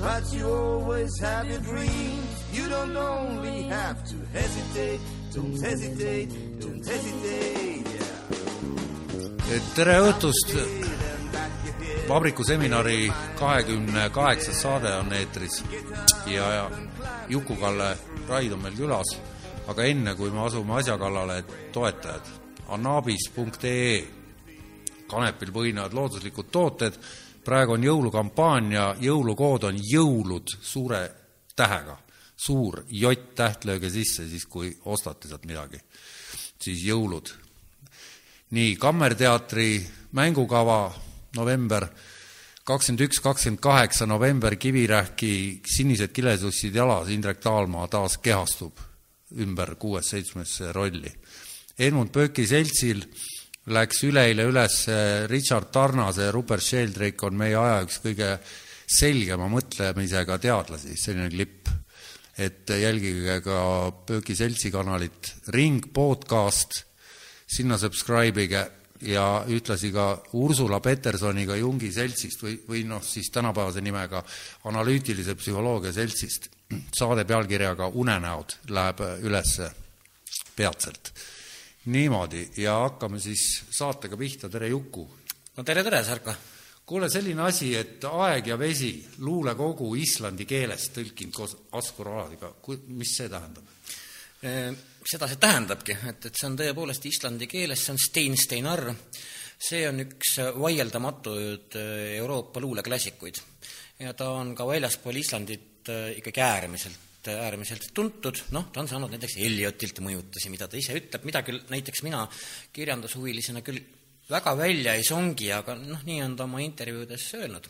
But you always have your dreams. You don't only have to hesitate. Don't hesitate, don't hesitate. Yeah. tere õhtust! vabriku seminari kahekümne kaheksas saade on eetris ja, Juku-Kalle Raid on meil külas, aga enne, kui me asume asja kallale, toetajad, annabis.ee, kanepil põhinevad looduslikud tooted, praegu on jõulukampaania, jõulukood on jõulud suure tähega, suur J-täht lööge sisse siis, kui ostate sealt midagi, siis jõulud. nii, Kammerteatri mängukava november kakskümmend üks, kakskümmend kaheksa november Kivirähki Sinised kilesussid jalas, Indrek Taalmaa taas kehastub ümber kuues-seitsmesse rolli. Edmund Pööki seltsil läks üleeile üles Richard Tarnase, Rupert Sheldrake on meie aja üks kõige selgema mõtlemisega teadlasi, selline klipp. et jälgige ka Pööki seltsi kanalit Ring podcast, sinna subscribe ige ja ühtlasi ka Ursula Petersoniga Jungi seltsist või, või noh, siis tänapäevase nimega analüütilise psühholoogia seltsist. saade pealkirjaga Unenäod läheb üles peatselt. Niimoodi ja hakkame siis saatega pihta, tere Juku! no tere, tere, Sarko! kuule, selline asi, et Aeg ja vesi, luulekogu islandi keeles tõlkinud koos Askur Aladiga, mis see tähendab? seda see tähendabki, et, et see on tõepoolest islandi keeles, see on Stein Steinar, see on üks vaieldamatuid Euroopa luuleklassikuid. ja ta on ka väljaspool Islandit ikkagi äärmiselt, äärmiselt tuntud, noh, ta on saanud näiteks Elliotilt mõjutusi, mida ta ise ütleb, mida küll näiteks mina kirjandushuvilisena küll väga välja ei songi, aga noh, nii on ta oma intervjuudes öelnud.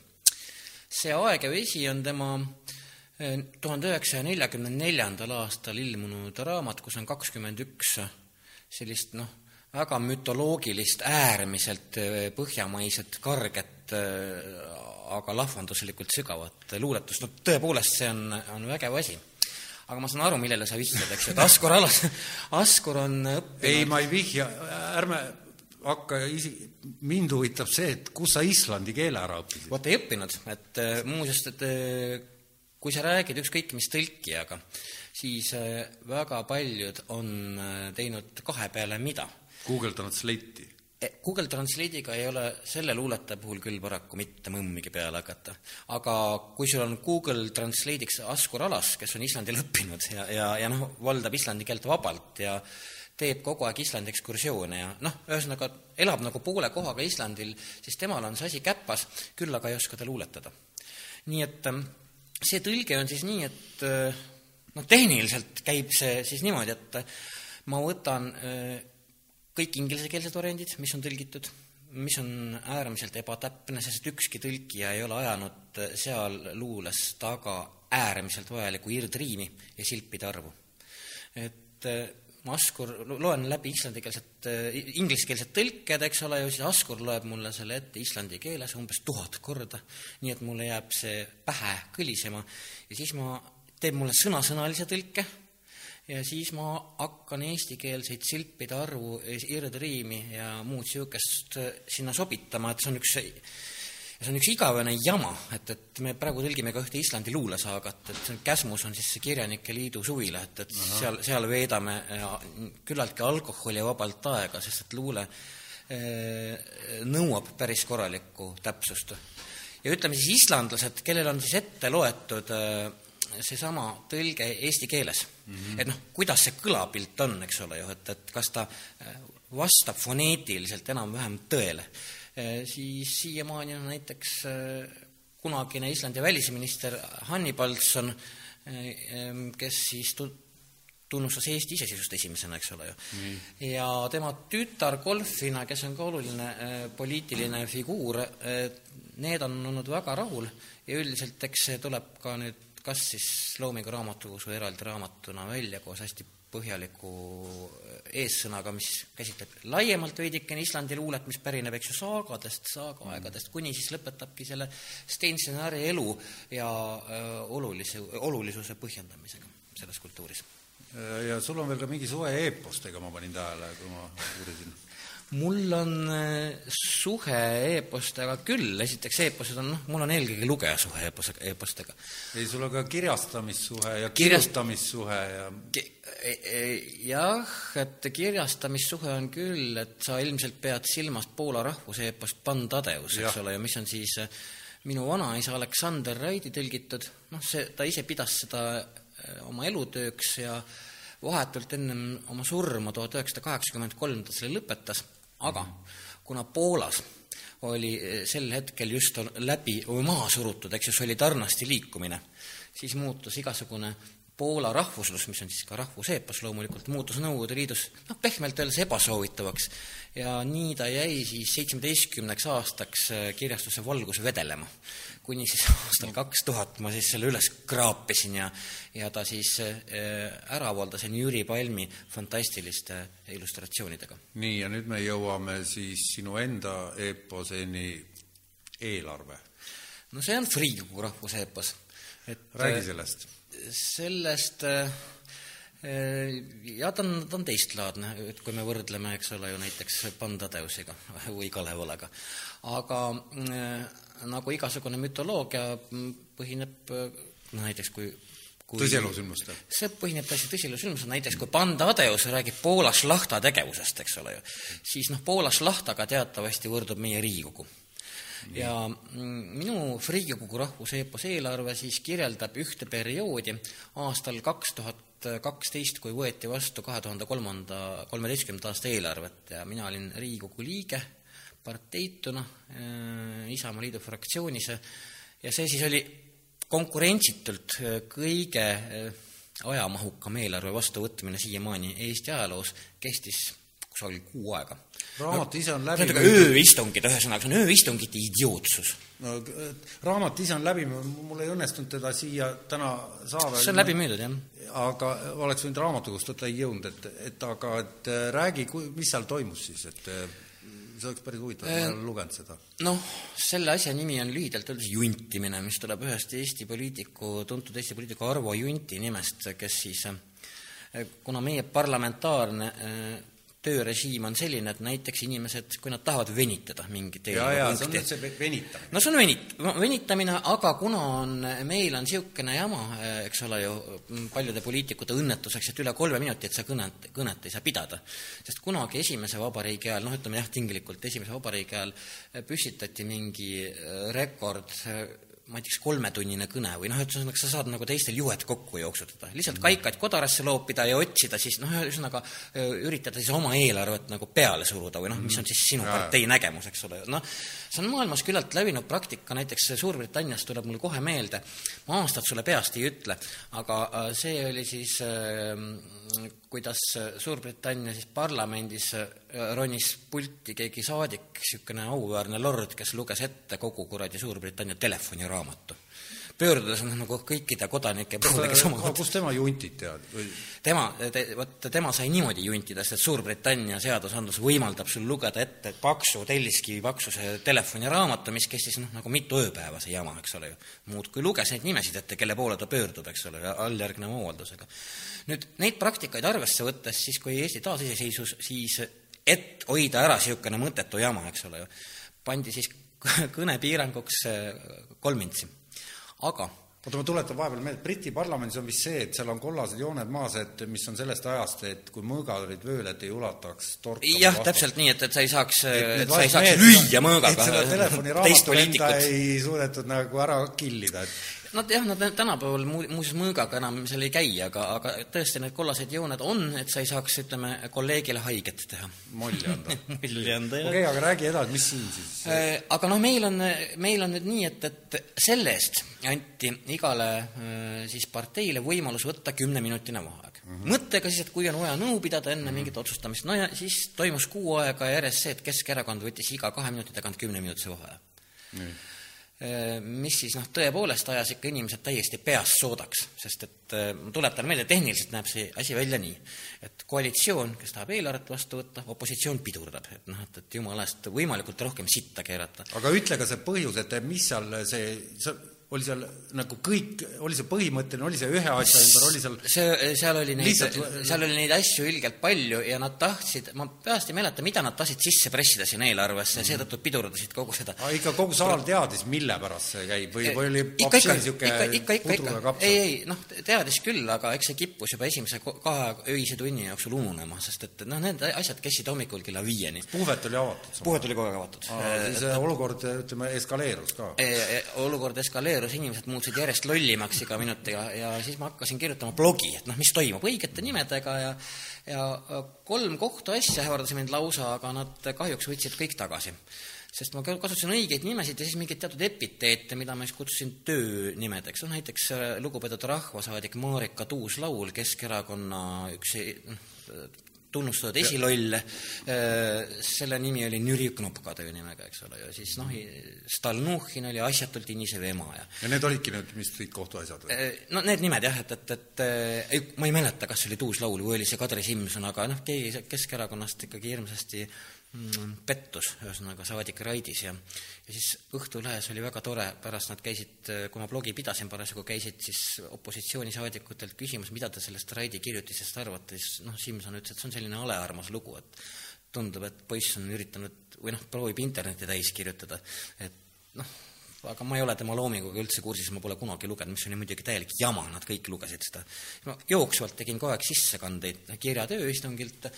see Aeg ja vesi on tema äh, tuhande üheksasaja neljakümne neljandal aastal ilmunud raamat, kus on kakskümmend üks sellist noh, väga mütoloogilist, äärmiselt äh, põhjamaiset, karget, äh, aga lahvanduslikult sügavat luuletust, no tõepoolest, see on, on vägev asi aga ma saan aru, millele sa vihjad, eks ju, et Askur alas, Askur on õppinud ei, ma ei vihja, ärme hakka isi-, mind huvitab see, et kus sa islandi keele ära õppisid? vot ei õppinud, et äh, muuseas, et kui sa räägid ükskõik mis tõlkijaga, siis äh, väga paljud on teinud kahe peale mida. Google Translate'i? E, Google Translate'iga ei ole selle luuletaja puhul küll paraku mitte mõmmigi peale hakata. aga kui sul on Google Translate'iks Askur Alas, kes on Islandil õppinud ja, ja, ja noh, valdab islandi keelt vabalt ja teeb kogu aeg Islandi ekskursioone ja noh, ühesõnaga elab nagu poole kohaga Islandil, siis temal on see asi käpas, küll aga ei oska ta luuletada. nii et ähm, see tõlge on siis nii, et noh, tehniliselt käib see siis niimoodi, et ma võtan äh, kõik inglisekeelsed variandid, mis on tõlgitud, mis on äärmiselt ebatäpne, sest ükski tõlkija ei ole ajanud seal luules taga äärmiselt vajalikku irdriimi ja silpide arvu. et ma Askur, loen läbi islandikeelset, ingliskeelsed tõlked, eks ole, ja siis Askur loeb mulle selle ette islandi keeles umbes tuhat korda, nii et mulle jääb see pähe kõlisema ja siis ma, teeb mulle sõnasõnalise tõlke ja siis ma hakkan eestikeelseid silpide arvu, irdriimi ja muud niisugust sinna sobitama, et see on üks see on üks igavene jama, et, et me praegu tõlgime ka ühte Islandi luulesaagat, et Käsmus on siis see Kirjanike Liidu suvila, et, et Aha. seal, seal veedame küllaltki alkoholivabalt aega, sest et luule eh, nõuab päris korralikku täpsust. ja ütleme siis islandlased, kellel on siis ette loetud seesama tõlge eesti keeles mm, -hmm. et noh, kuidas see kõlapilt on, eks ole ju, et, et kas ta eh, vastab foneetiliselt enam-vähem tõele Äh, siis siiamaani on näiteks äh, kunagine Islandi välisminister Hannibalsson, äh, kes siis tunnustas Eesti iseseisvust esimesena, eks ole ju. ja tema tütar Golfina, kes on ka oluline äh, poliitiline figuur äh,, need on olnud väga rahul ja üldiselt eks see tuleb ka nüüd kas siis Loomingu raamatukogus või eraldi raamatuna välja koos hästi põhjaliku äh, eessõnaga, mis käsitleb laiemalt veidikene Islandi luulet, mis pärineb, eks ju, saagadest, saagaaegadest, kuni siis lõpetabki selle Steinsenari elu ja öö, olulise, olulisuse põhjendamisega selles kultuuris. ja sul on veel ka mingi suhe eepostega, ma panin tähele, kui ma uurisin mul on suhe e-postega küll, esiteks e-posted on noh, mul on eelkõige lugeja suhe e-post, e-postega. ei, sul on ka kirjastamissuhe ja Kirjast... kirjutamissuhe ja Ki e, e, jah, et kirjastamissuhe on küll, et sa ilmselt pead silmas Poola rahvuse e-post Pantadeus, eks ole, ja mis on siis minu vanaisa Aleksander Raidi tõlgitud, noh, see, ta ise pidas seda oma elutööks ja vahetult ennem oma surma, tuhat üheksasada kaheksakümmend kolm ta selle lõpetas aga kuna Poolas oli eh, sel hetkel just läbi maha surutud, eks ju, solidarnosti liikumine, siis muutus igasugune Poola rahvuslus, mis on siis ka rahvuseepos loomulikult, muutus Nõukogude Liidus noh, pehmelt öeldes ebasoovitavaks ja nii ta jäi siis seitsmeteistkümneks aastaks eh, kirjastuse valgus vedelema kuni siis aastal kaks tuhat ma siis selle üles kraapisin ja, ja ta siis äh, ära avaldasin Jüri Palmi fantastiliste illustratsioonidega. nii, ja nüüd me jõuame siis sinu enda eeposeni eelarve. no see on Freikogu rahvuseepos. Et räägi äh, sellest. sellest äh, jah, ta on, ta on teistlaadne, et kui me võrdleme, eks ole ju näiteks Pandadeusega või Kalev-Olaga. aga nagu igasugune mütoloogia põhineb no näiteks kui kui tõsielusündmustel? see põhineb täiesti tõsielusündmusel, näiteks kui Panda Adeus räägib Poola šlahta tegevusest, eks ole ju, siis noh, Poola šlahtaga teatavasti võrdub meie Riigikogu. Ja minu Riigikogu rahvuseepos eelarve siis kirjeldab ühte perioodi aastal kaks tuhat kaksteist, kui võeti vastu kahe tuhande kolmanda, kolmeteistkümnenda aasta eelarvet. Ja mina olin Riigikogu liige parteituna äh, Isamaa Liidu fraktsioonis. Ja see siis oli konkurentsitult äh, kõige äh, ajamahukam eelarve vastuvõtmine siiamaani Eesti ajaloos, kestis kusagil kuu aega. Raamat ise on läbi no, ööistungid, ühesõnaga, see on ööistungite idiootsus. no raamat ise on läbi, mul ei õnnestunud teda siia täna saada. see on läbi müüdud, jah. aga oleks võinud raamatukogust võtta, ei jõudnud, et, et aga et räägi, mis seal toimus siis, et see oleks päris huvitav, ma ei ole lugenud seda. noh, selle asja nimi on lühidalt öeldes juntimine, mis tuleb ühest Eesti poliitiku, tuntud Eesti poliitiku Arvo Junti nimest, kes siis kuna meie parlamentaarne töörežiim on selline, et näiteks inimesed, kui nad tahavad venitada mingit eelnõu punkti. see on see venitamine. no see on venit-, venitamine, aga kuna on, meil on niisugune jama, eks ole ju, paljude poliitikute õnnetuseks, et üle kolme minutit sa kõnet, kõnet ei saa pidada. sest kunagi esimese vabariigi ajal, noh, ütleme jah, tinglikult esimese vabariigi ajal püstitati mingi rekord ma ei tea, kas kolmetunnine kõne või noh, ühesõnaga sa saad nagu teistel juhet kokku jooksutada, lihtsalt kaikaid kodarasse loopida ja otsida siis noh, ühesõnaga üritada siis oma eelarvet nagu peale suruda või noh, mis on siis sinu partei nägemus, eks ole, noh, see on maailmas küllalt levinud praktika, näiteks Suurbritannias tuleb mulle kohe meelde, ma aastat sulle peast ei ütle, aga äh, see oli siis äh, kuidas Suurbritannia siis parlamendis äh, ronis pulti keegi saadik, niisugune auväärne lord, kes luges ette kogu kuradi Suurbritannia telefoniraamatu pöördudes nagu kõikide kodanike kes oma kust tema juntit tead või? tema te,, vot tema sai niimoodi juntida, sest Suurbritannia seadusandlus võimaldab sul lugeda ette paksu, telliskivi paksuse telefoniraamatu, mis kestis noh, nagu mitu ööpäeva, see jama, eks ole ju. muudkui luges neid nimesid ette, kelle poole ta pöördub, eks ole, alljärgneva avaldusega. nüüd neid praktikaid arvesse võttes, siis kui Eesti taasiseseisvus, siis et hoida ära niisugune mõttetu jama, eks ole ju, pandi siis kõnepiiranguks kolm intsi aga oota, ma tuletan vahepeal meelde, Briti parlamendis on vist see, et seal on kollased jooned maas, et mis on sellest ajast, et kui mõõgad olid vööl, et ei ulataks torkama jah, täpselt nii, et, et sa ei saaks, sa ei saaks lüüa mõõgaga teist poliitikut. ei suudetud nagu ära killida, et Nad jah, nad tänapäeval mu-, muuseas mõõgaga enam seal ei käi, aga, aga tõesti need kollased jooned on, et sa ei saaks, ütleme, kolleegile haiget teha. molli anda molli anda, jah. okei okay,, aga räägi edasi, mis siin siis Äh, aga noh, meil on, meil on nüüd nii, et, et selle eest anti igale äh, siis parteile võimalus võtta kümneminutine vaheaeg mm. -hmm. mõttega siis, et kui on vaja nõu pidada enne mm -hmm. mingit otsustamist, no ja siis toimus kuu aega järjest see, et Keskerakond võttis iga kahe minuti tagant kümneminutise vaheaja mm mis siis noh, tõepoolest ajas ikka inimesed täiesti peast soodaks, sest et ma tuletan meelde, tehniliselt näeb see asi välja nii, et koalitsioon, kes tahab eelarvet vastu võtta, opositsioon pidurdab, et noh, et, et jumala eest võimalikult rohkem sitta keerata. aga ütle ka see põhjus, et mis seal see, see oli seal nagu kõik, oli see põhimõtteline, oli see ühe asja ümber, oli seal see, seal oli neid Lihtsalt-, seal oli neid asju ilgelt palju ja nad tahtsid, ma peast ei mäleta, mida nad tahtsid sisse pressida sinna eelarvesse ja seetõttu pidurdasid kogu seda aga ikka kogu saal teadis, mille pärast see käib või, või oli ikka, ikka, ikka, ikka, ikka, ei, ei noh, teadis küll, aga eks see kippus juba esimese kahe öise tunni jooksul ununema, sest et noh, need asjad käisid hommikul kella viieni. puhvet oli avatud puhvet oli kogu aeg avatud. siis see olukord, ütleme, eskaleerus ka. E- e- olukord eskaleerus, inimesed muutusid järjest lollimaks iga minutiga ja siis ma hakkasin kirjutama blogi, et noh, mis toimub, õigete nimedega ja ja kolm kohtuasja ähvardasid mind lausa, aga nad kahjuks võtsid kõik tagasi. sest ma ka- kasutasin õigeid nimesid ja siis mingeid teatud epiteete, mida ma siis kutsusin töönimedeks, noh näiteks äh, lugupeetud rahvasaadik Marika Tuus-Laul, Keskerakonna üks e- noh, tunnustatud esiloll, selle nimi oli Nüri Knopka töönimega, eks ole, ja siis noh, Stalnuhhin oli asjatult inisev ema ja ja need olidki nüüd vist kõik kohtuasjad või? no need nimed jah, et, et, et äh, ei, ma ei mäleta, kas see oli Tuus-Laul või oli see Kadri Simson, aga noh, keegi Keskerakonnast ikkagi hirmsasti pettus, ühesõnaga saadik Raidis ja ja siis Õhtulehes oli väga tore, pärast nad käisid, kui ma blogi pidasin parasjagu, käisid siis opositsioonisaadikutelt küsimas, mida te sellest Raidi kirjutisest arvate, siis noh, Simson ütles, et see on selline halearmas lugu, et tundub, et poiss on üritanud või noh, proovib internetti täis kirjutada, et noh, aga ma ei ole tema loominguga üldse kursis, ma pole kunagi lugenud, mis oli muidugi täielik jama, nad kõik lugesid seda. ma jooksvalt tegin kogu aeg sissekandeid kirjatööistungilt,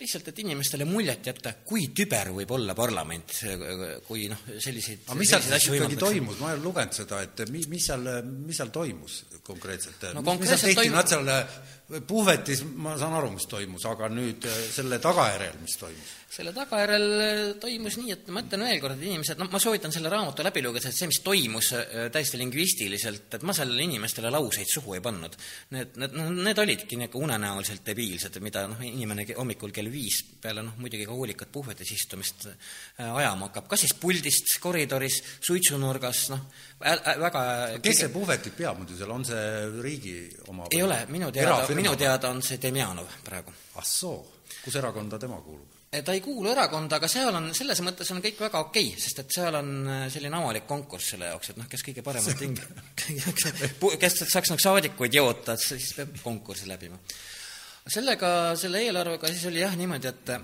lihtsalt, et inimestele muljet jätta, kui tüber võib olla parlament, kui noh, selliseid aga mis seal siis ikkagi toimus, ma ei ole lugenud seda, et mi- mis seal, mis seal toimus konkreetselt? No mis konkreetselt seal tehti, toimus- nad seal puhvetis, ma saan aru, mis toimus, aga nüüd äh, selle tagajärjel, mis toimus? selle tagajärjel äh, toimus nii, et ma ütlen veel kord, et inimesed, noh, ma soovitan selle raamatu läbi lugeda, sest see, mis toimus äh, täiesti lingvistiliselt, et ma seal inimestele lauseid suhu ei pannud. Need, need, noh, need olidki niisugune unenäoliselt debiilsed, mida noh, inimene hommikul kell viis peale noh, muidugi ka hoolikat puhvetis istumist ajama hakkab, kas siis puldist, koridoris, suitsunurgas, noh, väga kes see puhvetit peab muidu seal, on see riigi oma? ei ole, minu teada, minu teada on see Demjanov praegu ah soo, kus erakonda tema kuulub? ta ei kuulu erakonda, aga seal on, selles mõttes on kõik väga okei okay,, sest et seal on äh, selline avalik konkurss selle jaoks, et noh, kes kõige paremat ting-, kes saaks nagu saadikuid joota, et siis peab konkursi läbima. sellega, selle eelarvega siis oli jah niimoodi, et,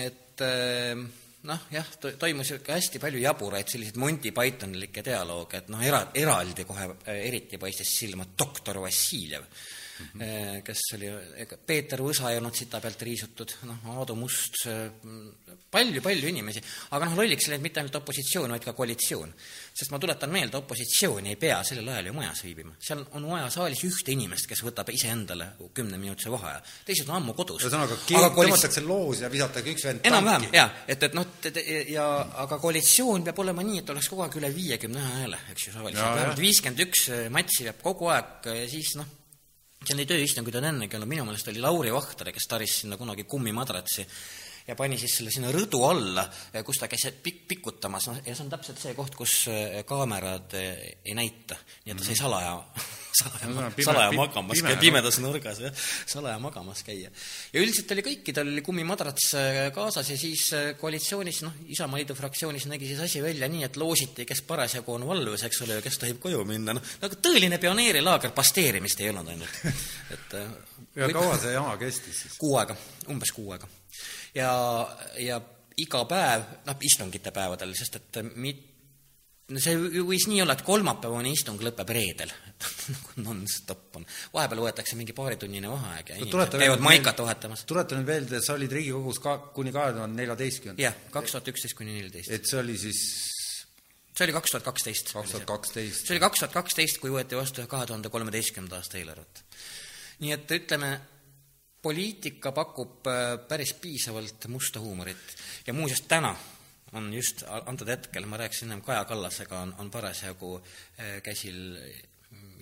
et äh, noh, jah, toimus ikka hästi palju jaburaid selliseid Monty Pythonilikke dialoogi, et noh, era-, eraldi kohe eriti paistis silma doktor Vassiljev mm, -hmm. kes oli, Peeter Võsa ei olnud sita pealt riisutud, noh, Aadu Must, palju-palju inimesi, aga noh, lolliks ei läinud mitte ainult opositsioon, vaid ka koalitsioon. sest ma tuletan meelde, opositsioon ei pea sellel ajal ju majas viibima, seal on vaja saalis ühte inimest, kes võtab iseendale kümneminutise vaheaja, teised on ammu kodus. ühesõnaga, tõmmatakse loos ja visatakse üks vend enam-vähem, jaa, et, et noh, ja aga koalitsioon peab olema nii, et oleks kogu aeg üle viiekümne ühe hääle, eks ju, saalis, vähemalt viiskümmend üks matsi peab kogu aeg ja siis noh, seal neid ööistungeid on ennegi olnud, minu meelest oli Lauri Vahtre, kes taris sinna kunagi kummimadratsi ja pani siis selle sinna rõdu alla, kus ta käis pik-, pikutamas, noh, ja see on täpselt see koht, kus eh, kaamerad eh, ei näita. nii et ta sai salaja, salaja salaja magamas käia, pimedas nurgas, jah, salaja magamas käia. ja üldiselt oli kõikidel oli kummimadrats äh, kaasas ja siis äh, koalitsioonis, noh, Isamaaliidu fraktsioonis nägi siis asi välja nii, et loositi, kes parasjagu on valves, eks ole, ja kes tohib koju minna, noh, nagu tõeline pioneerilaager, pasteerimist ei olnud ainult. et äh, ja võib- kaua see jama kestis siis? kuu aega, umbes kuu aega. ja, ja iga päev, noh, istungite päevadel, sest et mit-, no see võis nii olla, et kolmapäevane istung lõpeb reedel, et nonstop on. vahepeal võetakse mingi paaritunnine vaheaeg ja No inimesed käivad maikat vahetamas. tuleta nüüd meelde, sa olid Riigikogus ka kuni kahe tuhande neljateistkümnenda. jah, kaks tuhat üksteist kuni neliteist. et see oli siis see oli kaks tuhat kaksteist. kaks tuhat kaksteist. see oli kaks tuhat kaksteist, kui võeti vastu kahe tuhande kolmeteistkümnenda aasta eelarvet. nii et ütleme, poliitika pakub äh, päris piisavalt musta huumorit ja muuseas täna on just antud hetkel, ma rääkisin ennem Kaja Kallasega, on, on parasjagu äh, käsil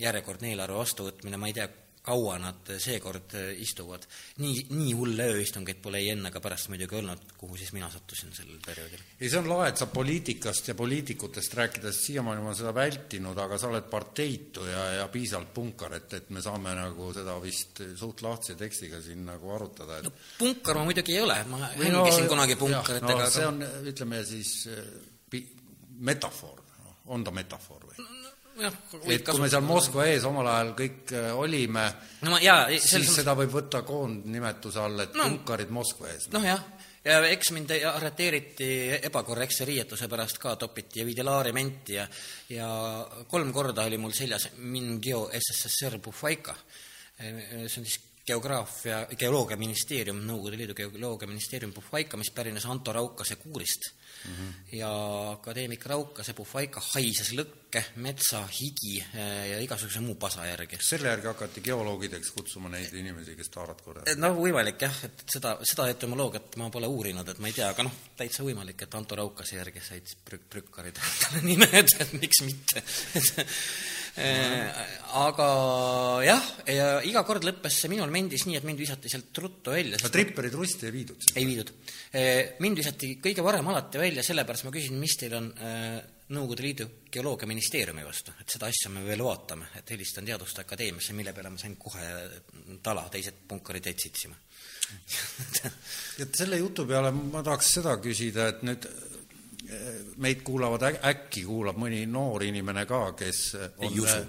järjekordne eelarve vastuvõtmine, ma ei tea, kaua nad seekord istuvad. nii, nii hulle ööistungeid pole ei enne ega pärast muidugi olnud, kuhu siis mina sattusin sellel perioodil. ei, see on lahe, et sa poliitikast ja poliitikutest rääkides, siiamaani ma seda vältinud, aga sa oled parteitu ja, ja piisavalt punkar, et, et me saame nagu seda vist suht lahtise tekstiga siin nagu arutada, et no punkar ma muidugi ei ole, ma hängisin no, kunagi punkaritega no, see on, ütleme siis pi-, metafoor, on ta metafoor või? Et kui me seal Moskva ees omal ajal kõik äh, olime no siis selles... seda võib võtta koondnimetuse all, et no, punkarid Moskva ees. noh jah, ja eks mind arreteeriti ebakorrektse riietuse pärast ka, topiti ja viidi laarimenti ja ja kolm korda oli mul seljas Mingio SSSR Puhvaika. see on siis geograafia, geoloogiaministeerium, Nõukogude Liidu geoloogiaministeerium Puhvaika, mis pärines Anto Raukase kuurist mm. -hmm. ja akadeemik Raukase Puhvaika haises lõkke, metsa, higi eh, ja igasuguse muu pasa järgi. selle järgi hakati geoloogideks kutsuma neid inimesi, kes taarat korjavad? no võimalik jah, et seda, seda etümoloogiat ma pole uurinud, et ma ei tea, aga noh, täitsa võimalik, et Anto Raukase järgi said prük-, prükkarid endale nimed, et miks mitte aga jah, ja iga kord lõppes see minul mendis nii, et mind visati sealt ruttu välja. aga tripperid rusti ei viidud? ei viidud. Äh, mind visati kõige varem alati välja, sellepärast ma küsisin, mis teil on äh, Nõukogude Liidu Geoloogiaministeeriumi vastu, et seda asja me veel vaatame, et helistan Teaduste Akadeemiasse, mille peale ma sain kohe tala, teised punkarid jäid sitsima et selle jutu peale ma tahaks seda küsida, et nüüd meid kuulavad, äkki kuulab mõni noor inimene ka, kes on ei usu.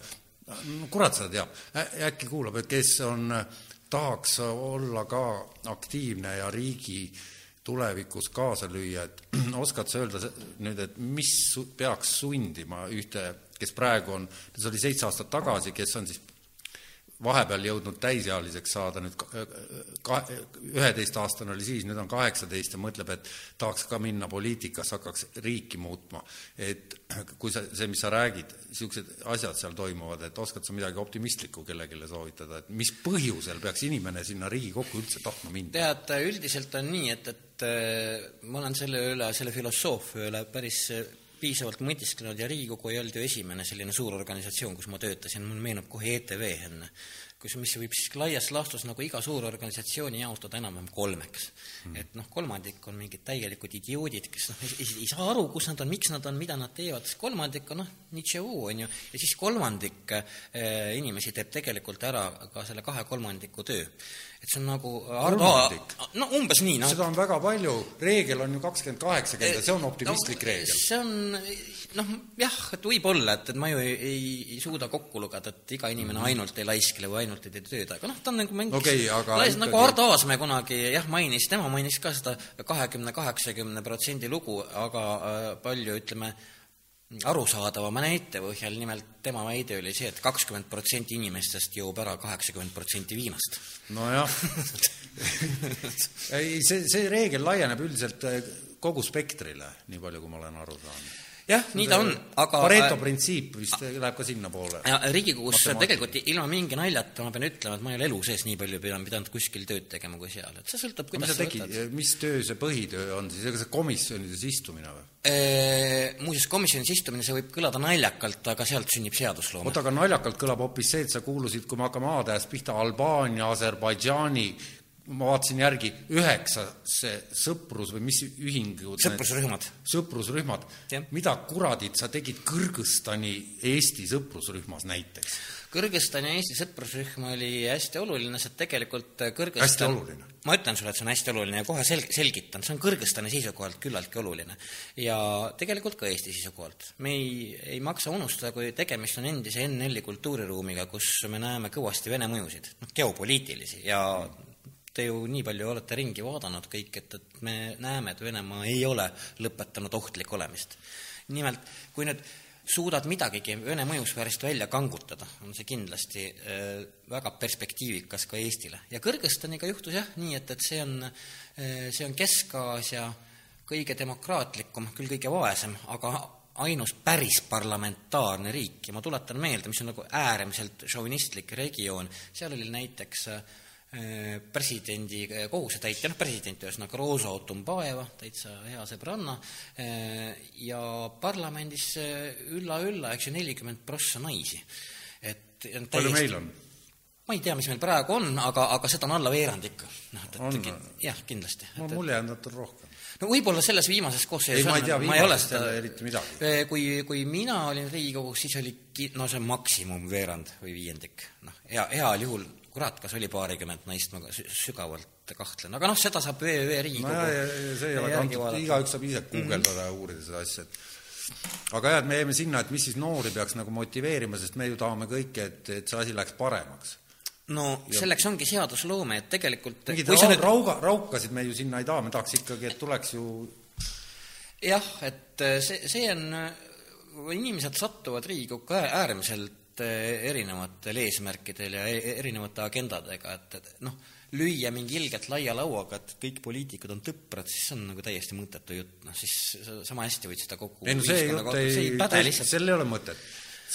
no kurat seda teab, äkki kuulab, et kes on, tahaks olla ka aktiivne ja riigi tulevikus kaasa lüüa, et oskad sa öelda nüüd, et mis peaks sundima ühte, kes praegu on, see oli seitse aastat tagasi, kes on siis vahepeal jõudnud täisealiseks saada, nüüd ka-, üheteistaastane oli siis, nüüd on kaheksateist ja mõtleb, et tahaks ka minna poliitikasse, hakkaks riiki muutma. et kui sa, see, mis sa räägid, niisugused asjad seal toimuvad, et oskad sa midagi optimistlikku kellelegi soovitada, et mis põhjusel peaks inimene sinna Riigikokku üldse tahtma minna? tead, üldiselt on nii, et, et äh, ma olen selle üle, selle filosoofia üle päris piisavalt mõtisklenud ja Riigikogu ei olnud ju esimene selline suur organisatsioon, kus ma töötasin, mul meenub kohe ETV enne, kus, mis võib siis laias laastus nagu iga suur organisatsiooni jaotada enam-vähem kolmeks. Mm.. et noh, kolmandik on mingid täielikud idioodid, kes noh, ei, saa aru, kus nad on, miks nad on, mida nad teevad, siis kolmandik on noh, nitševuu, on ju, ja siis kolmandik eh, inimesi teeb tegelikult ära ka selle kahe kolmandiku töö et see on nagu kolmandik? no umbes nii, noh. seda on väga palju, reegel on ju kakskümmend, kaheksakümmend ja see on optimistlik no, reegel. see on noh, jah, et võib-olla, et, et ma ju ei, ei, ei suuda kokku lugeda, et iga inimene mm. ainult ei laiskle või ainult ei tee tööd, aga noh, ta on nagu mängis okay, aga lais, nagu Ardo Aasmäe kunagi jah, mainis, tema mainis ka seda kahekümne, kaheksakümne protsendi lugu, aga äh, palju, ütleme, arusaadavama näite põhjal, nimelt tema väide oli see et, et kakskümmend protsenti inimestest joob ära kaheksakümmend protsenti viinast. nojah ei, see, see reegel laieneb üldiselt äh, kogu spektrile, nii palju, kui ma olen aru saanud jah, nii ta on, aga Pareto printsiip vist läheb ka sinnapoole. Riigikogus tegelikult ilma mingi naljata ma pean ütlema, et ma ei ole elu sees nii palju pidanud, kuskil tööd tegema kui seal, et see sõltub, kuidas sa tegi, võtad. mis töö see põhitöö on siis, ega see komisjonides istumine või? Muuseas, komisjonis istumine, see võib kõlada naljakalt, aga sealt sünnib seadusloome. oota, aga naljakalt kõlab hoopis see, et sa kuulusid, kui me hakkame A-tähest pihta, Albaania, Aserbaidžaani, ma vaatasin järgi, üheksa see sõprus või mis ühingud sõprusrühmad. sõprusrühmad. mida kuradit sa tegid Kõrgõzstani Eesti sõprusrühmas näiteks? Kõrgõzstani Eesti sõprusrühm oli hästi oluline, sest tegelikult Kõrgõzstan hästi oluline? ma ütlen sulle, et see on hästi oluline ja kohe sel-, selgitan, see on Kõrgõzstani seisukohalt küllaltki oluline. ja tegelikult ka Eesti seisukohalt. me ei, ei maksa unustada, kui tegemist on endise NL-i kultuuriruumiga, kus me näeme kõvasti Vene mõjusid, noh, geopoliitilisi ja te ju nii palju olete ringi vaadanud kõik, et, et me näeme, et Venemaa ei ole lõpetanud ohtlikku olemist. nimelt, kui nüüd suudad midagigi Vene mõjusfäärist välja kangutada, on see kindlasti äh, väga perspektiivikas ka Eestile. ja Kõrgõzstaniga juhtus jah nii, et, et see on äh,, see on Kesk-Aasia kõige demokraatlikum, küll kõige vaesem, aga ainus päris parlamentaarne riik ja ma tuletan meelde, mis on nagu äärmiselt šovinistlik regioon, seal oli näiteks äh, presidendi kohusetäitja, noh president ühesõnaga Rosa Otumbaeva, täitsa hea sõbranna, ja parlamendis ülla-ülla, eks ju, nelikümmend prossa naisi. et täiesti, palju meil on? ma ei tea, mis meil praegu on, aga, aga seda on alla veerand ikka. noh, et, et jah, kindlasti. no mulje on, on rohkem. no võib-olla selles viimases koosseisus ei, ma viimasest ei ole eriti midagi. kui, kui mina olin Riigikogus, siis oli no see maksimum veerand või viiendik. noh, hea, heal juhul, kurat, kas oli paarikümmend naist, ma sügavalt kahtlen, aga noh, seda saab öö Riigikogu no ja, ja see ei ole kantud, igaüks saab ise guugeldada mm -hmm. ja uurida seda asja, et aga jah, et me jäime sinna, et mis siis noori peaks nagu motiveerima, sest me ju tahame kõike, et, et see asi läheks paremaks no ja. selleks ongi seadusloome, et tegelikult mingid ra nüüd... rauga, raukasid me ju sinna ei taha, me tahaks ikkagi, et tuleks ju jah, et äh, see, see on, äh, inimesed satuvad Riigikokku äärmiselt äh, erinevatel eesmärkidel ja e-, erinevate agendadega, et, et noh, lüüa mingi ilgelt laia lauaga, et kõik poliitikud on tõprad, siis see on nagu täiesti mõttetu jutt, noh siis sama hästi võid seda kokku ei no see jutt ei, ei, sel ei ole mõtet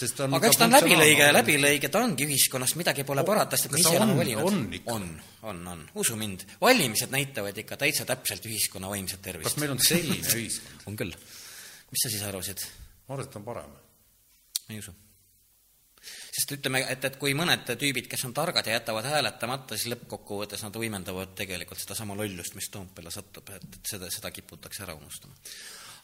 sest on aga eks ta on läbilõige läbilõige, ta ongi ühiskonnast, midagi pole parata, sest me ise oleme valinud. on, on, on, on, usu mind. valimised näitavad ikka täitsa täpselt ühiskonna vaimset tervist. kas meil on selline ühiskond on küll. mis sa siis arvasid? ma arvan, et on parem. ei usu. Sest ütleme, et, et kui mõned tüübid, kes on targad ja jätavad hääletamata, siis lõppkokkuvõttes nad võimendavad tegelikult sedasama lollust, mis Toompeale satub, et, et seda, seda kiputakse ära unustama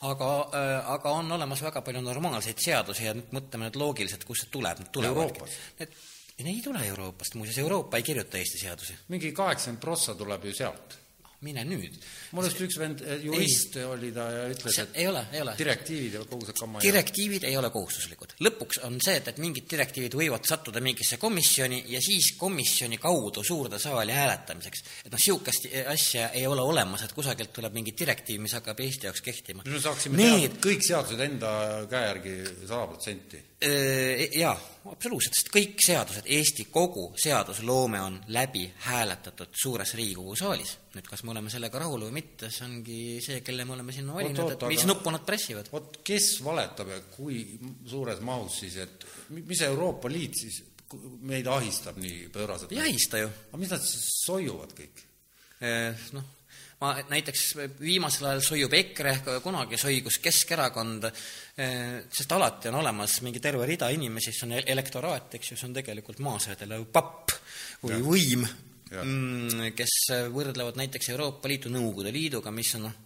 aga, äh, aga on olemas väga palju normaalseid seadusi ja nüüd mõtleme nüüd loogiliselt, kust see tuleb, need tulevad. Need, need ei tule Euroopast, muuseas Euroopa ei kirjuta Eesti seadusi. mingi kaheksakümmend prossa tuleb ju sealt mine nüüd. mul arust üks vend, eh, jurist ei. oli ta ja ütles, et ei ole, ei ole. direktiivid ja kogu see kamma direktiivid ei ole kohustuslikud. lõpuks on see, et, et mingid direktiivid võivad sattuda mingisse komisjoni ja siis komisjoni kaudu suurde saali hääletamiseks. et noh, niisugust asja ei ole olemas, et kusagilt tuleb mingi direktiiv, mis hakkab Eesti jaoks kehtima. me saaksime Need... teha kõik seadused enda käe järgi sada protsenti jaa, absoluutselt, sest kõik seadused, Eesti kogu seadusloome on läbi hääletatud suures Riigikogu saalis. nüüd kas me oleme sellega rahul või mitte, see ongi see, kelle me oleme sinna valinud, et mis nuppu nad pressivad. vot kes valetab ja kui suures mahus siis, et mis Euroopa Liit siis meid ahistab nii pööraselt? ei ahista ju. aga mis nad siis soiuvad kõik? Äh, noh, ma näiteks viimasel ajal soiub EKRE, kunagi soigus Keskerakond, eh, sest alati on olemas mingi terve rida inimesi, see on elektoraat, eks ju, see on tegelikult maasedele papp või ja. võim, mm, kes võrdlevad näiteks Euroopa Liitu Nõukogude Liiduga, mis on noh,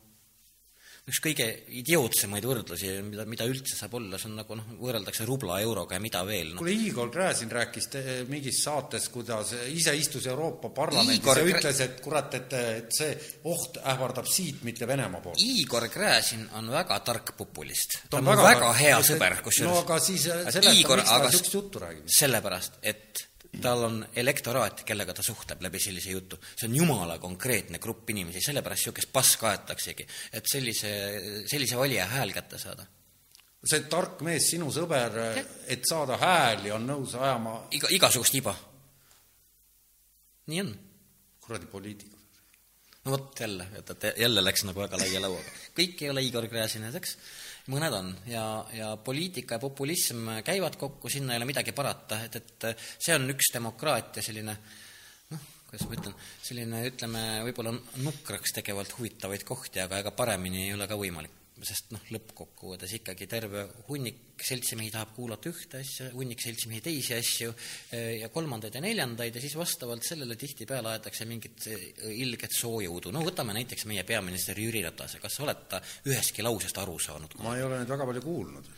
üks kõige idiootsemaid võrdlusi, mida, mida üldse saab olla, see on nagu noh, võrreldakse rubla euroga ja mida veel no.. kuule, Igor Gräzin rääkis te, mingis saates, kuidas ise istus Euroopa Parlamendis Igor... ja ütles, et kurat, et, et see oht ähvardab siit, mitte Venemaa poolt. Igor Gräzin on väga tark populist. ta on väga, väga hea sõber, kusjuures. no aga siis seleta, miks ta niisugust juttu räägib? sellepärast, et tal on elektoraat, kellega ta suhtleb läbi sellise jutu. see on jumala konkreetne grupp inimesi, sellepärast niisugust paska aetaksegi, et sellise, sellise valija hääl kätte saada. see tark mees, sinu sõber, et saada hääli, on nõus ajama iga, igasugust iba. nii on. kuradi poliitikud. no vot jälle, et, et jälle läks nagu väga laia lauaga. kõik ei ole Igor Gräzinad, eks mõned on. Ja, ja poliitika ja populism käivad kokku, sinna ei ole midagi parata, et, et see on üks demokraatia selline noh, kuidas ma ütlen, selline ütleme, võib-olla nukraks tegevalt huvitavaid kohti, aga ega paremini ei ole ka võimalik sest noh, lõppkokkuvõttes ikkagi terve hunnik seltsimehi tahab kuulata ühte asja, hunnik seltsimehi teisi asju eh, ja kolmandaid ja neljandaid ja siis vastavalt sellele tihtipeale aetakse mingit eh, ilget soojaudu. no võtame näiteks meie peaminister Jüri Ratase, kas sa oled ta ühestki lausest aru saanud? ma ei ole neid väga palju kuulnud.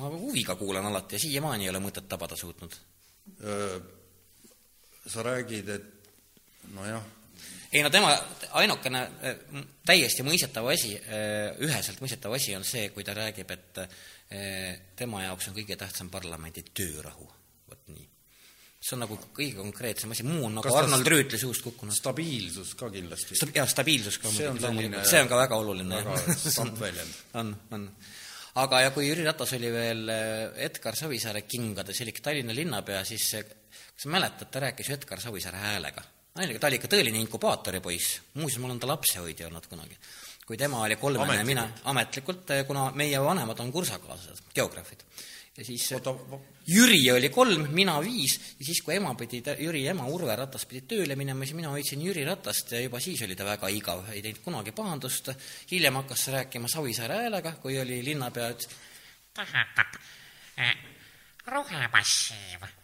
ma huviga kuulan alati ja siiamaani ei ole mõtet tabada suutnud. sa räägid, et nojah ei no tema ainukene äh, täiesti mõistetav asi, äh, üheselt mõistetav asi on see, kui ta räägib, et äh, tema jaoks on kõige tähtsam parlamendi töörahu, vot nii. see on nagu kõige konkreetsem asi, muu on nagu Kas Arnold Rüütli suust kukkunud. stabiilsus ka kindlasti Sta. jah, stabiilsus ka see on selline see on ka väga oluline. väga samm väljend. on, on aga ja kui Jüri Ratas oli veel Edgar Savisaare kingades, elik Tallinna linnapea, siis kas mäletad, ta rääkis ju Edgar Savisaare häälega naljaga, ta oli ikka tõeline inkubaatori poiss, muuseas, ma olen ta lapsehoidja olnud kunagi. kui tema oli kolmene ja mina ametlikult, kuna meie vanemad on kursakaaslased, geograafid. ja siis oota, Jüri oli kolm, mina viis ja siis, kui ema pidi, Jüri ema Urve Ratas pidi tööle minema, siis mina hoidsin Jüri Ratast ja juba siis oli ta väga igav, ei teinud kunagi pahandust. hiljem hakkas rääkima Savisaare häälega, kui oli linnapea, ütles eh, rohemassiiv.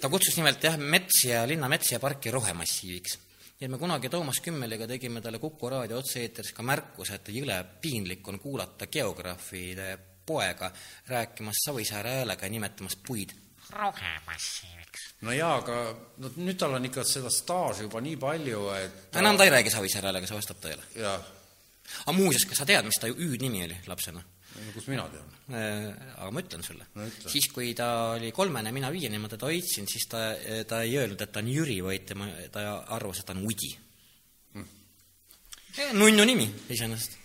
Ta kutsus nimelt jah, metsi ja linnametsi ja parki rohemassiiviks. ja me kunagi Toomas Kümmeliga tegime talle Kuku raadio otse-eetris ka märkuse, et jõle piinlik on kuulata geograafide poega rääkimas Savisaare häälega ja nimetamas puid rohemassiiviks. no jaa, aga no nüüd tal on ikka seda staaži juba nii palju, et enam ta ei räägi Savisaare häälega, see vastab tõele. jah, aga muuseas, kas sa tead, mis ta hüüdnimi oli lapsena? Kus mina tean. Äh, aga ma ütlen sulle. No siis, kui ta oli kolmene, mina viiene, ma teda hoidsin, siis ta, ta ei öelnud, et ta on Jüri, vaid tema, ta arvas, et ta on Udi. Mm.. nunnu nimi iseenesest,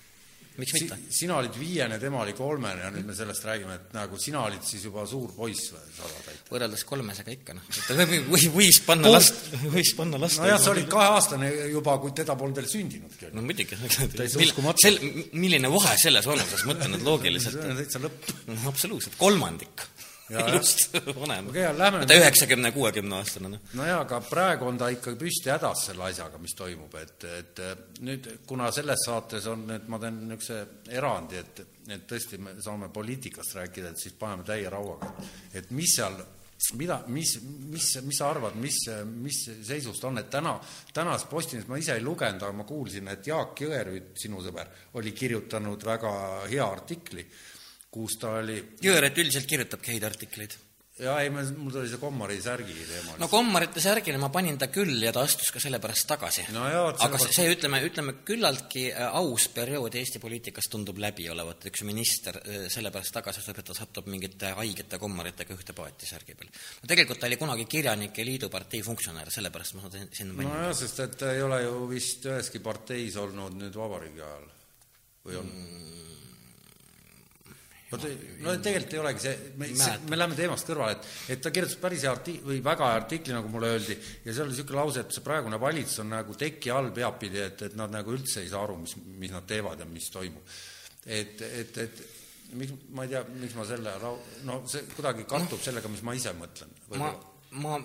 miks Si, mitte? sina olid viiene, tema oli kolmene ja nüüd me sellest räägime, et nagu sina olid siis juba suur poiss või, sada täita. võrreldes kolmesega ikka noh, et või, võis panna last, võis panna last nojah, sa olid kaheaastane juba, kui teda polnud veel sündinudki. no muidugi, Täitsa uskumatu. sel-, milline vahe selles vanuses, mõtle nüüd loogiliselt. see on täitsa lõpp. absoluutselt, kolmandik elust vanem. Okei, lähme ta üheksakümne, kuuekümne aastane, noh. nojaa, aga praegu on ta ikka püsti hädas selle asjaga, mis toimub, et, et nüüd, kuna selles saates on, et ma teen niisuguse erandi, et, et tõesti me saame poliitikast rääkida, et siis paneme täie rauaga. et mis seal, mida, mis, mis, mis sa arvad, mis, mis seisus ta on, et täna, tänases Postimehes ma ise ei lugenud, aga ma kuulsin, et Jaak Jõerüüt, sinu sõber, oli kirjutanud väga hea artikli, kus ta oli Jõeret üldiselt kirjutabki häid artikleid. ja ei, mul tuli see Kommari särgi teema no kommarite särgile ma panin ta küll ja ta astus ka sellepärast tagasi No jaa, aga see, see, ütleme, ütleme küllaltki äh, aus periood Eesti poliitikas tundub läbi olevat, üks minister äh, sellepärast tagasi astub, et ta satub mingite haigete kommaritega ühte paati särgi peal. no tegelikult ta oli kunagi Kirjanike Liidu partei funktsionär, sellepärast ma sinna panin no, nojah, sest et ta ei ole ju vist üheski parteis olnud nüüd vabariigi ajal või on mm.? Vot no tegelikult ei olegi see, me, me läheme teemast kõrvale, et, et ta kirjutas päris hea arti- või väga hea artikli, nagu mulle öeldi, ja seal oli niisugune lause, et see praegune valitsus on nagu teki all peapidi, et, et nad nagu üldse ei saa aru, mis, mis nad teevad ja mis toimub. et, et, et miks, ma ei tea, miks ma selle lau-, no see kuidagi kattub sellega, mis ma ise mõtlen. ma, ma,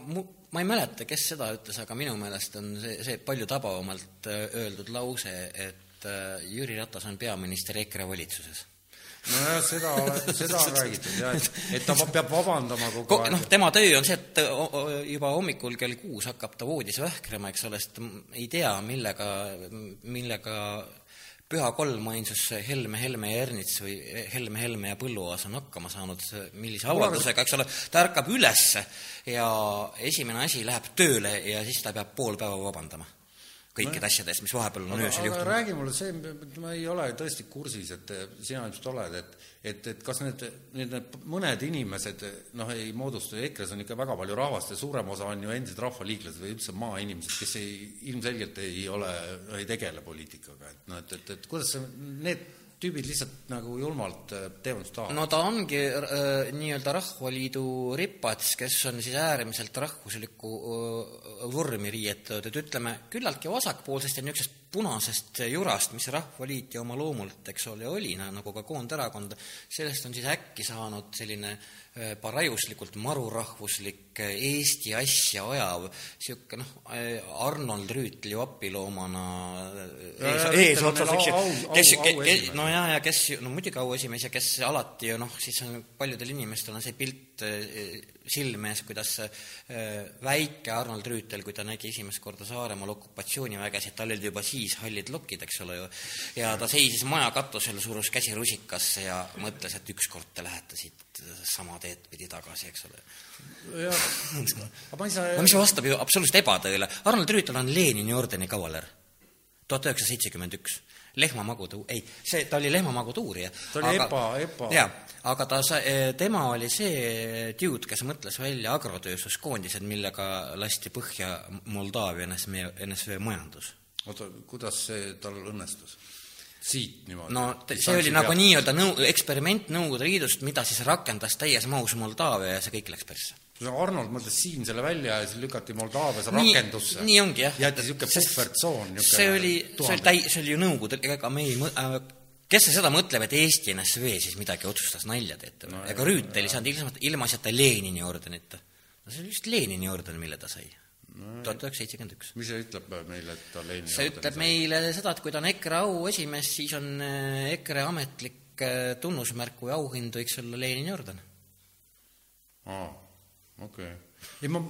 ma ei mäleta, kes seda ütles, aga minu meelest on see, see palju tabavamalt äh, öeldud lause, et äh, Jüri Ratas on peaminister EKRE valitsuses nojah, seda, seda on räägitud jah, et, et ta peab vabandama kogu Ko- aeg. noh, tema töö on see, et juba hommikul kell kuus hakkab ta voodis vähkrama, eks ole, sest ei tea, millega, millega püha kolmainsus Helme, Helme ja Ernits või Helme, Helme ja Põlluaas on hakkama saanud, millise avaldusega, eks ole, ta ärkab ülesse ja esimene asi läheb tööle ja siis ta peab pool päeva vabandama kõikide asjade eest, mis vahepeal on öösel juhtunud. räägi mulle see, ma ei ole tõesti kursis, et sina ilmselt oled, et et, et kas need, need, need mõned inimesed noh, ei moodustu, EKRE-s on ikka väga palju rahvast ja suurem osa on ju endised rahvaliiklased või üldse maainimesed, kes ei, ilmselgelt ei ole, ei tegele poliitikaga, et noh, et, et, et kuidas see, need tüübid lihtsalt nagu julmalt äh, teevad, mis tahavad? no ta ongi äh, nii-öelda Rahvaliidu ripats, kes on siis äärmiselt rahvuslikku äh, vormi riietatud, et ütleme, küllaltki vasakpoolsest ja niisugusest punasest jurast, mis Rahvaliit ju oma loomult, eks ole, oli, nagu ka Koonderakond, sellest on siis äkki saanud selline äh, parajuslikult marurahvuslik, äh, Eesti asja ajav, niisugune noh, Arnold Rüütli vapiloomana ees, eesotsas, eks ju, kes, auesimees. no ja, ja kes, no muidugi auesimees ja kes alati ju noh, siis on paljudel inimestel on see pilt silme ees, kuidas väike Arnold Rüütel, kui ta nägi esimest korda Saaremaal okupatsioonivägesid, tal olid juba siis hallid lokid, eks ole ju, ja ta seisis maja katusel, surus käsi rusikasse ja mõtles, et ükskord te lähete siit sama teed pidi tagasi, eks ole. aga no mis vastab ju absoluutselt ebatõele, Arnold Rüütel on Lenini ordeni kavaler, tuhat üheksasada seitsekümmend üks lehmamagutu-, ei, see, ta oli lehmamagutuurija. Ta oli EPA- EPA. jaa, aga ta sa-, tema oli see dude, kes mõtles välja agrotööstuskoondised, millega lasti põhja Moldaavia NSV, NSV majandus. oota, kuidas see tal õnnestus? Siit niimoodi? no see oli nagu nii-öelda nõu-, eksperiment Nõukogude Liidust, mida siis rakendas täies mahus Moldaavia ja see kõik läks persse Arnold mõtles siin selle välja ja siis lükati Moldaavias rakendusse. nii ongi jah. jäeti niisugune puhvertsoon. see oli, see oli täi-, see oli ju Nõukogude, ega me ei mõ- äh,, kes seda mõtleb, et Eesti NSV siis midagi otsustas nalja teete no,? ega Rüütel ei saanud ilma, ilmaasjata Lenini ordenit. no see oli just Lenini orden, mille ta sai. Tuhat üheksasada seitsekümmend üks. mis see ütleb meile, et ta Lenini see ütleb meile seda, et kui ta on EKRE auesimees, siis on äh, EKRE ametlik äh, tunnusmärk või auhind võiks olla Lenini orden. aa, okei okay.. ei ma,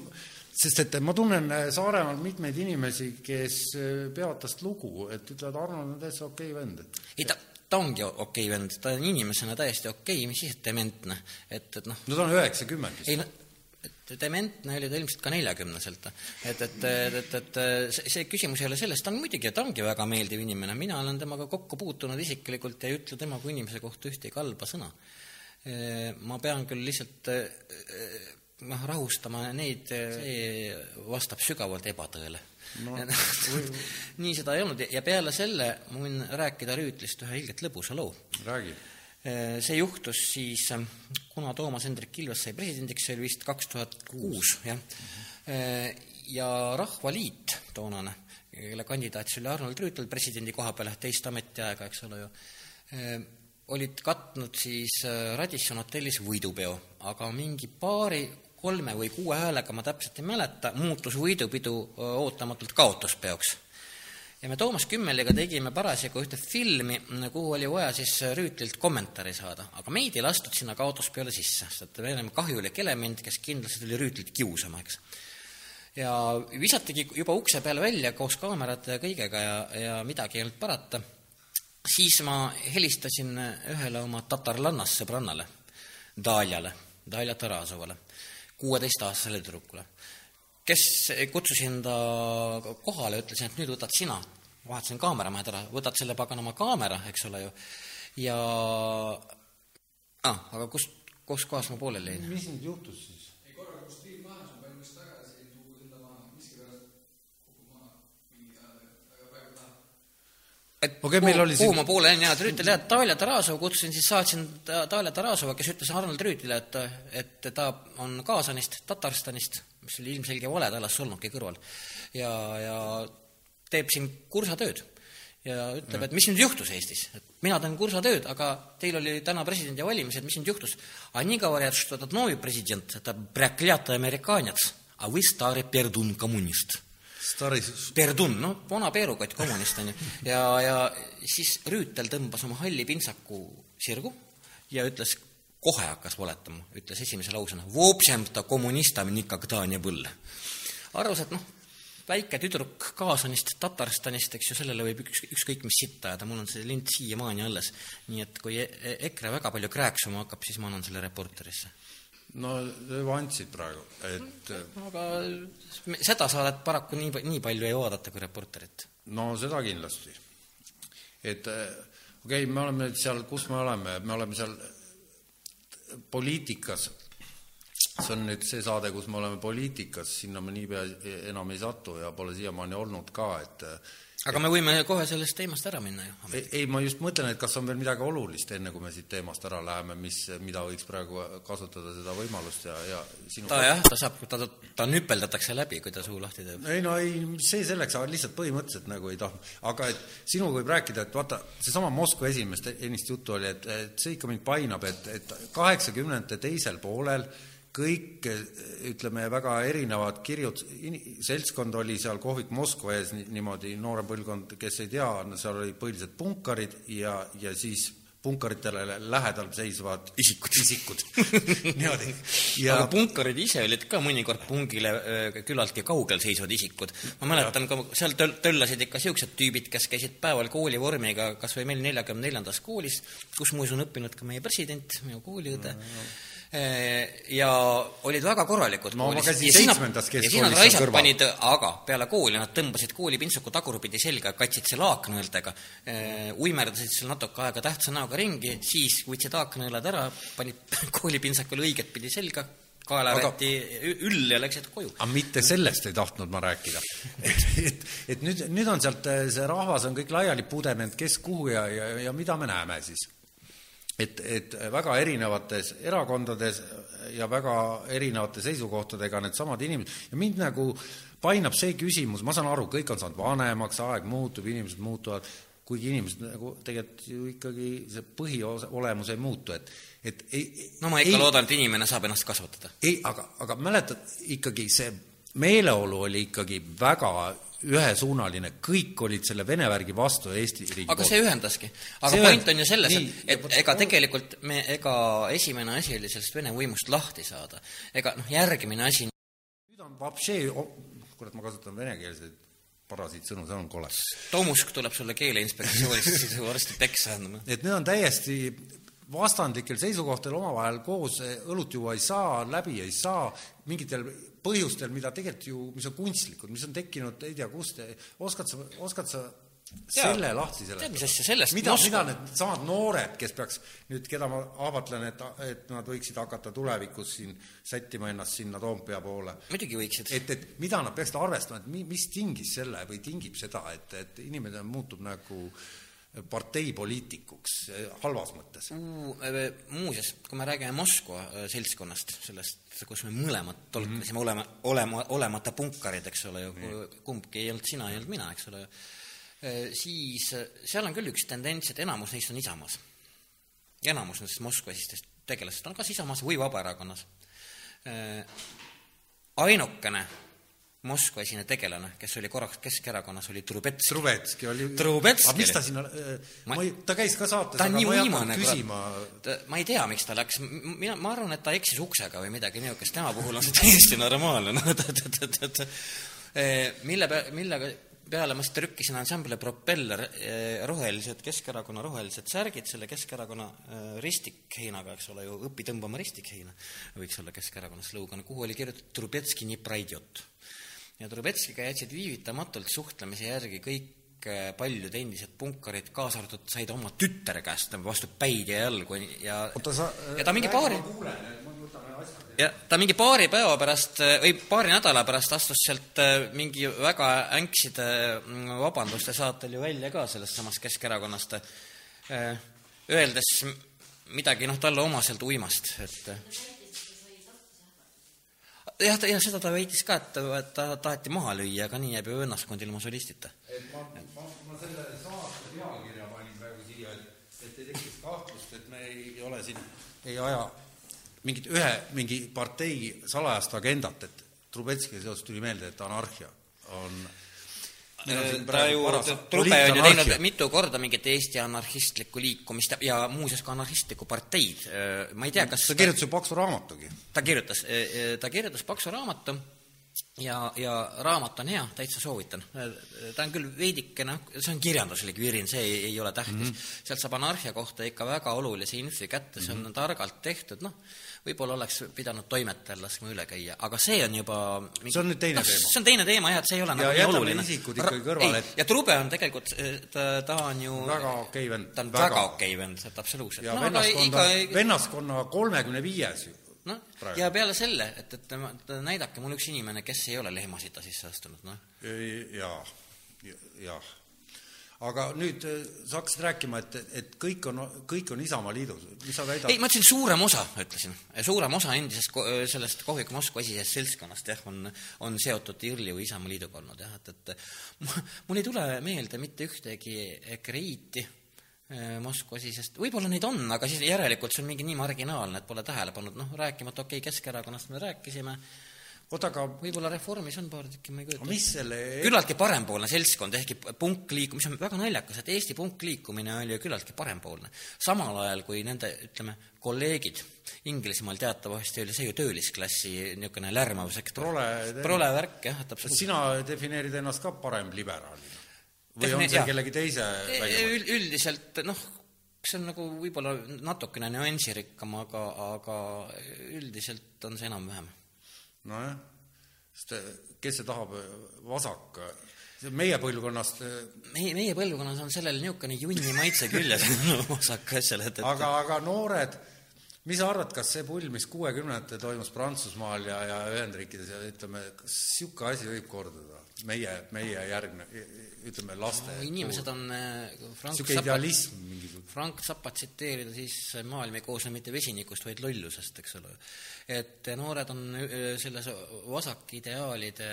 sest et ma tunnen äh, Saaremaal mitmeid inimesi, kes peavad tast lugu, et ütlevad, Arnold on täitsa okei okay vend, ei ta, ta ongi okei okay vend, ta on inimesena täiesti okei okay,, mis siis, et dementne, et, et noh. no ta on üheksakümmend vist. ei no, dementne oli ta ilmselt ka neljakümneselt. et, et, et, et, see, see küsimus ei ole selles, ta on muidugi, ta ongi väga meeldiv inimene, mina olen temaga kokku puutunud isiklikult ja ei ütle tema kui inimese kohta ühtegi halba sõna. ma pean küll lihtsalt noh, rahustama neid, see vastab sügavalt ebatõele no, nii seda ei olnud ja peale selle ma võin rääkida Rüütlist ühe ilgelt lõbusa loo. räägi. See juhtus siis, kuna Toomas Hendrik Ilves sai presidendiks, see oli vist kaks tuhat kuus, jah, ja Rahvaliit toonane, kelle kandidaat oli Arnold Rüütel presidendi koha peale teist ametiaega, eks ole ju, olid katnud siis Radisson hotellis võidupeo, aga mingi paari kolme või kuue häälega, ma täpselt ei mäleta, muutus võidupidu ootamatult kaotuspeoks. Ja me Toomas Kümmeliga tegime parasjagu ühte filmi, kuhu oli vaja siis Rüütlilt kommentaari saada, aga meid ei lastud sinna kaotuspeole sisse, sest me olime kahjulik element, kes kindlasti tuli Rüütlit kiusama, eks. ja visatigi juba ukse peale välja koos kaamerate ja kõigega ja, ja midagi ei olnud parata, siis ma helistasin ühele oma tatarlannast sõbrannale, Daljale, Dalja Tarasovale kuueteistaastasele tüdrukule, kes kutsusin ta kohale, ütlesin, et nüüd võtad sina, vahetasin kaameramehed ära, võtad selle paganama kaamera, eks ole ju, ja ah, aga kus, kus kohas ma pooleli jäin? mis nüüd juhtus siis? et Okei, meil oli kuhu siin- ma poole jäin, jah, et Rüütel jah, Talja Tarasov kutsusin, siis saatsin Ta- Talja Tarasova, kes ütles Arnold Rüütlile, et, et ta on Kaasanist, Tatarstanist, mis oli ilmselge vale, ta elas Solnuki kõrval, ja, ja teeb siin kursatööd. ja ütleb, et mis nüüd juhtus Eestis, et mina teen kursatööd, aga teil oli täna presidendivalimised, mis nüüd juhtus? А они говорят, что этот новый президент, это проклятый американец, а вы старый пердун коммунист Staris, Perdun, noh, vana peerukott, kommunist on ju. ja, ja siis Rüütel tõmbas oma halli pintsaku sirgu ja ütles, kohe hakkas valetama, ütles esimese lausena, arvas, et noh, väike tüdruk Kaasanist, Tatarstanist, eks ju, sellele võib üks, ükskõik mis sitta ajada, mul on see lint siiamaani alles. nii et kui E- E- EKRE väga palju krääksuma hakkab, siis ma annan selle reporterisse. no juba andsid praegu, et aga seda saadet paraku nii, nii palju ei vaadata kui reporterit. no seda kindlasti. et okei okay,, me oleme nüüd seal, kus me oleme, me oleme seal poliitikas, see on nüüd see saade, kus me oleme poliitikas, sinna me niipea enam ei satu ja pole siiamaani olnud ka, et aga me võime kohe sellest teemast ära minna ju. ei, ei, ma just mõtlen, et kas on veel midagi olulist, enne kui me siit teemast ära läheme, mis, mida võiks praegu kasutada, seda võimalust ja, ja sinu ta jah, ta saab, ta, ta nüpeldatakse läbi, kui ta suu lahti teeb. ei no ei, see selleks, aga lihtsalt põhimõtteliselt nagu ei tahtnud. aga et sinuga võib rääkida, et vaata, seesama Moskva esimeest ennist juttu oli, et, et see ikka mind painab, et, et kaheksakümnendate teisel poolel kõik ütleme, väga erinevad kirjud, seltskond oli seal kohvik Moskva ees ni- niimoodi, noorem põlvkond, kes ei tea, seal olid põhiliselt punkarid ja, ja siis punkaritele lähedal seisvad isikud, isikud. niimoodi. ja aga punkarid ise olid ka mõnikord pungile küllaltki kaugel seisvad isikud. ma mäletan ka, seal töl-, töllasid ikka niisugused tüübid, kes käisid päeval koolivormiga kas või meil neljakümne neljandas koolis, kus muuseas on õppinud ka meie president, minu kooliõde ja olid väga korralikud No koolis. Ja siis nad- ja siis nad raisad panid, aga peale kooli nad tõmbasid koolipintsaku tagurpidi selga katsid selle aknaõeldega, uimerdasid seal natuke aega tähtsa näoga ringi, siis võtsid aknaõelad ära, panid koolipintsakule õiget pidi selga, kaela Aga- üll ja läksid koju. aga mitte sellest ei tahtnud ma rääkida. et, et, et nüüd, nüüd on sealt, see rahvas on kõik laiali pudenenud, kes kuhu ja, ja, ja mida me näeme siis? Et, et väga erinevates erakondades ja väga erinevate seisukohtadega needsamad inimesed ja mind nagu painab see küsimus, ma saan aru, kõik on saanud vanemaks, aeg muutub, inimesed muutuvad, kuigi inimesed nagu tegelikult ju ikkagi see põhiolemus ei muutu, et et ei no ma ikka ei, loodan, et inimene saab ennast kasvatada. ei, aga, aga mäletad, ikkagi see meeleolu oli ikkagi väga ühesuunaline, kõik olid selle Vene värgi vastu Eesti riigi aga see ühendaski. aga See point ühendas- on ju selles, et, ja et vot- ega tegelikult me, ega esimene asi oli sellest Vene võimust lahti saada. ega noh, järgmine asi nüüd on vapšee, kurat, ma kasutan venekeelseid parasiitsõnu, see on kole. Tomusk tuleb sulle keeleinspektsioonist siis varsti peksa andma. et need on täiesti vastandlikel seisukohtadel omavahel koos õlut juua ei saa, läbi ei saa, mingitel põhjustel, mida tegelikult ju, mis on kunstlikud, mis on tekkinud ei tea kust, oskad sa, oskad sa selle lahti tead, seletada? mis asja, sellest mida, mida need samad noored, kes peaks nüüd, keda ma ahvatlen, et, et nad võiksid hakata tulevikus siin sättima ennast sinna Toompea poole, muidugi võiksid. et, et mida nad peaksid arvestama, et mi-, mis tingis selle või tingib seda, et, et inimene muutub nagu parteipoliitikuks eh, halvas mõttes. muuseas, kui me räägime Moskva äh, seltskonnast, sellest, kus me mõlemad tolkasime olema, olema, olemata punkarid, eks ole ju, kumbki ei olnud sina, ei olnud mina, eks ole, siis äh, seal on küll üks tendents, et enamus neist on Isamaas. enamus nendest Moskva-esistest tegelastest on kas Isamaas või Vabaerakonnas. ainukene Moskva-esine tegelane, kes oli korraks Keskerakonnas, oli Trubetski. Trubetski oli Trubetski aga mis ta sinna Ma- ma ei, ta käis ka saates, aga ma ei hakanud küsima. Ma ei tea, miks ta läks, mina, ma arvan, et ta eksis uksega või midagi niisugust, tema puhul on see täiesti normaalne, noh, et, et, et, et, et mille pea-, millega peale ma siis trükkisin ansambli Propeller eh, rohelised, Keskerakonna rohelised särgid, selle Keskerakonna eh, ristikheinaga, eks ole ju, õpi tõmbama ristikheina, võiks olla Keskerakonna slogan, kuhu oli kirjutatud Trubetski nii praidjot. Ja Trubetskiga jätsid viivitamatult suhtlemise järgi kõik eh, paljud endised punkarid, kaasa arvatud, said oma tütre käest vastu päid ja jalgu ja oota, sa ja ta mingi paari ja ta mingi paari päeva pärast või paari nädala pärast astus sealt äh, mingi väga änkside vabanduste saatel ju välja ka sellest samast Keskerakonnast, äh, öeldes midagi noh, talle omaselt uimast, et äh, jah, jah, seda ta väitis ka, et ta, ta taheti maha lüüa, aga nii jääb ju õnnaskond ilma solistita. et ma, ma, ma selle saate pealkirja panin praegu siia, et, et ei tekiks kahtlust, et me ei ole siin, ei aja mingit ühe, mingi partei salajast agendat, et Trubetskiga seoses tuli meelde, et anarhia on ta praegu ju, Trube on ju teinud mitu korda mingit Eesti anarhistlikku liikumist ja, ja muuseas ka anarhistlikku parteid. ma ei tea, kas ta kirjutas ju paksu raamatugi. ta kirjutas, ta kirjutas paksu raamatu ja, ja raamat on hea, täitsa soovitan. ta on küll veidikene, see on kirjanduslik virin, see ei, ei ole tähtis mm. -hmm. sealt saab anarhia kohta ikka väga olulise infi kätte, see on mm -hmm. targalt tehtud, noh, võib-olla oleks pidanud toimetajal laskma üle käia, aga see on juba mingi, See on nüüd teine noh, teema. see on teine teema jah, et see ei ole Ja nagu nii oluline. isikud ikkagi kõrvale, et- ja Trube on tegelikult, ta, ta on ju väga okei vend. ta on väga, väga okei vend, absoluutselt. ja no vennaskonna iga, vennaskonna kolmekümne viies ju. noh, ja peale selle, et, et ta- näidake mulle üks inimene, kes ei ole lehmasita sisse astunud, noh. jaa, jah. Aga nüüd eh, sa hakkasid rääkima, et, et kõik on, kõik on Isamaa liidus, mis sa väidad? ei, ma ütlesin suurem osa, ütlesin. suurem osa endisest, ko- sellest kohviku Moskva esisest seltskonnast jah, on, on seotud IRL-i või Isamaa Liiduga olnud jah, et, et mu- mul ei tule meelde mitte ühtegi ekreiiti eh, Moskva esisest, võib-olla neid on, aga siis järelikult see on mingi nii marginaalne, et pole tähele pannud, noh, rääkimata okei okay, Keskerakonnast me rääkisime, oota, aga võib-olla Reformis on paar tükki, ma ei kujuta mis selle küllaltki parempoolne seltskond, ehkki punkliikum-, mis on väga naljakas, et Eesti punkliikumine oli ju küllaltki parempoolne. samal ajal kui nende, ütleme, kolleegid Inglismaal teatavasti oli see ju töölisklassi niisugune lärmav sektor. Prole- värk, jah, absoluutselt. sina defineerid ennast ka paremliberaalina? või Defini- on see jaa. kellegi teise väljamõte? Üld- Üldiselt noh, see on nagu võib-olla natukene nüansirikkam, aga, aga üldiselt on see enam-vähem. Nojah, sest eh, kes see tahab, eh, vasak, see meie põlvkonnast, eh, meie, meie põlvkonnas on sellel niisugune junni maitse küljes vasak asjal, et, et aga, aga noored, mis sa arvad, kas see pull, mis kuuekümnendatel toimus Prantsusmaal ja, ja Ühendriikides ja ütleme, kas niisugune asi võib korduda? meie, meie järgne, ütleme laste inimesed on äh, Frank niisugune Zappa idealism mingisugune. Frank Zappa tsiteerida, siis maailm ei koosne mitte vesinikust, vaid lollusest, eks ole. et noored on öö, selles vasakideaalide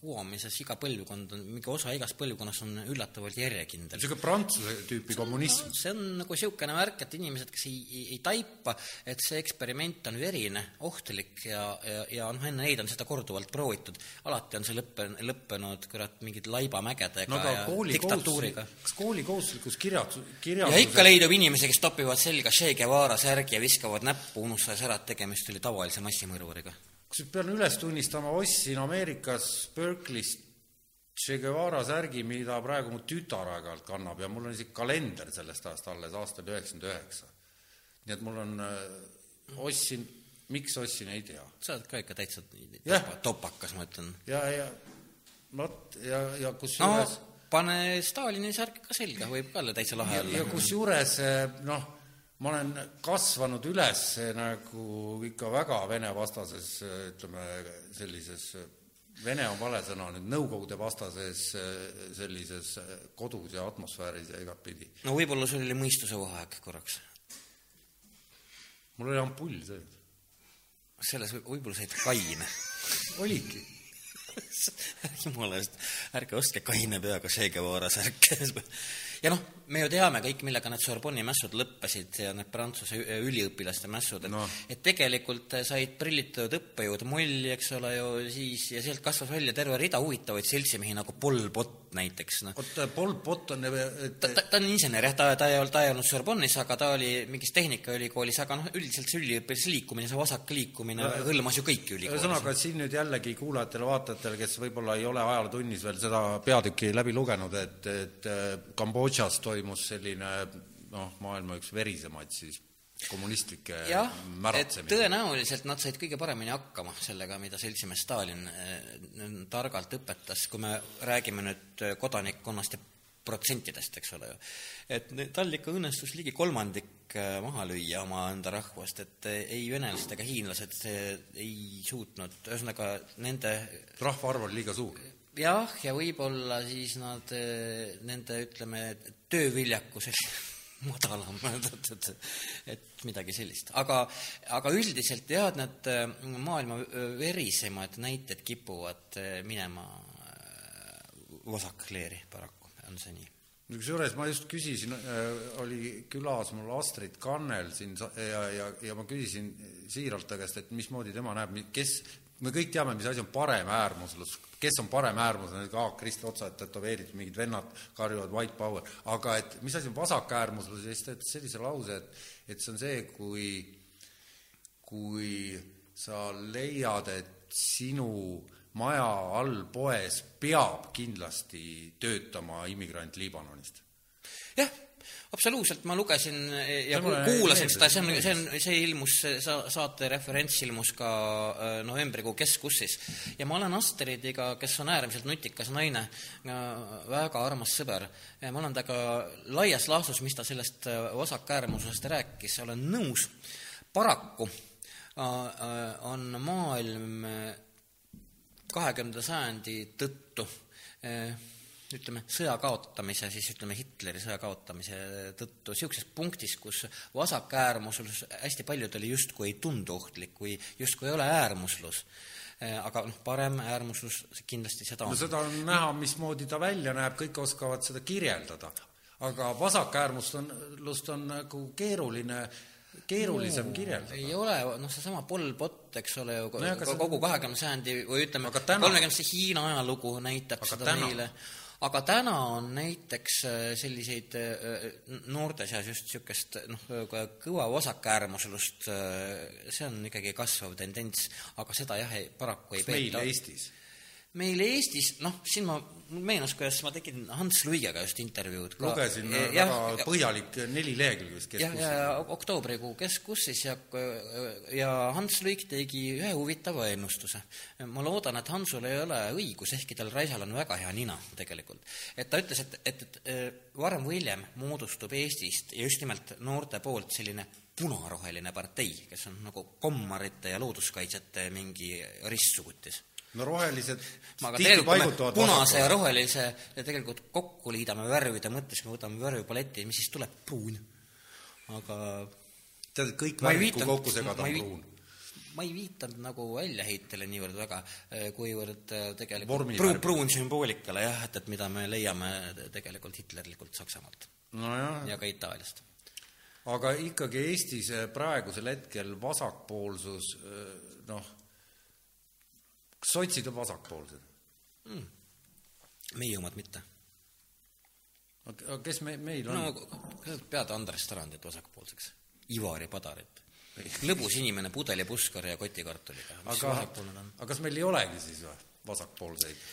kuomises, iga põlvkond on, mingi osa igast põlvkonnast on üllatavalt järjekindel. niisugune prantsuse tüüpi kommunism. see on nagu niisugune värk, et inimesed, kes ei, ei, ei taipa, et see eksperiment on verine, ohtlik ja, ja, ja noh, enne neid on seda korduvalt proovitud, alati on see lõppe, lõppenud kurat mingite laibamägedega no ja kooli diktatuuriga. kas kooli kohustuslikus kirjatus, ja kirjanduses ikka leidub inimesi, kes topivad selga Che Guevara särgi ja viskavad näppu, unustades ära, et tegemist oli tavalise massimõrvariga. kusjuures pean üles tunnistama, ostsin Ameerikas Berkeley'st Che Guevara särgi, mida praegu mu tütar aeg-ajalt kannab ja mul on isegi kalender sellest ajast alles, aasta oli üheksakümmend üheksa. Nii et mul on, ostsin, miks ostsin, ei tea. sa oled ka ikka täitsa topa- topakas, ma ütlen. ja, ja vot, ja, ja no kusjuures pane Stalini särk ka selga, võib ka olla täitsa lahe ja, ja olla. kusjuures noh, ma olen kasvanud üles nagu ikka väga Vene-vastases, ütleme, sellises Vene on vale sõna nüüd, Nõukogude vastases sellises kodus ja atmosfääris ja igatpidi. no võib-olla sul oli mõistuse vaheaeg korraks. Mul oli ampull sees. selles võib- võib-olla said kaine. oligi. jumala eest, ärge ostke kaine peaga Che Guevara särke. ja noh, me ju teame kõik, millega need Sorbonni mässud lõppesid ja need Prantsuse üliõpilaste mässud, et No. et tegelikult said prillitatud õppejõud mulli, eks ole ju, siis ja sealt kasvas välja terve rida huvitavaid seltsimehi nagu Pol Pot näiteks, noh. oot, Pol Pot on, et ta, ta, ta on insener jah, ta, ta ei olnud, ta ei olnud Sorbonnis, aga ta oli mingis tehnikaülikoolis, aga noh, üldiselt see üliõpilase liikumine, see vasak liikumine hõlmas ju kõiki ülikoolis. ühesõnaga, siin nüüd jällegi kuulajatele-vaatajatele, kes võib-olla ei ole ajalootunnis veel seda peatükki läbi lugenud, et, et äh, Kambodžas toimus selline noh, maailma üks verisemaid siis et märatsemisi. tõenäoliselt nad said kõige paremini hakkama sellega, mida seltsimees Stalin eh, targalt õpetas, kui me räägime nüüd eh, kodanikkonnast ja protsentidest, eks ole ju. et tal ikka õnnestus ligi kolmandik eh, maha lüüa omaenda rahvast, et ei venelased ega hiinlased ei suutnud, ühesõnaga nende rahvaarv on liiga suur. jah, ja võib-olla siis nad, nende ütleme, tööviljakus madalam, et, et, et midagi sellist. aga, aga üldiselt jah, et need äh, maailma verisemad näited kipuvad äh, minema äh, vasakleeri paraku, on see nii. kusjuures ma just küsisin, oli külas mul Astrid Kannel siin ja, ja, ja ma küsisin siiralt ta käest, et mismoodi tema näeb, kes, me kõik teame, mis asi on paremäärmuslus, kes on paremäärmuslane, ka Kristi otsad tätoveeritud, mingid vennad karjuvad white power, aga et mis asi on vasakäärmuslus? Ja siis ta ütles sellise lause, et, et see on see, kui, kui sa leiad, et sinu maja all poes peab kindlasti töötama immigrant Liibanonist. Jah, absoluutselt, ma lugesin ja kuulasin seda, see on, see on, see ilmus, saate referents ilmus ka äh, novembrikuu keskussis. ja ma olen Astridiga, kes on äärmiselt nutikas naine, väga armas sõber, ma olen temaga laias laastus, mis ta sellest äh, vasakäärmusest rääkis, olen nõus, paraku äh, äh, on maailm äh, kahekümnenda sajandi tõttu ütleme, sõja kaotamise, siis ütleme Hitleri sõja kaotamise tõttu niisuguses punktis, kus vasakäärmuslus hästi paljudele justkui ei tundu ohtlik või justkui ei ole äärmuslus. aga noh, parem äärmuslus kindlasti seda no on. seda on näha, mismoodi ta välja näeb, kõik oskavad seda kirjeldada. aga vasakäärmust on, lust on nagu keeruline, keerulisem no, kirjeldada. ei ole, noh, seesama Pol Pot, eks ole ju, kogu kahekümne sajandi või ütleme, kolmekümnendate Hiina ajalugu näitab Aga seda täna? meile. Aga täna on näiteks äh, selliseid äh, noorte seas just niisugust noh, kõva vasakäärmuslust, see on ikkagi kasvav tendents, aga seda jah, paraku ei meil peeta Eestis. Meil Eestis, noh, siin ma, mul meenus, kuidas ma tegin Hans Luigega just intervjuud. lugesin Ja- väga ja- põhjalik neli lehekülge jah, ja oktoobrikuu keskussis ja, ja Hans Luik tegi ühe huvitava ennustuse. ma loodan, et Hansul ei ole õigus, ehkki tal Raisal on väga hea nina tegelikult. et ta ütles, et, et, et varem või hiljem moodustub Eestist ja just nimelt noorte poolt selline punaroheline partei, kes on nagu kommarite ja looduskaitsjate mingi ristsugutis no rohelised aga tihti tegelikult kui me punase ja rohelise ja tegelikult kokku liidame värvide mõttes, me võtame värvipaleti, mis siis tuleb? pruun. aga tead, kõik ma viitanud- kokku segada, ma on pruun. ma ei viitanud nagu väljaheitele niivõrd väga, kuivõrd äh, tegelikult Vormi pruun, sümboolikale jah, et, et mida me leiame tegelikult hitlerlikult Saksamaalt nojah, ja ka Itaaliast. aga ikkagi Eestis eh, praegusel hetkel vasakpoolsus, eh, noh, sotsid on vasakpoolsed? meie omad mitte. aga kes me, meil on no pead Andres Tarandit vasakpoolseks, Ivari Padarit. lõbus inimene pudelipuskari ja kotikartuliga. aga, aga kas meil ei olegi siis või vasakpoolseid?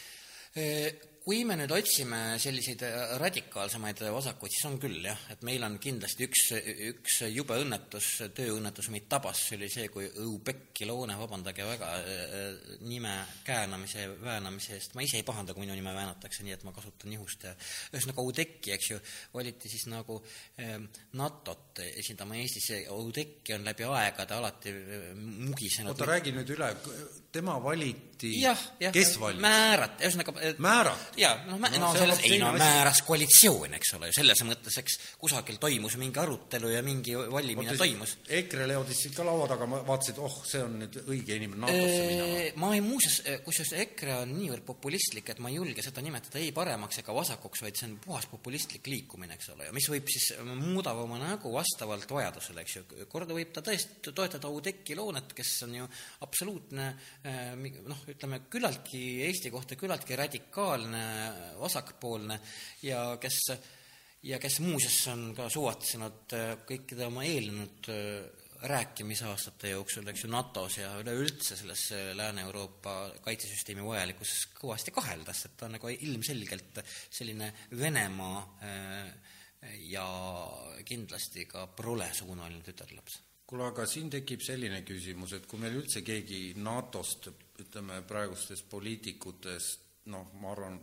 Kui me nüüd otsime selliseid äh, radikaalsemaid vasakuid, siis on küll jah, et meil on kindlasti üks, üks jube õnnetus, tööõnnetus meid tabas, see oli see, kui Õubekki Loone, vabandage väga, äh, nime käänamise väänamise eest, ma ise ei pahanda, kui minu nime väänatakse nii, et ma kasutan nihust ja ühesõnaga Oudekki, eks ju, valiti siis nagu eh, NATO-t esindama Eestis, Oudekki on läbi aegade alati mugisenud. Oota, räägi nüüd üle, tema valiti. Kes valis? määrati, ühesõnaga määrati? jaa, noh, No no selles on ei no teine asi. määras koalitsioon, eks ole ju, selles mõttes, eks kusagil toimus mingi arutelu ja mingi valimine toimus. EKRE leodis siit ka laua taga, ma vaatasin, et oh, see on nüüd õige inimene NATO-sse minema. ma ei muuseas, kusjuures EKRE on niivõrd populistlik, et ma ei julge seda nimetada ei paremaks ega vasakuks, vaid see on puhas populistlik liikumine, eks ole ju, mis võib siis, muudab oma nägu vastavalt vajadusele, eks ju, korda võib ta tõesti toetada Oudekki Loonet, kes on ju absoluutne mi- noh, ütleme küllaltki Eesti kohta küllaltki radikaalne vasakpoolne ja kes ja kes muuseas on ka suvatsenud eh, kõikide oma eelnenud eh, rääkimisaastate jooksul, eks ju, NATO-s ja üleüldse selles Lääne-Euroopa kaitsesüsteemi vajalikkuses kõvasti kahelda, sest et ta on nagu ilmselgelt selline Venemaa ja kindlasti ka prolesuunaline tütarlaps. kuule, aga siin tekib selline küsimus, et kui meil üldse keegi NATO-st, ütleme praegustest poliitikutest, noh, ma arvan,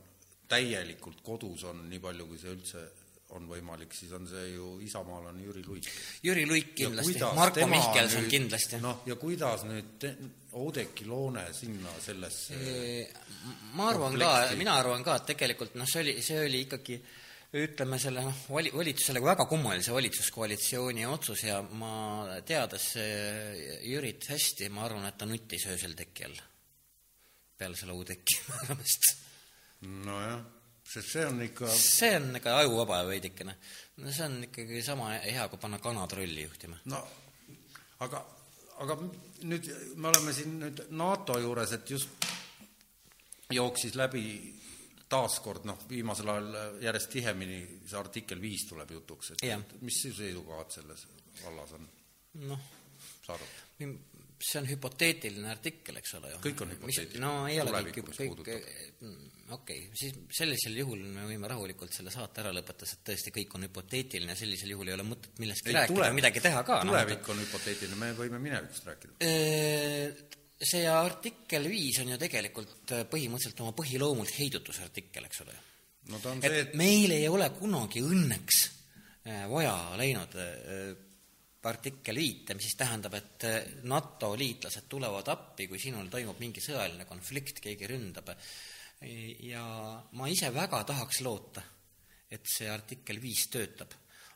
täielikult kodus on, nii palju kui see üldse on võimalik, siis on see ju isamaalane Jüri Luik. Jüri Luik kindlasti, Marko Mihkelson kindlasti. noh, ja kuidas nüüd Oudekki Loone sinna sellesse ma arvan ka komplekti., mina arvan ka, et tegelikult noh, see oli, see oli ikkagi ütleme selle noh, vali-, valitsusele väga kummalise valitsuskoalitsiooni otsus ja ma teades eh, Jürit hästi, ma arvan, et ta nuttis öösel teki all peale selle Oudekki määramist. nojah, sest see on ikka see on ikka ajuvaba veidikene. no see on ikkagi sama hea, kui panna kana trolli juhtima. no aga, aga nüüd me oleme siin nüüd NATO juures, et just jooksis läbi taaskord noh, viimasel ajal järjest tihemini see artikkel viis tuleb jutuks, et et mis su seisukohad selles vallas on, noh, sa arvad? See on hüpoteetiline artikkel, eks ole ju. Kõik on hüpoteetiline. no ei ole kõik, kõik puudutab., okei okay., siis sellisel juhul me võime rahulikult selle saate ära lõpetada, sest tõesti kõik on hüpoteetiline, sellisel juhul ei ole mõtet millestki Ei, rääkida tulevik- või midagi teha ka. tulevik on hüpoteetiline, me võime minevikust rääkida. see artikkel viis on ju tegelikult äh, põhimõtteliselt oma põhiloomult heidutusartikkel, eks ole ju no ta on see, et et meil ei ole kunagi õnneks äh, vaja läinud äh, artikkel viite, mis siis tähendab, et äh, NATO liitlased tulevad appi, kui sinul toimub mingi sõjaline konflikt, keegi ründab. ja ma ise väga tahaks loota, et see artikkel viis töötab.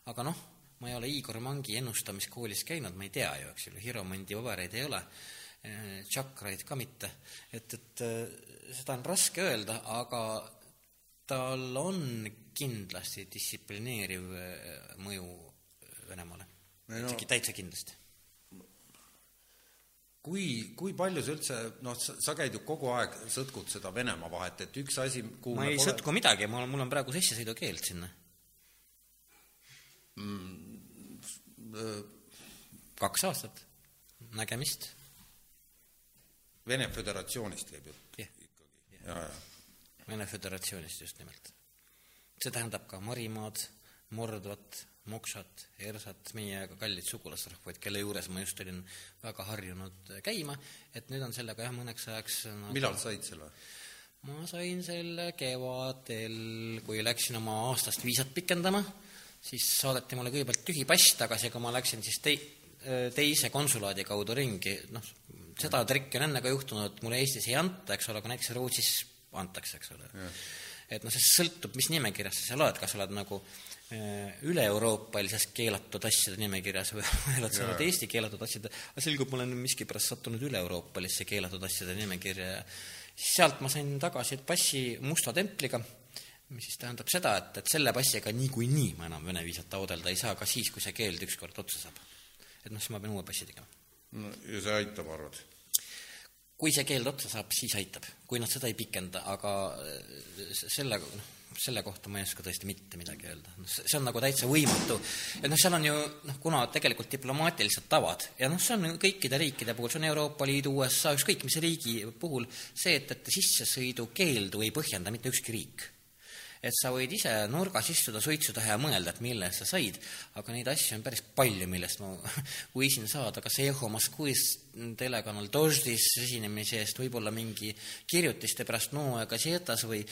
aga noh, ma ei ole Igor Mangi ennustamiskoolis käinud, ma ei tea ju, eks ju, Hiromandi pabereid ei ole, tšakraid ka mitte, et, et äh, seda on raske öelda, aga tal on kindlasti distsiplineeriv mõju Venemaale. No- täitsa kindlasti. kui, kui palju sa üldse, noh, sa, käid ju kogu aeg, sõtkud seda Venemaa vahet, et üks asi, kuhu ma ei pole- sõtku midagi, mul on, mul on praegu sissesõidukeeld sinna. kaks aastat, nägemist. Vene Föderatsioonist käib jutt jah, ikkagi, ja Vene Föderatsioonist just nimelt. see tähendab ka Marimaad, Mordvat, Moksat, Ersat, meie kallid sugulasrahvaid, kelle juures ma just olin väga harjunud käima, et nüüd on sellega jah, mõneks ajaks nagu millal sa said selle? ma sain selle kevadel, kui läksin oma aastast viisat pikendama, siis saadeti mulle kõigepealt tühi pass tagasi, aga ma läksin siis tei-, teise konsulaadi kaudu ringi, noh, seda trikki on enne ka juhtunud, et mulle Eestis ei anta, eks ole, aga näiteks Rootsis antakse, eks ole. et noh, see sõltub, mis nimekirjas sa seal oled, kas sa oled nagu üle-euroopalises keelatud asjade nimekirjas või oled sa oled Eesti keelatud asjade, aga selgub, ma olen miskipärast sattunud üle-euroopalisse keelatud asjade nimekirja ja sealt ma sain tagasi passi musta templiga, mis siis tähendab seda, et, et selle passiga niikuinii ma enam Vene viisat taodelda ei saa ka siis, kui see keeld ükskord otsa saab. et noh, siis ma pean uue passi tegema no ja see aitab, arvad? kui see keeld otsa saab, siis aitab, kui nad seda ei pikenda, aga äh, selle, noh, selle kohta ma ei oska tõesti mitte midagi öelda. noh, see on nagu täitsa võimatu. et noh, seal on ju noh, kuna tegelikult diplomaatilised tavad ja noh, see on ju kõikide riikide puhul, see on Euroopa Liidu, USA, ükskõik mis riigi puhul, see, et, et sissesõidukeeldu ei põhjenda mitte ükski riik et sa võid ise nurgas istuda suitsu taha ja mõelda, et mille eest sa said, aga neid asju on päris palju, millest ma võisin saada, kas Eho Moskvis telekanal Doždis esinemise eest, võib-olla mingi kirjutiste pärast Noe Gazetas või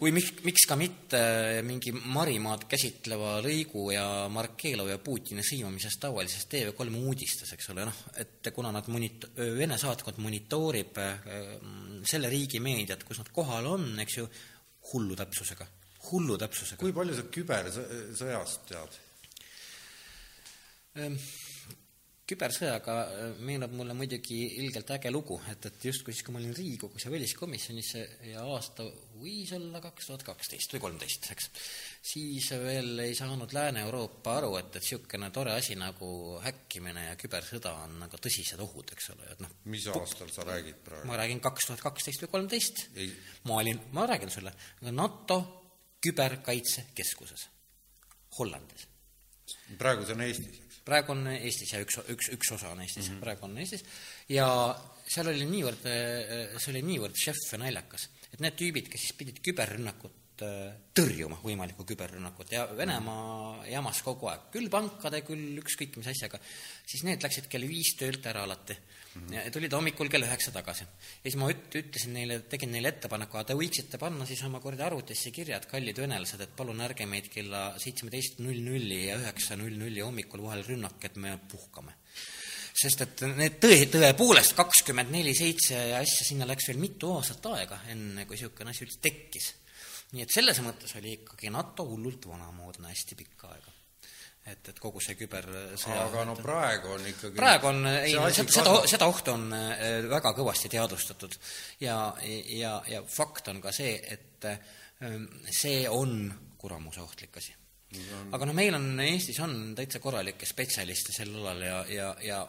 või miks, miks ka mitte mingi Marimaad käsitleva lõigu ja Markelov ja Putini sõimamisest tavalises TV3 uudistes, eks ole, noh, et kuna nad monit-, Vene saatkond monitoorib äh, selle riigi meediat, kus nad kohal on, eks ju, hullu täpsusega, hullu täpsusega. kui palju sa kübersõjast tead? Kübersõjaga äh, meenub mulle muidugi ilgelt äge lugu, et, et justkui siis, kui ma olin Riigikogus ja väliskomisjonis ja aasta võis olla kaks tuhat kaksteist või kolmteist, eks, siis veel ei saanud Lääne-Euroopa aru, et, et niisugune tore asi nagu häkkimine ja kübersõda on nagu tõsised ohud, eks ole, et noh mis aastal sa räägid praegu? ma räägin kaks tuhat kaksteist või kolmteist. ma olin, ma räägin sulle, NATO küberkaitsekeskuses Hollandis. praegu see on Eestis? Praegu on Eestis ja üks, üks, üks osa on Eestis mm, -hmm. praegu on Eestis. Ja seal oli niivõrd, see oli niivõrd šef ja naljakas, et need tüübid, kes siis pidid küberrünnakut tõrjuma, võimalikku küberrünnakut ja Venemaa jamas kogu aeg, küll pankade, küll ükskõik mis asjaga, siis need läksid kell viis töölt ära alati ja tulid hommikul kell üheksa tagasi. ja siis ma üt-, ütlesin neile, tegin neile ettepaneku, aga te võiksite panna siis omakorda arvutisse kirja, et kallid venelased, et palun ärge meid kella seitsmeteist null nulli ja üheksa null nulli hommikul vahel rünnake, et me puhkame sest et need tõe, tõepoolest kakskümmend neli seitse asja, sinna läks veel mitu aastat aega, enne kui niisugune asi üldse tekkis. nii et selles mõttes oli ikkagi NATO hullult vanamoodne hästi pikka aega. Et, et kogu see kübersõja aga no praegu on ikkagi praegu on, ei, seda, seda, seda ohtu on äh, väga kõvasti teadvustatud. Ja, ja, ja fakt on ka see, et ähm, see on kuramuse ohtlik asi aga noh, meil on Eestis on täitsa korralikke spetsialiste sel alal ja, ja, ja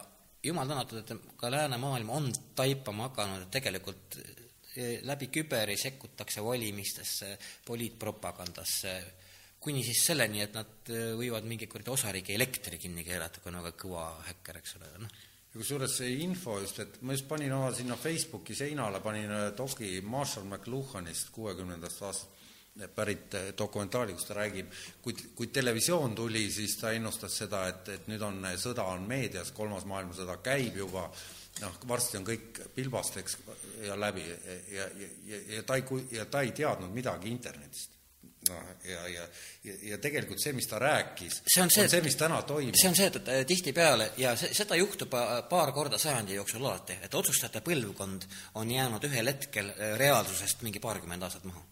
jumal tänatud, et ka läänemaailm on taipama hakanud, et tegelikult eh, läbi küberi sekkutakse valimistesse, poliitpropagandasse, kuni siis selleni, et nad eh, võivad mingi kuradi osariigi elektri kinni keerata, kui on väga kõva häkker, eks ole, noh. Ja kusjuures see info just, et ma just panin oma sinna Facebooki seinale, panin dogi Marshall McLuhanist kuuekümnendast aastast pärit dokumentaali, kus ta räägib, kui, kui televisioon tuli, siis ta ennustas seda, et, et nüüd on, sõda on meedias, kolmas maailmasõda käib juba, noh, varsti on kõik pilbasteks ja läbi. Ja, ja, ja, ja ta ei, ja ta ei teadnud midagi internetist noh, ja, ja, ja, ja tegelikult see, mis ta rääkis, on see, see, mis täna toimub. see on see, et, tihtipeale ja see, seda juhtub paar korda sajandi jooksul alati, et otsustajate põlvkond on jäänud ühel hetkel äh, reaalsusest mingi paarkümmend aastat maha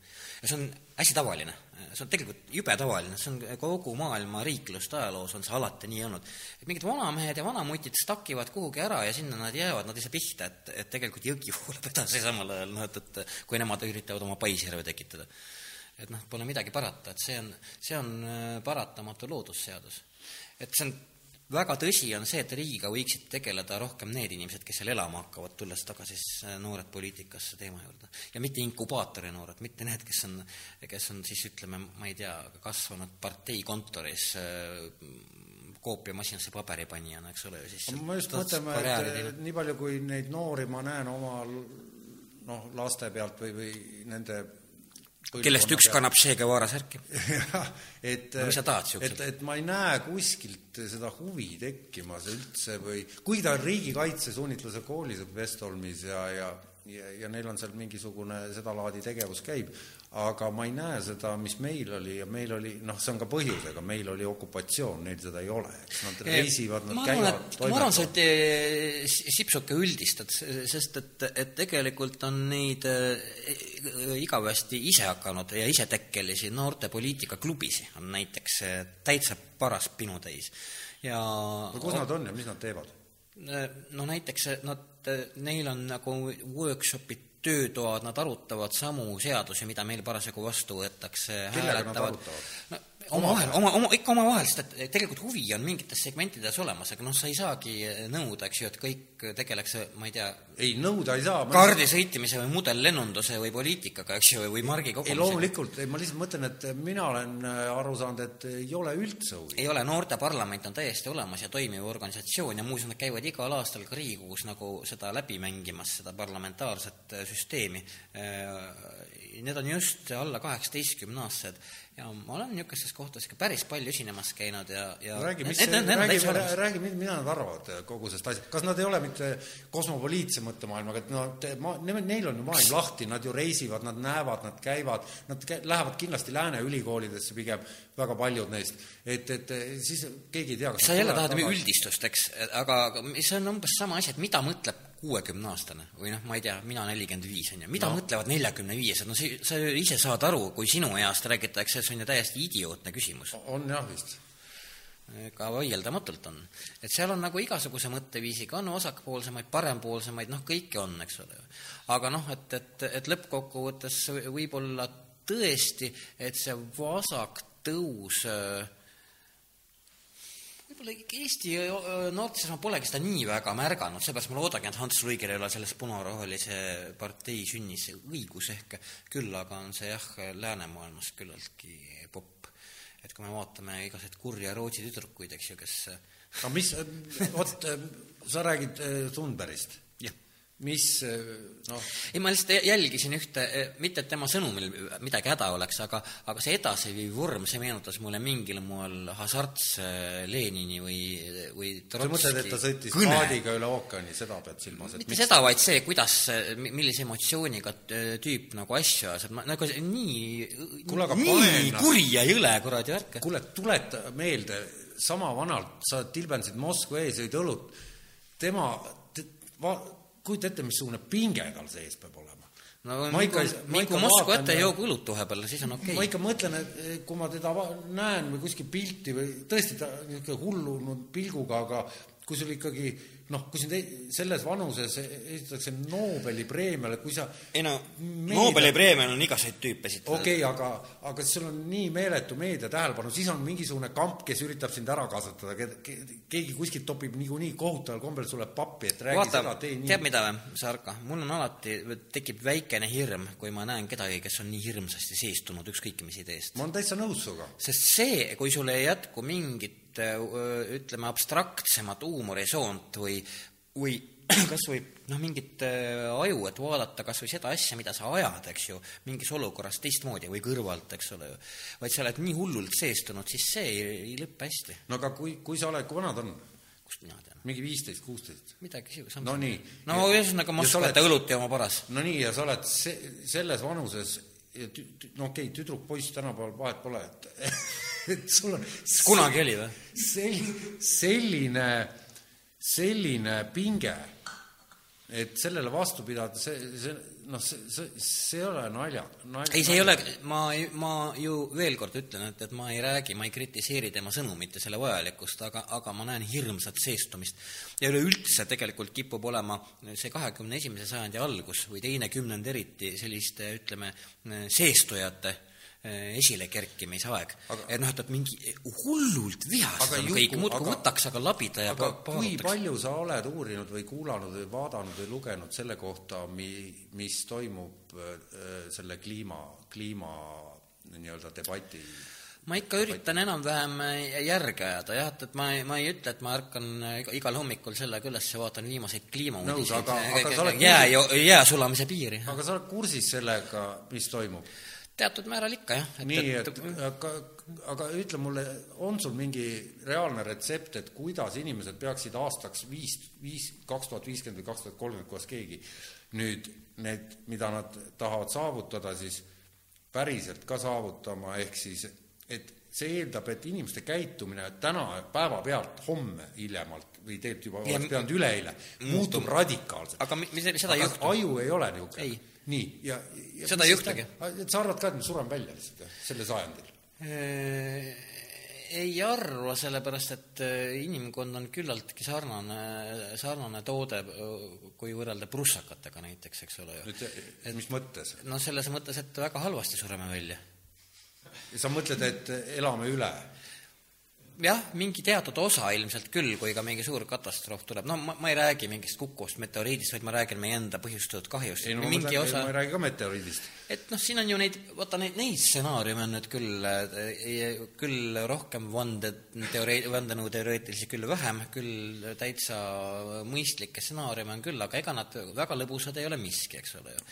ja see on hästi tavaline, see on tegelikult jube tavaline, see on kogu maailma riikluste ajaloos on see alati nii olnud. et mingid vanamehed ja vanamutid stakivad kuhugi ära ja sinna nad jäävad, nad ei saa pihta, et, et tegelikult jõgi voolab edasi samal ajal, noh et, et kui nemad üritavad oma paisjärve tekitada. Et noh, pole midagi parata, et see on, see on äh, paratamatu loodusseadus. et see on väga tõsi on see, et riigiga võiksid tegeleda rohkem need inimesed, kes seal elama hakkavad, tulles tagasi siis äh, noored poliitikasse teema juurde. ja mitte inkubaatori noored, mitte need, kes on, kes on siis ütleme, ma ei tea, kasvanud partei kontoris äh, koopiamasinasse paberipanijana, eks ole, siis ma just mõtlen, et nii palju, kui neid noori ma näen oma noh, laste pealt või, või nende kellest üks kannab Che Guevara särki. et no mis sa tahad siukselt? et, et ma ei näe kuskilt seda huvi tekkimas üldse või kuigi ta on riigikaitse suunitluse koolis õpib Vestholmis ja, ja ja, ja neil on seal mingisugune sedalaadi tegevus käib, aga ma ei näe seda, mis meil oli. Ja meil oli, noh, see on ka põhjusega, meil oli okupatsioon, neil seda ei ole, eks nad reisivad, nad ma käivad, et ma arvan, sa oled eh, si- sipsuke üldistad, sest et, et tegelikult on neid eh, igavesti ise hakanud ja isetekkelisi noorte poliitikaklubisid on näiteks eh, täitsa paras pinutäis. ja no kus nad on ja mis nad teevad? no näiteks nad, neil on nagu workshopid, töötoad, nad arutavad samu seadusi, mida meil parasjagu vastu võetakse, Kellega nad arutavad? no, omavahel, oma, oma, ikka omavahel, sest et tegelikult huvi on mingites segmentides olemas, aga noh, sa ei saagi nõuda, eks ju, et kõik tegeleks, ma ei tea, ei, nõuda ei saa. kaardi sõitmise või mudellennunduse või poliitikaga, eks ju, või margi ei, kogumisega. loomulikult, ei, ma lihtsalt mõtlen, et mina olen äh, aru saanud, et ei ole üldse huvi. ei ole, noorteparlament on täiesti olemas ja toimiv organisatsioon ja muuseas nad käivad igal aastal ka Riigikogus nagu seda läbi mängimas, seda parlamentaarset süsteemi. Need on just alla kaheksateistkümneaastased ja ma olen niisugustes kohtades ikka päris palju esinemas käinud ja, ja räägi, mis räägi, räägi, mida nad arvavad kogu sellest asjast, kas nad ei ole mitte kosmopoliitse mõttemaailmaga, et no te, ma, neil on ju maailm lahti, nad ju reisivad, nad näevad, nad käivad, nad kä lähevad kindlasti lääne ülikoolidesse pigem, väga paljud neist, et, et siis keegi ei tea, sa nad jälle tahad tagasi. üldistust, eks, aga aga see on umbes sama asi, et mida mõtleb kuuekümneaastane või noh, ma ei tea, mina nelikümmend viis, on ju, mida no. mõtlevad neljakümne viiesed, no see, sa ise saad aru, kui sinu east räägitakse, see on ju täiesti idiootne küsimus. on jah vist. ka vaieldamatult on. et seal on nagu igasuguse mõtteviisiga, on vasakpoolsemaid, parempoolsemaid, noh, kõike on, eks ole. aga noh, et, et, et lõppkokkuvõttes võib-olla tõesti, et see vasaktõus äh, võib-olla Eesti öö, noorte seas ma polegi seda nii väga märganud, seepärast ma loodangi, et Hans Luiger ei ole selles punarohelise partei sünnis õigus ehk küll aga on see jah, läänemaailmas küllaltki popp. et kui me vaatame igasuguseid kurja Rootsi tüdrukuid, eks ju, kes aga mis, vot sa räägid Thunbergist. jah, mis noh, ei ma lihtsalt jälgisin ühte, mitte et tema sõnumil midagi häda oleks, aga, aga see edasiviiv vorm, see meenutas mulle mingil moel hasarts Lenini või, või sa mõtled, et ta sõitis kõne. paadiga üle ookeani, seda pead silmas, et mitte seda, vaid see, kuidas, millise emotsiooniga tüüp nagu asju ajab, nagu see nii, Kuule, aga nii pane- kuri ja jõle kuradi värk. kuule, tuleta meelde, sama vanalt sa tilbendasid Moskva ees, jõid õlut, tema, va-, kujuta ette, missugune pinge tal sees peab olema. no Ma ikka- ma ikka Moskva ette ja joogu õlut vahepeal, siis on okei ma okay.. ikka mõtlen, et eh, kui ma teda näen või kuskil pilti või tõesti ta niisugune hullunud pilguga, aga kui sul ikkagi noh, kui sind selles vanuses esitatakse Nobeli preemiale, kui sa ei no Meedia- Nobeli preemial on igasuguseid tüüpe esitada okei okay,, aga, aga sul on nii meeletu meedia tähelepanu, siis on mingisugune kamp, kes üritab sind ära kasutada, keegi kuskilt topib niikuinii kohutaval kombel sulle pappi, et räägi vaata seda, tee nii tead. mida või, Sarka, mul on alati, tekib väikene hirm, kui ma näen kedagi, kes on nii hirmsasti seestunud ükskõik mis ideest. ma olen täitsa nõus sinuga. sest see, kui sul ei jätku mingit öö, ütleme, abstraktsemat huumorisoont või, või kas või noh, mingit öö, aju, et vaadata kas või seda asja, mida sa ajad, eks ju, mingis olukorras teistmoodi või kõrvalt, eks ole ju, vaid sa oled nii hullult seestunud, siis see ei, ei lõpe hästi. no aga kui, kui sa oled, kui vanad on? kust mina tean? mingi viisteist, kuusteist? midagi siukest. No nii. no ühesõnaga ette õlut ja oma paras. no nii, ja sa oled se-, selles vanuses no okei okay,, tüdruk-poiss tänapäeval vahet pole, et et sul on kunagi oli või? sel-, selline, selline pinge, et sellele vastu pidada, see, see noh, see, see, see ei ole nalja, nalja. ei, see ei ole, ma, ma ju veel kord ütlen, et, et ma ei räägi, ma ei kritiseeri tema sõnumit ja selle vajalikkust, aga, aga ma näen hirmsat seestumist. ja üleüldse tegelikult kipub olema see kahekümne esimese sajandi algus või teine kümnend eriti selliste, ütleme, seestujate esilekerkimise aeg et noh, et, et mingi hullult vihased Aga on Juku- kõik, muudkui võtaks aga labida ja aga kui palju sa oled uurinud või kuulanud või vaadanud või lugenud selle kohta, mi-, mis toimub äh, selle kliima, kliima nii-öelda debati ma ikka üritan enam-vähem järge ajada jah, et, et ma ei, ma ei ütle, et ma ärkan iga- igal hommikul sellega üles ja vaatan viimaseid kliimauudiseid oled jää, jää sulamise piiri. aga sa oled kursis sellega, mis toimub? Teatud määral ikka jah. nii, et aga, aga ütle mulle, on sul mingi reaalne retsept, et kuidas inimesed peaksid aastaks viis, viis, kaks tuhat viiskümmend või kaks tuhat kolmkümmend, kuidas keegi nüüd need, mida nad tahavad saavutada, siis päriselt ka saavutama, ehk siis et see eeldab, et inimeste käitumine täna päevapealt homme hiljemalt või tegelikult juba oleks pidanud üleeile, muutub radikaalselt. aga mi- mis, seda ei juhtu. aju ei ole niisugune. Nii, ja, ja Seda ei juhtugi. et sa arvad ka, et me sureme välja lihtsalt, jah, sellel sajandil? Äh, ei arva, sellepärast et äh, inimkond on küllaltki sarnane, sarnane toode, äh, kui võrrelda prussakatega näiteks, eks ole ju. nüüd mis mõttes? no selles mõttes, et väga halvasti sureme välja. sa mõtled, et elame üle? Jah, mingi teatud osa ilmselt küll, kui ka mingi suur katastroof tuleb, no ma, ma ei räägi mingist kukust, meteoriidist, vaid ma räägin meie enda põhjustatud kahjust. ei no ma mingi mõtlen, osa ma ei räägi ka meteoriidist. et noh, siin on ju neid, vaata neid, neid stsenaariume on nüüd küll, küll rohkem vande, teoree-, vandenõuteoreetilisi küll vähem, küll täitsa mõistlikke stsenaariume on küll, aga ega nad väga lõbusad ei ole miski, eks ole ju.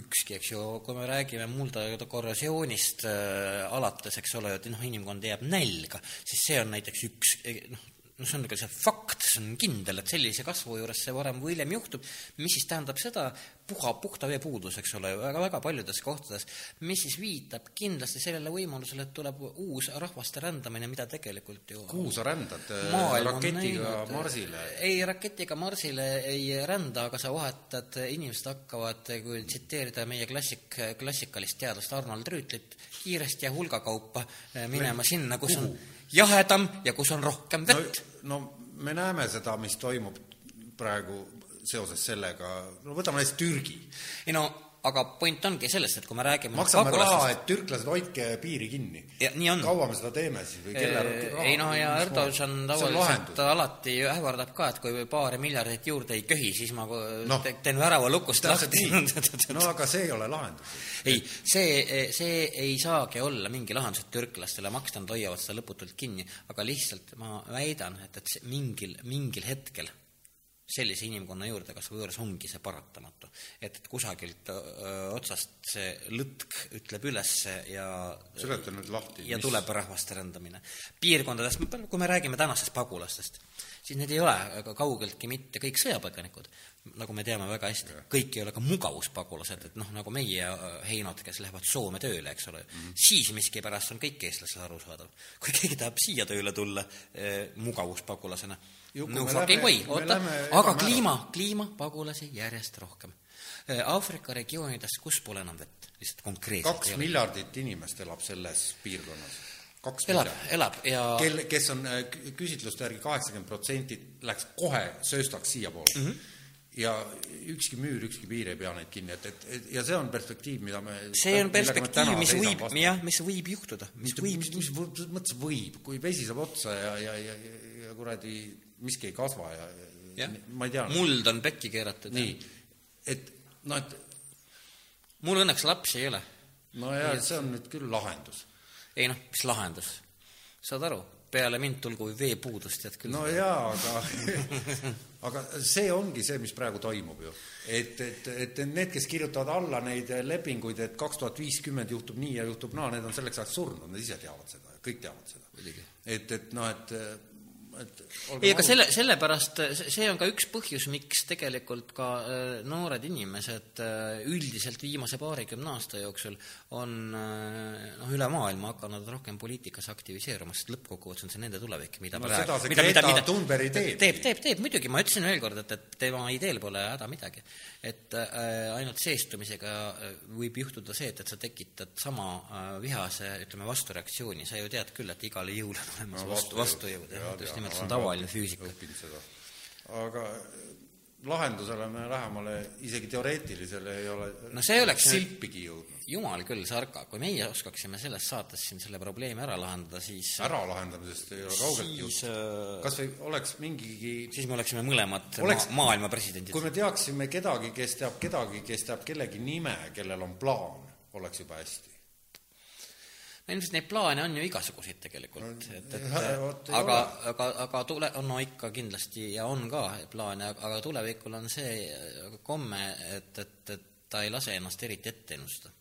Ükski, eks ju, kui me räägime mulda korrosioonist äh, alates, eks ole, et noh, inimkond jääb nälga, siis see on näiteks üks noh, noh, see on nagu see fakt, see on kindel, et sellise kasvu juures see varem või hiljem juhtub, mis siis tähendab seda, puha, puhta vee puudus, eks ole, väga, väga paljudes kohtades, mis siis viitab kindlasti sellele võimalusele, et tuleb uus rahvaste rändamine, mida tegelikult ju kuhu sa rändad? raketiga. Marsile? ei, raketiga Marsile ei rända, aga sa vahetad, inimesed hakkavad, kui tsiteerida meie klassik, klassikalist teadlast Arnold Rüütlit, kiiresti ja hulgakaupa eh, minema sinna, kus on jahedam ja kus on rohkem vett no, no me näeme seda, mis toimub praegu seoses sellega, no võtame näiteks Türgi. ei no aga point ongi selles, et kui me räägime maksame raha, et türklased, hoidke piiri kinni. On. kaua me seda teeme siis või kelle raha? ei no ja Erdogan tavaliselt alati ähvardab ka, et kui paari miljardit juurde ei köhi, siis ma no, te, teen värava lukust lahti. no aga see ei ole lahendus. ei, see, see ei saagi olla mingi lahendus, et türklastele maksta, nad hoiavad seda lõputult kinni, aga lihtsalt ma väidan, et, et mingil, mingil hetkel sellise inimkonna juurde kasvõi juures ongi see paratamatu. et, et kusagilt öö, otsast see lõtk ütleb ülesse ja seleta nüüd lahti. ja mis... tuleb rahvaste rändamine. piirkondadest, kui me räägime tänastest pagulastest, siis need ei ole kaugeltki mitte kõik sõjapõgenikud, nagu me teame väga hästi, kõik ei ole ka mugavuspagulased, et noh, nagu meie heinod, kes lähevad Soome tööle, eks ole mm, -hmm. siis miskipärast on kõik eestlased arusaadav. kui keegi tahab siia tööle tulla eh, mugavuspagulasena, no fucking way, oota, aga kliima, kliimapagulasi järjest rohkem. Aafrika regioonidest, kus pole enam vett, lihtsalt konkreetselt kaks miljardit inimest elab selles piirkonnas. kaks elab, elab ja kel, kes on küsitluste järgi kaheksakümmend protsenti läks kohe sööstaks siiapoole mm. -hmm ja ükski müür, ükski piir ei pea neid kinni, et, et, et ja see on perspektiiv, mida me see on perspektiiv, mis võib, jah, mis võib juhtuda, mis võib mis, mis, mõttes võib, kui vesi saab otsa ja, ja, ja, ja, ja kuradi miski ei kasva ja, ja. ma ei tea. muld on pekki keeratud. nii, et noh, et mul õnneks lapsi ei ole. no ja, et see on nüüd küll lahendus. ei noh, mis lahendus? saad aru, peale mind tulgu veepuudust, tead küll. no jaa, aga aga see ongi see, mis praegu toimub ju. et, et, et need, kes kirjutavad alla neid lepinguid, et kaks tuhat viiskümmend juhtub nii ja juhtub naa, need on selleks ajaks surnud, nad ise teavad seda, kõik teavad seda. et, et noh, et et ei, aga selle, sellepärast, see on ka üks põhjus, miks tegelikult ka noored inimesed üldiselt viimase paarikümne aasta jooksul on noh, üle maailma hakanud rohkem poliitikas aktiviseeruma, sest lõppkokkuvõttes on see nende tulevik, mida no praegu, mida, Greta mida, Thunberg teeb. teeb, teeb, teeb, muidugi, ma ütlesin veel kord, et, et tema ideel pole häda midagi. et äh, ainult seestumisega võib juhtuda see, et, et sa tekitad sama äh, vihase, ütleme, vastureaktsiooni, sa ju tead küll, et igale jõule on olemas no, vastu, vastujõud, jah, just nimelt see on tavaline füüsika. aga lahendusele me lähemale isegi teoreetilisele ei ole no see oleks silpigi jõudnud. jumal küll, Sarka, kui meie oskaksime selles saates siin selle probleemi ära lahendada, siis ära lahendamisest ei ole kaugeltki jutt. kas või oleks mingigi siis me oleksime mõlemad oleks, ma maailma presidendid. kui me teaksime kedagi, kes teab kedagi, kes teab kellegi nime, kellel on plaan, oleks juba hästi no ilmselt neid plaane on ju igasuguseid tegelikult, et, et võt, aga, aga, aga tule-, no ikka kindlasti ja on ka plaane, aga tulevikul on see komme, et, et, et ta ei lase ennast eriti ette ennustada.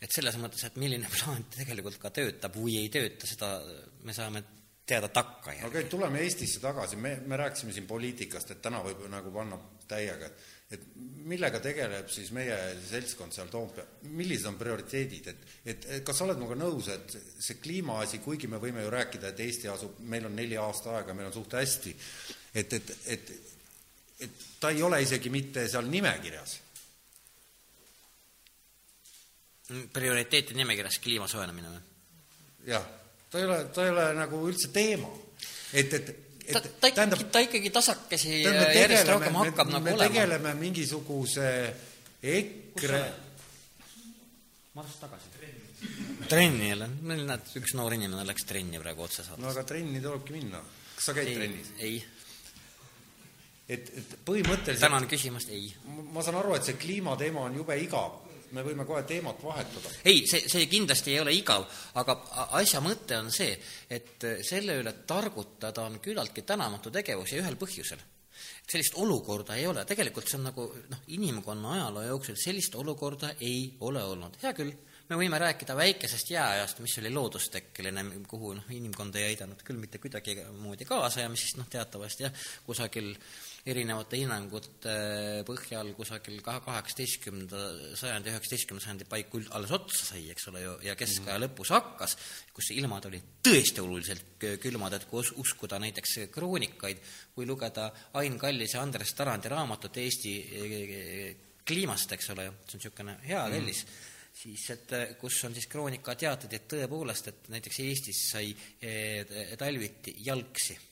et selles mõttes, et milline plaan tegelikult ka töötab või ei tööta, seda me saame teada takkajärgi. okei okay,, tuleme Eestisse tagasi, me, me rääkisime siin poliitikast, et täna võib nagu panna täiega, et et millega tegeleb siis meie seltskond seal Toompeal, millised on prioriteedid, et, et, et kas sa oled minuga nõus, et see kliimaasi, kuigi me võime ju rääkida, et Eesti asub, meil on neli aasta aega, meil on suht hästi, et, et, et, et ta ei ole isegi mitte seal nimekirjas prioriteetide nimekirjas kliima soojenemine või? jah, ta ei ole, ta ei ole nagu üldse teema. et, et, ta, ta ikkagi, ta ikkagi tasakesi tähendab, järjest tegeleme, rohkem hakkab me, nagu me olema. tegeleme mingisuguse EKRE ma läks tagasi. trenni jälle, meil näed, üks noor inimene läks trenni praegu otse no saates. aga trenni tulebki minna. kas sa käid trennis? ei, et, et põhimõtteliselt tänan küsimast, ei. ma ma saan aru, et see kliimateema on jube igav. Me võime kohe teemat vahetada. ei, see, see kindlasti ei ole igav, aga asja mõte on see, et selle üle targutada on küllaltki tänamatu tegevus ja ühel põhjusel. sellist olukorda ei ole, tegelikult see on nagu noh, inimkonna ajaloo jooksul sellist olukorda ei ole olnud, hea küll, me võime rääkida väikesest jääajast, mis oli loodustekkeline, kuhu noh, inimkond ei aidanud küll mitte kuidagimoodi kaasa ja mis siis noh, teatavasti jah, kusagil erinevate hinnangute põhjal kusagil kahe, kaheksateistkümnenda sajandi, üheksateistkümnenda sajandi paiku üld- alles otsa sai, eks ole ju, ja keskaja lõpus hakkas, kus ilmad olid tõesti oluliselt kü- külmad, et kui us- uskuda näiteks kroonikaid, kui lugeda Ain Kallise ja Andres Tarandi raamatut Eesti eh, kliimast, eks ole ju, see on niisugune hea tellis mm., siis et eh, kus on siis kroonika teated, et tõepoolest, et näiteks Eestis sai eh, talviti jalgsi eh,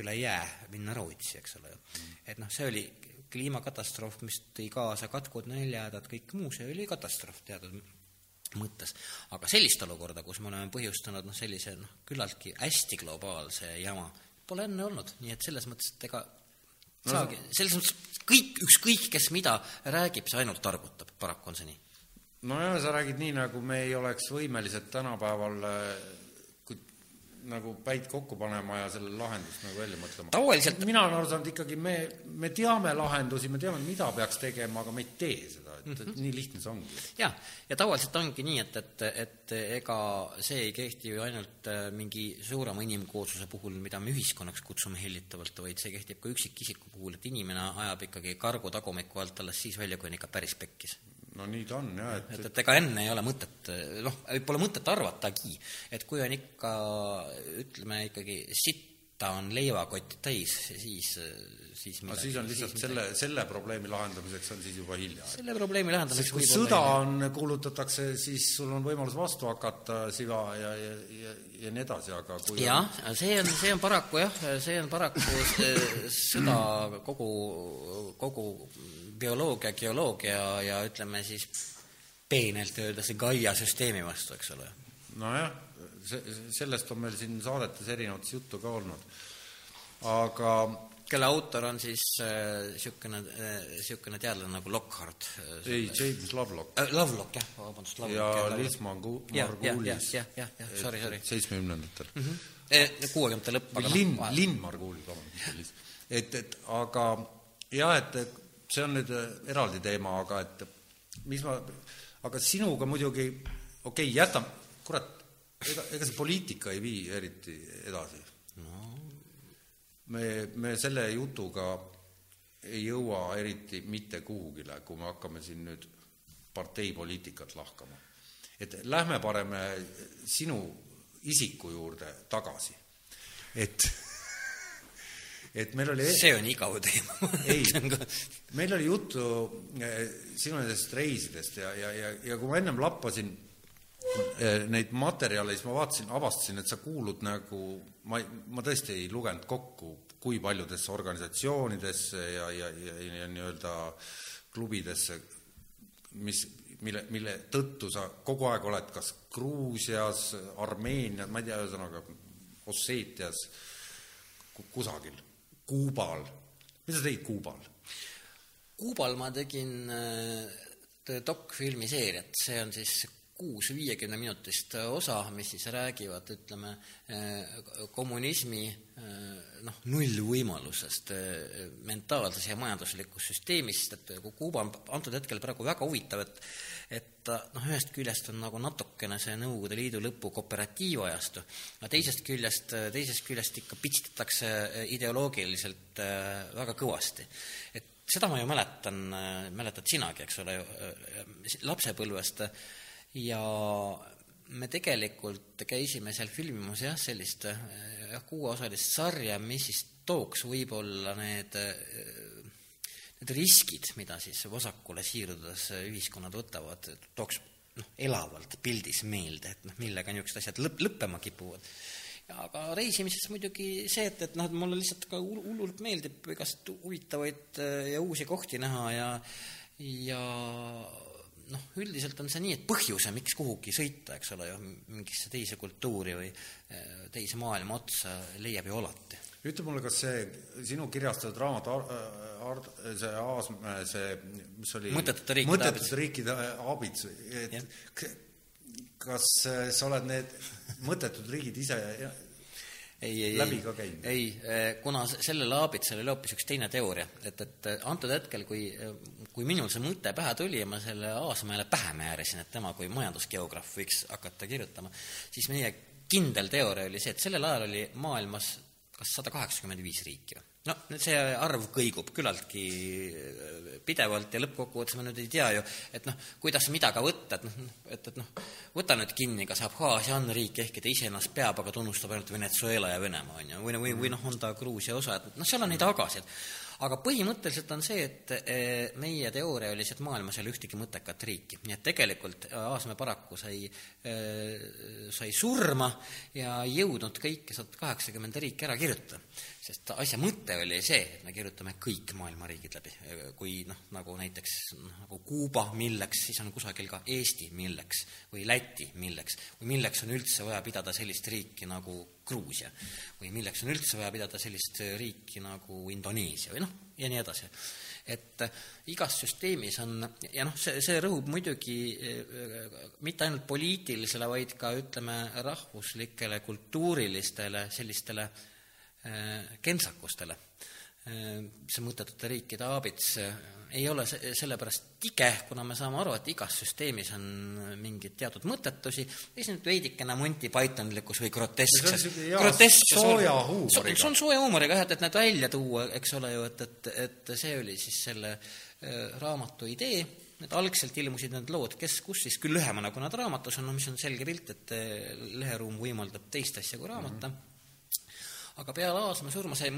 üle jää minna Rootsi, eks ole ju. et noh, see oli kliimakatastroof, mis tõi kaasa katkud, näljahädad, kõik muu, see oli katastroof teatud mõttes. aga sellist olukorda, kus me oleme põhjustanud noh, sellise noh, küllaltki hästi globaalse jama, pole enne olnud, nii et selles mõttes, et ega No saagi, selles mõttes kõik, ükskõik kes mida räägib, see ainult targutab, paraku on see nii. nojah, sa räägid nii, nagu me ei oleks võimelised tänapäeval äh, nagu päid kokku panema ja selle lahendust nagu välja mõtlema. tavaliselt mina olen aru saanud ikkagi, me, me teame lahendusi, me teame, mida peaks tegema, aga me ei tee seda, et, et nii lihtne see ongi. jah, ja tavaliselt ongi nii, et, et, et ega see ei kehti ju ainult äh, mingi suurema inimkoosluse puhul, mida me ühiskonnaks kutsume hellitavalt, vaid see kehtib ka üksikisiku puhul, et inimene ajab ikkagi kargu tagumikku alt alles siis välja, kui on ikka päris pekkis. No nii ta on jah, et, et, et ega enne ei ole mõtet, noh, pole mõtet arvatagi, et kui on ikka, ütleme ikkagi sitta on leivakott täis, siis, siis no siis on lihtsalt selle, selle probleemi lahendamiseks on siis juba hilja. selle probleemi lahendamiseks kui sõda on, kuulutatakse, siis sul on võimalus vastu hakata, siga ja, ja, ja, ja nii edasi, aga kui jah, see on, see on paraku jah, see on paraku sõda kogu, kogu bioloogia, geoloogia ja ütleme siis peenelt öeldes Gaia süsteemi vastu, eks ole. nojah, see, sellest on meil siin saadetes erinevates juttu ka olnud. aga kelle autor on siis niisugune äh, niisugune äh, teadlane nagu Lockhart äh,. ei, James Lovelock äh, Lovelock, jah, vabandust, ja Lovelock. Liis jah, jah, jah, Margulis jah, jah, jah, sorry, sorry. seitsmekümnendatel. Eh, kuuekümnendate lõpp, või aga Linn Linn Margulis, vabandust, mitte Liis. et, et aga jah, et see on nüüd äh, eraldi teema, aga et mis ma, aga sinuga muidugi, okei okay,, jätame, kurat, ega, ega see poliitika ei vii eriti edasi no. me, me selle jutuga ei jõua eriti mitte kuhugile, kui me hakkame siin nüüd parteipoliitikat lahkama. et lähme parem sinu isiku juurde tagasi. et, et meil oli see on igav teema. Ei, meil oli juttu eh, sinu nendest reisidest ja, ja, ja, ja kui ma ennem lappasin eh, neid materjale, siis ma vaatasin, avastasin, et sa kuulud nagu, ma ma tõesti ei lugenud kokku, kui paljudesse organisatsioonidesse ja, ja, ja, ja nii-öelda klubidesse, mis, mille, mille tõttu sa kogu aeg oled kas Gruusias, Armeenias, ma ei tea, ühesõnaga Osseetias, kusagil, Kuubal. mis sa tegid Kuubal? Kuubal ma tegin äh, dokfilmi seeriat, see on siis kuus viiekümne minutist osa, mis siis räägivad, ütleme, kommunismi noh, nullvõimalusest mentaalses ja majanduslikus süsteemist, et Kuuba on antud hetkel praegu väga huvitav, et et noh, ühest küljest on nagu natukene see Nõukogude Liidu lõpu kooperatiivajastu, aga teisest küljest, teisest küljest ikka pitstatakse ideoloogiliselt väga kõvasti. et seda ma ju mäletan, mäletad sinagi, eks ole, lapsepõlvest ja me tegelikult käisime seal filmimas jah, sellist jah, kuueosalist sarja, mis siis tooks võib-olla need, need riskid, mida siis vasakule siirdudes ühiskonnad võtavad, tooks noh, elavalt pildis meelde, et noh, millega niisugused asjad lõpp, lõppema kipuvad. Aga reisimises muidugi see, et, et noh, et mulle lihtsalt ka hullult meeldib igast huvitavaid ja uusi kohti näha ja ja noh, üldiselt on see nii, et põhjuse, miks kuhugi sõita, eks ole ju, mingisse teise kultuuri või eh, teise maailma otsa, leiab ju alati. ütle mulle, kas see sinu kirjastatud raamat Ar-, Ar-, see Aasmäe, see, mis oli mõttetute riikide mõttetute riikide aabits, et ja. kas sa oled need mõttetud riigid ise ei, ei, läbi ka käinud? ei, kuna sellel aabitsal oli hoopis üks teine teooria, et, et antud hetkel, kui, kui minul see mõte pähe tuli ja ma selle Aasmäele pähe määrisin, et tema kui majandusgeograaf võiks hakata kirjutama, siis meie kindel teooria oli see, et sellel ajal oli maailmas kas sada kaheksakümmend viis riiki või? No see arv kõigub küllaltki pidevalt ja lõppkokkuvõttes ma nüüd ei tea ju, et noh, kuidas mida ka võtta, et noh, et, et noh, võta nüüd kinni, kas Abhaasia on riik, ehkki ta iseennast peab, aga tunnustab ainult Venezuela ja Venemaa, on ju, või, või, või noh, on ta Gruusia osa, et noh, seal on neid agasid aga põhimõtteliselt on see, et eh, meie teooria oli see, et maailmas ei ole ühtegi mõttekat riiki, nii et tegelikult Aasmäe paraku sai, eh, sai surma ja ei jõudnud kõike sada kaheksakümmend riiki ära kirjutada. Sest asja mõte oli see, et me kirjutame kõik maailma riigid läbi, kui noh, nagu näiteks nagu Kuuba, milleks, siis on kusagil ka Eesti, milleks, või Läti, milleks, või milleks on üldse vaja pidada sellist riiki nagu Gruusia? Või milleks on üldse vaja pidada sellist riiki nagu Indoneesia või noh, ja nii edasi. et igas süsteemis on, ja noh, see, see rõhub muidugi mitte ainult poliitilisele, vaid ka ütleme, rahvuslikele, kultuurilistele sellistele kentsakustele see mõttetute riikide aabits ei ole see, sellepärast tige, kuna me saame aru, et igas süsteemis on mingeid teatud mõttetusi, ja siis nüüd veidikene Monty Pythonlikkus või groteskses. sooja huumoriga. see on sooja huumoriga jah, et, et need välja tuua, eks ole ju, et, et, et see oli siis selle äh, raamatu idee, et algselt ilmusid need lood kes kus siis, küll lühemana, kui nad raamatus on, no mis on selge pilt, et äh, leheruum võimaldab teist asja kui raamata mm, -hmm aga peale Aasmäe surma see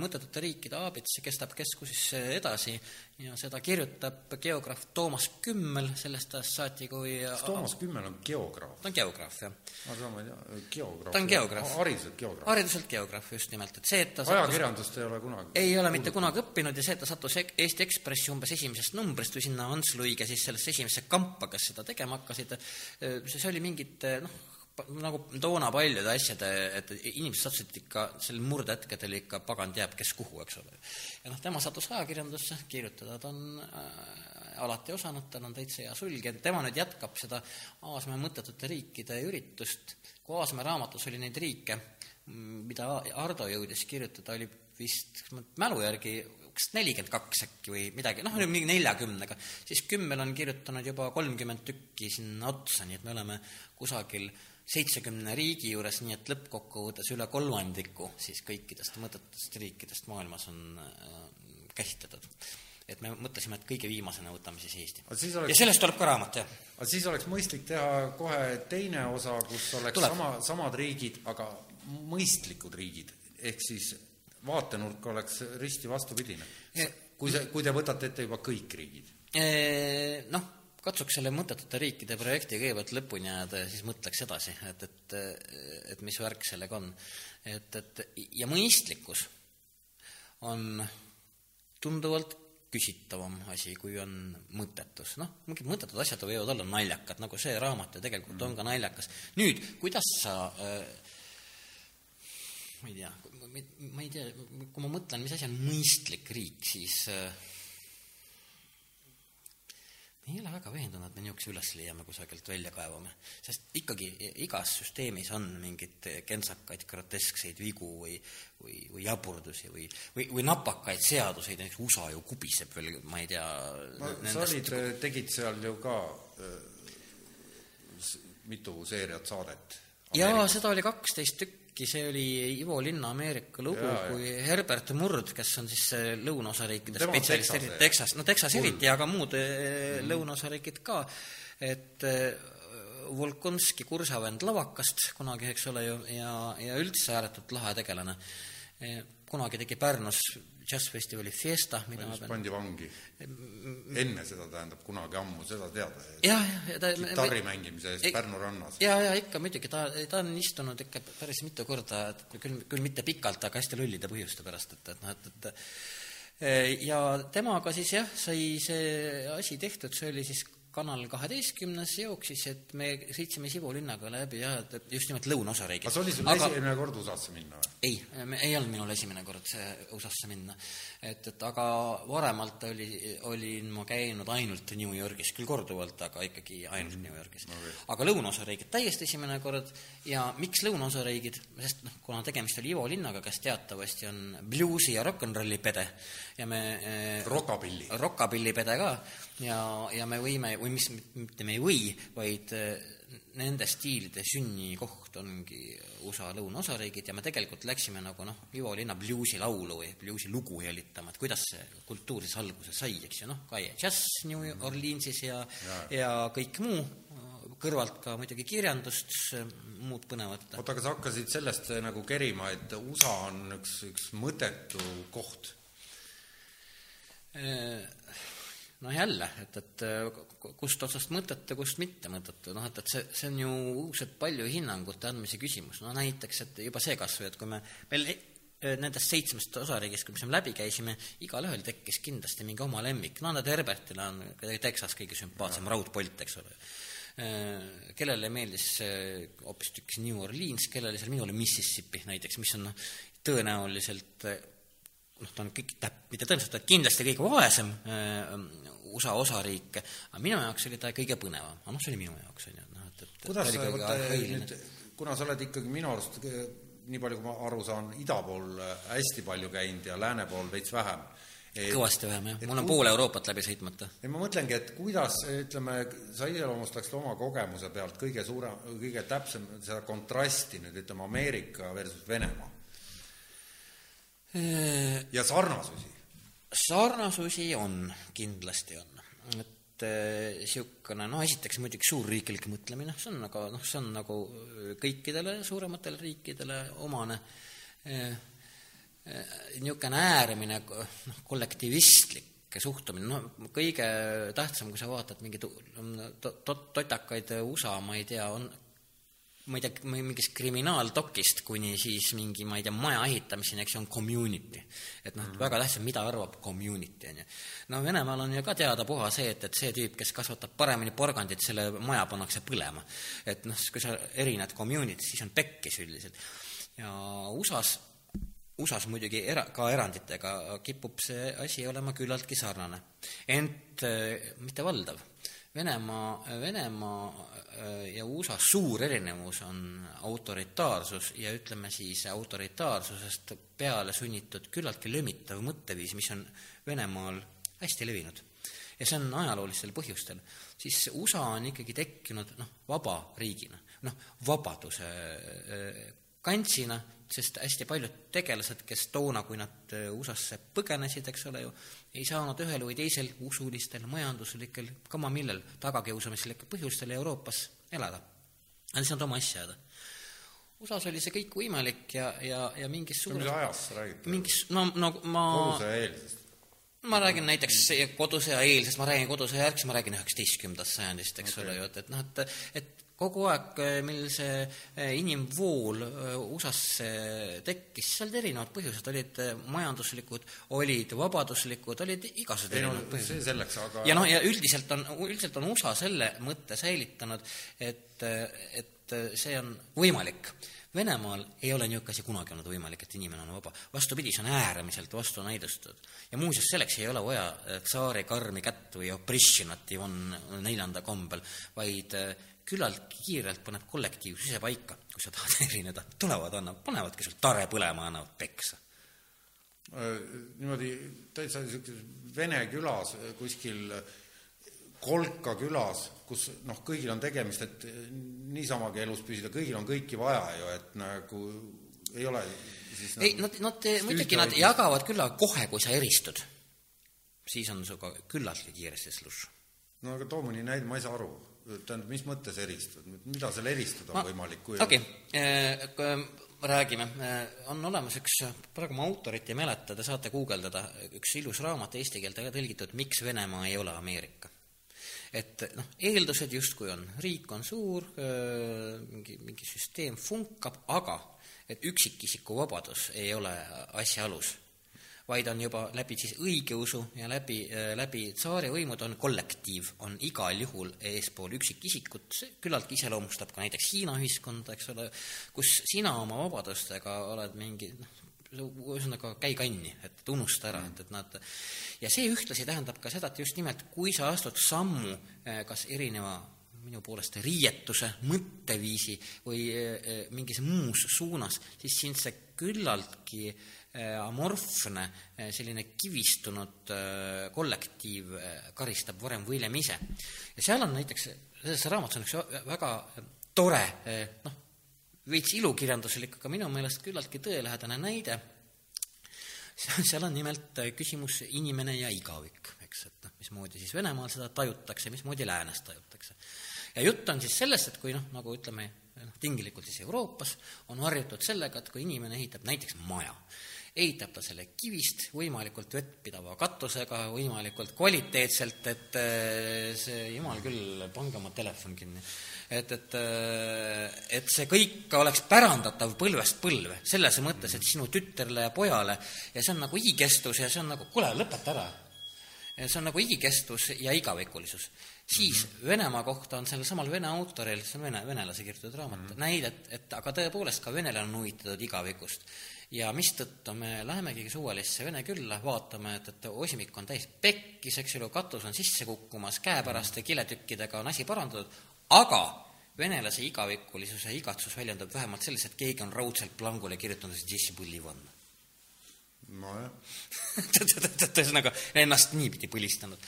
mõttetute riikide aabits kestab keskusesse edasi ja seda kirjutab geograaf Toomas Kümmel sellest ajast saati, kui kas Toomas Kümmel on geograaf? ta on geograaf, jah. aga ma ei tea, geograaf. ta on geograaf. hariduselt geograaf? hariduselt geograaf, just nimelt, et see, et ta ajakirjandust ei ole kunagi? ei ole mitte kunagi õppinud ja see, et ta sattus Eesti Ekspressi umbes esimesest numbrist või sinna Ants Luige siis sellesse esimesse kampa, kes seda tegema hakkasid, see oli mingite noh, nagu toona paljude asjade, et inimesed sattusid ikka sel murdehetkedel ikka pagan teab, kes kuhu, eks ole. ja noh, tema sattus ajakirjandusse, kirjutada ta on äh, alati osanud, tal on täitsa hea sulg ja tema nüüd jätkab seda Aasmäe mõttetute riikide üritust. kui Aasmäe raamatus oli neid riike, mida Ardo jõudis kirjutada, oli vist mälu järgi kas nelikümmend kaks äkki või midagi, noh, mingi neljakümnega, siis Kümmel on kirjutanud juba kolmkümmend tükki sinna otsa, nii et me oleme kusagil seitsekümne riigi juures, nii et lõppkokkuvõttes üle kolmandiku siis kõikidest mõttetutest riikidest maailmas on äh, käsitletud. et me mõtlesime, et kõige viimasena võtame siis Eesti. Oleks... ja sellest tuleb ka raamat, jah. aga siis oleks mõistlik teha kohe teine osa, kus oleks tuleb. sama, samad riigid, aga mõistlikud riigid, ehk siis vaatenurk oleks risti vastupidine. kui see, kui te võtate ette juba kõik riigid. Noh katsuks selle mõttetute riikide projekti kõigepealt lõpuni ajada ja siis mõtleks edasi, et, et, et mis värk sellega on. et, et ja mõistlikkus on tunduvalt küsitavam asi, kui on mõttetus. noh, mingid mõttetud asjad võivad olla naljakad, nagu see raamat ju tegelikult mm. on ka naljakas. nüüd, kuidas sa äh, ma ei tea, ma ei tea, kui ma mõtlen, mis asi on mõistlik riik, siis äh, ei ole väga veendunud, et me niisuguse üles leiame kusagilt välja kaevame, sest ikkagi igas süsteemis on mingeid kentsakaid groteskseid vigu või, või, või jaburdusi või, või, või napakaid seaduseid, näiteks USA ju kubiseb veel, ma ei tea no sa olid, tegid seal ju ka äh, mitu seeriat saadet. jaa, seda oli kaksteist tükki, see oli Ivo Linna Ameerika lugu, kui Herbert Murd, kes on siis see lõunaosariikide spetsialist, eriti Texas, no Texas eriti, aga muud mm. lõunaosariigid ka, et äh, Volkonski kursavend Lavakast kunagi, eks ole ju, ja, ja üldse ääretult lahe tegelane. kunagi tegi Pärnus džässfestivali Fiesta, mida ma pean pandi vangi. enne seda, tähendab, kunagi ammu seda teada. jah, jah, ta kitarri mängimise eest Ei- Pärnu rannas. ja, ja ikka muidugi, ta, ta on istunud ikka päris mitu korda, et küll, küll mitte pikalt, aga hästi lollide põhjuste pärast, et, et noh, et, et ja temaga siis jah, sai see asi tehtud, see oli siis Kanal kaheteistkümnes jooksis, et me sõitsime Sibu linnaga läbi ja just nimelt lõunaosariigid. kas oli sul aga... esimene kord USA-sse minna või? ei, ei olnud minul esimene kord see USA-sse minna. et, et aga varemalt oli, olin ma käinud ainult New Yorgis, küll korduvalt, aga ikkagi ainult New Yorgis okay.. aga lõunaosariigid täiesti esimene kord ja miks lõunaosariigid, sest noh, kuna tegemist oli Ivo linnaga, kes teatavasti on bluusi ja rock n rolli pede ja me eh, Rockabilly. rockabilly pede ka ja, ja me võime, või mis, mitte me ei või, vaid eh, nende stiilide sünnikoht ongi USA lõunaosariigid ja me tegelikult läksime nagu noh, Ivo Linna bluusilaulu või bluusilugu helitama, et kuidas see kultuur siis alguse sai, eks ju, noh, ka džäss New Orleansis ja, ja, ja kõik muu, kõrvalt ka muidugi kirjandust, muud põnevat. oota, aga sa hakkasid sellest eh, nagu kerima, et USA on üks, üks mõttetu koht. No jälle, et, et kust otsast mõttetu, kust mitte mõttetu, noh et, et see, see on ju õudselt palju hinnangute andmise küsimus, no näiteks, et juba see kas või, et kui me veel e- nendest seitsmest osariigist, mis me läbi käisime, igalühel tekkis kindlasti mingi oma lemmik, no näed, Herbertile on Texas kõige sümpaatsem raudpolt, eks ole. kellele meeldis hoopistükkis New Orleans, kellele seal minule Mississippi näiteks, mis on noh, tõenäoliselt noh, ta on kõik, täp-, mitte tõenäoliselt, kindlasti kõige vaesem äh, USA osariik, aga minu jaoks oli ta kõige põnevam, aga noh, see oli minu jaoks, on ju, noh, et, et kuidas sa arhailine. nüüd, kuna sa oled ikkagi minu arust, nii palju kui ma aru saan, ida pool eh, hästi palju käinud ja lääne pool veits vähem. kõvasti vähem, jah, et mul on pool Euroopat läbi sõitmata. ei, ma mõtlengi, et kuidas, ütleme, sa iseloomustaksid oma kogemuse pealt kõige suurem, kõige täpsem seda kontrasti nüüd, ütleme, Ameerika versus Venemaa ja sarnasusi. sarnasusi on, kindlasti on, et niisugune noh, esiteks muidugi suurriiklik mõtlemine, see on nagu noh, see on nagu kõikidele suurematele riikidele omane niisugune äärmine noh, kollektivistlik suhtumine, noh, kõige tähtsam, kui sa vaatad mingeid to-, to-, totakaid USA, ma ei tea, on ma ei tea, mingist kriminaaldokist kuni siis mingi, ma ei tea, maja ehitamiseni, eks ju, on community. et noh, väga tähtis on, mida arvab community, on ju. no Venemaal on ju ka teadapuha see, et, et see tüüp, kes kasvatab paremini porgandit, selle maja pannakse põlema. et noh, kui sa erined community't, siis on pekkis üldiselt. ja USA-s USA-s muidugi era-, ka eranditega kipub see asi olema küllaltki sarnane. ent äh, mitte valdav. Venemaa, Venemaa äh, ja USA suur erinevus on autoritaarsus ja ütleme siis autoritaarsusest peale sunnitud küllaltki lömitav mõtteviis, mis on Venemaal hästi levinud. ja see on ajaloolistel põhjustel. siis USA on ikkagi tekkinud noh, vaba riigina, noh, vabaduse äh, kantsina, sest hästi paljud tegelased, kes toona, kui nad USA-sse põgenesid, eks ole ju, ei saanud ühel või teisel usulistel, majanduslikel, kama millel tagakiusamislikel põhjustel Euroopas elada. Nad ei saanud oma asja ajada. USA-s oli see kõik võimalik ja, ja, ja mingis mis ajast sa räägid? mingis, no, no ma koduse eelsest? ma räägin näiteks kodusõja eelsest, ma räägin kodusõja järgsest, ma räägin üheksateistkümnendast sajandist, eks okay. ole ju, et, et noh, et, et kogu aeg, mil see inimvool USA-sse tekkis, seal erinevad põhjused, olid majanduslikud, olid vabaduslikud, olid igasugused ei no erinevad põhjused. selleks, aga ja noh, ja üldiselt on, üldiselt on USA selle mõtte säilitanud, et, et see on võimalik. Venemaal ei ole niisugune asi kunagi olnud võimalik, et inimene on vaba. vastupidi, see on äärmiselt vastunäidustatud. ja muuseas, selleks ei ole vaja tsaari karmi kätt või oprišinat Ivan neljanda kombel, vaid äh, küllaltki kiirelt paneb kollektiivsus ise paika, kui sa tahad erineda. tulevad, annavad, panevadki sul tare põlema, annavad peksa Äh, niimoodi täitsa niisuguses vene külas äh, kuskil äh, Kolka külas, kus noh, kõigil on tegemist, et niisamagi elus püsida, kõigil on kõiki vaja ju, et nagu ei ole siis ei, nad, nad muidugi nad jagavad küll, aga kohe, kui sa eristud, siis on sinuga küllaltki kiiresti sluš. no aga too mõni näide, ma ei saa aru. Tähendab, mis mõttes eristud, mida seal eristada on võimalik? okei okay., räägime, on olemas üks, praegu ma autorit ei mäleta, te saate guugeldada, üks ilus raamat eesti keelde tõlgitud Miks Venemaa ei ole Ameerika. et noh, eeldused justkui on, riik on suur, mingi, mingi süsteem funkab, aga et üksikisiku vabadus ei ole asja alus vaid on juba läbi siis õigeusu ja läbi, äh, läbi tsaarivõimud on kollektiiv, on igal juhul eespool üksikisikut, see küllaltki iseloomustab ka näiteks Hiina ühiskonda, eks ole, kus sina oma vabadustega oled mingi noh, ühesõnaga käi kanni, et unusta ära, et, et nad ja see ühtlasi tähendab ka seda, et just nimelt, kui sa astud sammu äh, kas erineva minu poolest riietuse, mõtteviisi või äh, mingis muus suunas, siis sind see küllaltki äh, amorfne, äh, selline kivistunud äh, kollektiiv karistab varem või hiljem ise. ja seal on näiteks, selles raamatus on üks väga tore noh, veits ilukirjanduslik, aga minu meelest küllaltki tõelähedane näide, seal on nimelt küsimus inimene ja igavik, eks, et noh, mismoodi siis Venemaal seda tajutakse, mismoodi läänes tajutakse. ja jutt on siis sellest, et kui noh, nagu ütleme, noh, tinglikult siis Euroopas on harjutud sellega, et kui inimene ehitab näiteks maja, ehitab ta selle kivist võimalikult vettpidava katusega, võimalikult kvaliteetselt, et äh, see, jumal küll, pange oma telefon kinni. et, et, äh, et see kõik oleks pärandatav põlvest põlve, selles mõttes, et sinu tütrele ja pojale ja see on nagu igikestus ja see on nagu, kuule, lõpeta ära. see on nagu igikestus ja igavikulisus. siis mm -hmm. Venemaa kohta on sellel samal vene autoril, see on vene, venelase kirjutatud raamat mm, -hmm. näidet, et aga tõepoolest ka venelane on huvitatud igavikust ja mistõttu me lähemegi suvalisse vene külla, vaatame, et, et osimik on täis pekkis, eks ju, katus on sisse kukkumas, käepäraste kiletükkidega on asi parandatud, aga venelase igavikulisuse igatsus väljendub vähemalt selles, et keegi on raudselt plangule kirjutanud, et nojah ühesõnaga, ennast niipidi põlistanud.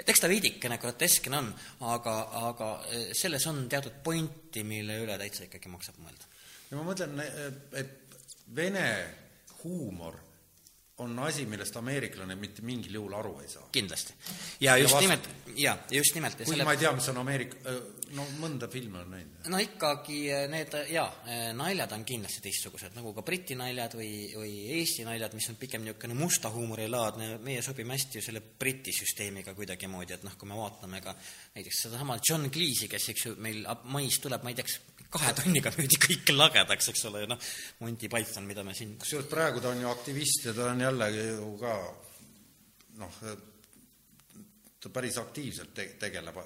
et eks ta veidikene groteskne on, aga, aga eh, selles on teatud pointi, mille üle täitsa ikkagi maksab mõelda. ja ma mõtlen, et vene huumor on asi, millest ameeriklane mitte mingil juhul aru ei saa. kindlasti. ja just ja nimelt, jaa, just nimelt. kuigi selle... ma ei tea, mis on Ameerika, no mõnda filmi olen näinud. no ikkagi need, jaa, naljad on kindlasti teistsugused, nagu ka Briti naljad või, või Eesti naljad, mis on pigem niisugune musta huumori laadne, meie sobime hästi ju selle Briti süsteemiga kuidagimoodi, et noh, kui me vaatame ka näiteks sedasama John Cleese'i, kes eks ju meil mais tuleb, ma ei tea, kas kahe tonniga müüdi kõik lagedaks, eks ole, noh, Monty Python, mida me siin kusjuures praegu ta on ju aktivist ja ta on jällegi ju ka noh, ta päris aktiivselt te-, tegeleb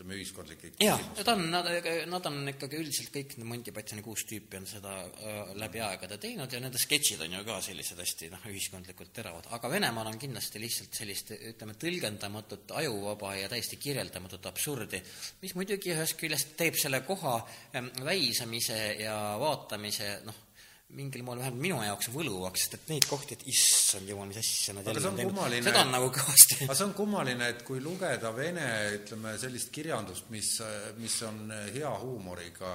ütleme, ühiskondlike jaa, ta on, nad, nad on ikkagi üldiselt kõik Monty Pythoni kuus tüüpi on seda äh, läbi aegade teinud ja nende sketšid on ju ka sellised hästi noh, ühiskondlikult teravad, aga Venemaal on kindlasti lihtsalt sellist ütleme, tõlgendamatut, ajuvaba ja täiesti kirjeldamatut absurdi, mis muidugi ühest küljest teeb selle koha ähm, väisamise ja vaatamise noh, mingil moel vähemalt minu jaoks võluvaks, sest et neid kohti, et issand jumal, mis asja nad jälle on teinud, seda on nagu kõvasti. aga see on kummaline, et kui lugeda vene, ütleme, sellist kirjandust, mis, mis on hea huumoriga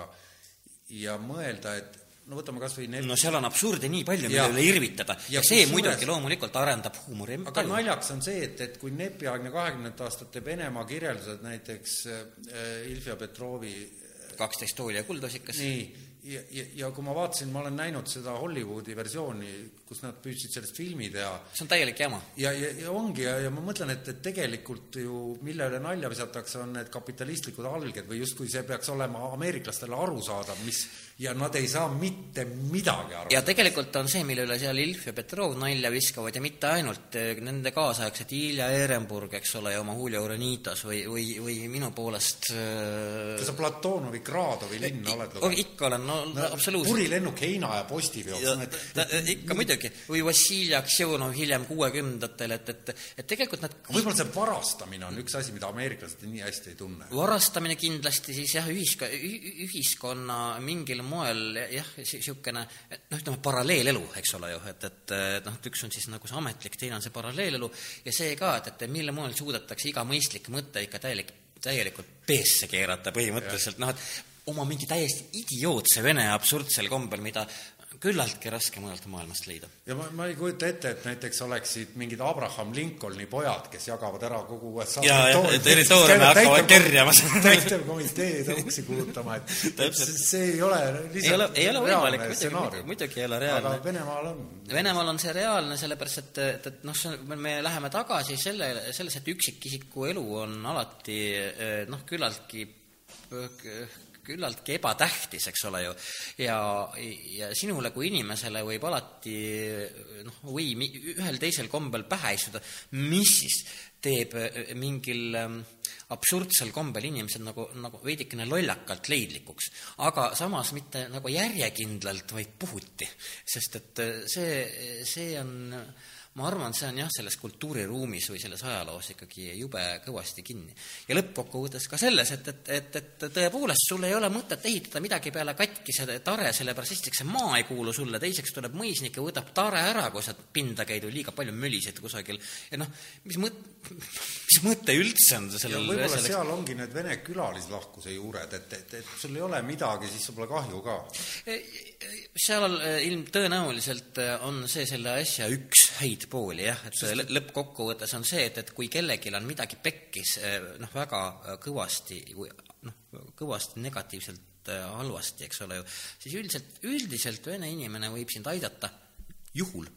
ja mõelda, et no võtame kas või need no seal on absurde nii palju, mille üle irvitada ja, see muidugi loomulikult arendab huumori aga naljakas on see, et, et kui Nepi-aegne kahekümnendate aastate Venemaa kirjeldused näiteks äh, Ilfia Petrovi kaksteist tooli ja kuldosikas. nii, ja, ja, ja kui ma vaatasin, ma olen näinud seda Hollywoodi versiooni, kus nad püüdsid sellest filmi teha. see on täielik jama. ja, ja, ja ongi ja, ja ma mõtlen, et, et tegelikult ju mille üle nalja visatakse, on need kapitalistlikud alged või justkui see peaks olema ameeriklastele arusaadav, mis ja nad ei saa mitte midagi aru. ja tegelikult on see, mille üle seal Ilf ja Petrov nalja viskavad ja mitte ainult eh, nende kaasaegsed Ilja Ehrenburg, eks ole, ja oma Julio Uranitas või, või, või minu poolest kas sa Platonovi Gradovi linna oled lugenud? ikka olen no, no absoluutselt. purilennuk heina ja ta, ikka muidugi, või Vassiljev Aksjonov hiljem kuuekümnendatel, et, et, et tegelikult nad võib-olla see varastamine on üks asi, mida ameeriklased nii hästi ei tunne. varastamine kindlasti siis jah, ühiska-, ühiskonna mingil moel jah, niisugune noh, ütleme paralleelelu, eks ole ju, et, et noh, et üks on siis nagu see ametlik, teine on see paralleelelu. Ja see ka, et, et mille moel suudetakse iga mõistlik mõte ikka täielik, täielikult peesse keerata põhimõtteliselt, noh et oma mingi täiesti idiootse vene absurdsel kombel, mida küllaltki raske mujalt maailmast leida. ja ma, ma ei kujuta ette, et näiteks oleksid mingid Abraham Lincolni pojad, kes jagavad ära kogu USA territooriumi hakkavad kerjama täitevkomiteed uksi kulutama, et see ei ole ei ole, ei ole võimalik, muidugi, muidugi ei ole reaalne. aga Venemaal on. Venemaal on see reaalne, sellepärast et, et, et noh, see, me läheme tagasi selle, selles, et üksikisiku elu on alati noh, küllaltki küllaltki ebatähtis, eks ole ju, ja, ja sinule kui inimesele võib alati noh, või ühel teisel kombel pähe istuda, mis siis teeb äh, mingil ähm, absurdsel kombel inimesed nagu, nagu veidikene lollakalt leidlikuks, aga samas mitte nagu järjekindlalt, vaid puhuti, sest et äh, see, see on ma arvan, see on jah, selles kultuuriruumis või selles ajaloos ikkagi jube kõvasti kinni. ja lõppkokkuvõttes ka selles, et, et, et, et tõepoolest, sul ei ole mõtet ehitada midagi peale katkise tare, sellepärast esiteks see maa ei kuulu sulle, teiseks tuleb mõisnik ja võtab tare ära, kui sa pinda käid või liiga palju mölised kusagil. ja noh, mis mõt-, mis mõte üldse on sellel võib-olla selleks... seal ongi need vene külalislahkuse juured, et, et, et sul ei ole midagi, siis sul pole kahju ka. E, e, seal e, ilm tõenäoliselt on see selle asja üks häid pooli jah, et Sest... lõppkokkuvõttes on see, et, et kui kellelgi on midagi pekkis eh, noh, väga eh, kõvasti noh, kõvasti negatiivselt eh, halvasti, eks ole ju, siis üldiselt, üldiselt vene inimene võib sind aidata juhul,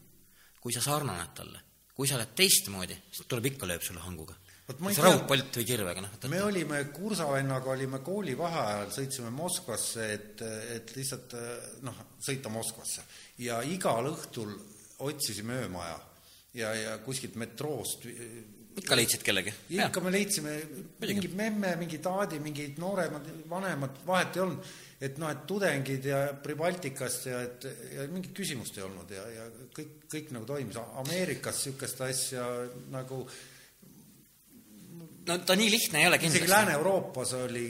kui sa sarnaned talle. kui sa oled teistmoodi, siis tuleb ikka, lööb sulle hanguga kas raudpolt või kirvega, noh. me olime kursavennaga, olime koolivaheajal, sõitsime Moskvasse, et, et lihtsalt noh, sõita Moskvasse ja igal õhtul otsisime öömaja ja, ja kuskilt metroost ikka leidsid kellegi? ikka me leidsime mingi memme, mingi taadi, mingid nooremad, vanemad, vahet ei olnud, et noh, et tudengid ja Pribaltikast ja et ja mingit küsimust ei olnud ja, ja kõik, kõik nagu toimis. Ameerikas niisugust asja nagu no ta nii lihtne ei ole kindlasti. isegi Lääne-Euroopas oli,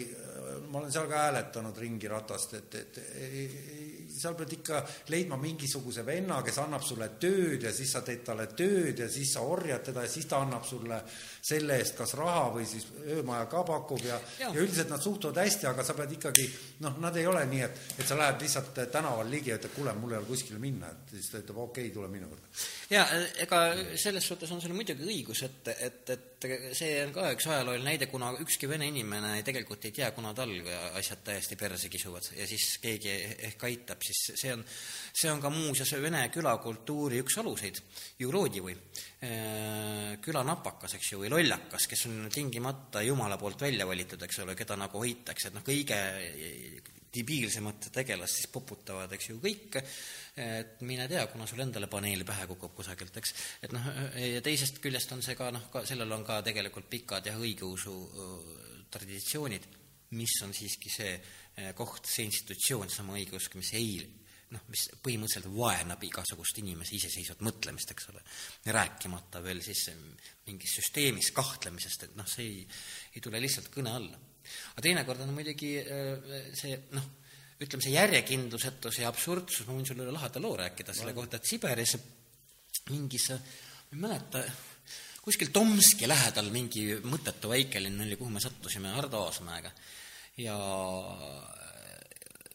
ma olen seal ka hääletanud ringi ratast, et, et ei, seal pead ikka leidma mingisuguse venna, kes annab sulle tööd ja siis sa teed talle tööd ja siis sa orjad teda ja siis ta annab sulle selle eest kas raha või siis öömaja ka pakub ja, ja., ja üldiselt nad suhtuvad hästi, aga sa pead ikkagi noh, nad ei ole nii, et, et sa lähed lihtsalt tänaval ligi ja ütled, kuule, mul ei ole kuskile minna, et siis ta ütleb, okei okay,, tule minu juurde. ja ega selles suhtes on sul muidugi õigus, et, et, et see on ka üks ajalooline näide, kuna ükski vene inimene tegelikult ei tea, kuna tal asjad täiesti perse kisuvad ja siis keegi ehk aitab, siis see on, see on ka muuseas vene külakultuuri üks aluseid, Jurodivõi külanapakas, eks ju, või lollakas, kes on tingimata Jumala poolt välja valitud, eks ole, keda nagu hoitakse, et noh, kõige debiilsemat tegelast siis poputavad, eks ju, kõik, et mine tea, kuna sul endale paneel pähe kukub kusagilt, eks, et noh, ja teisest küljest on see ka noh, ka sellel on ka tegelikult pikad jah, õigeusu traditsioonid, mis on siiski see koht, see institutsioon, seesama õigeusk, mis ei noh, mis põhimõtteliselt vaenab igasugust inimese iseseisvat mõtlemist, eks ole. rääkimata veel siis mingis süsteemis kahtlemisest, et noh, see ei, ei tule lihtsalt kõne alla. aga teinekord on muidugi äh, see noh, ütleme, see järjekindlusetus ja absurdsus, ma võin sulle üle laheda loo rääkida selle kohta, et Siberis mingis, ma ei mäleta, kuskil Tomski lähedal mingi mõttetu väikelinn oli, kuhu me sattusime, Hardo Aasmäega. ja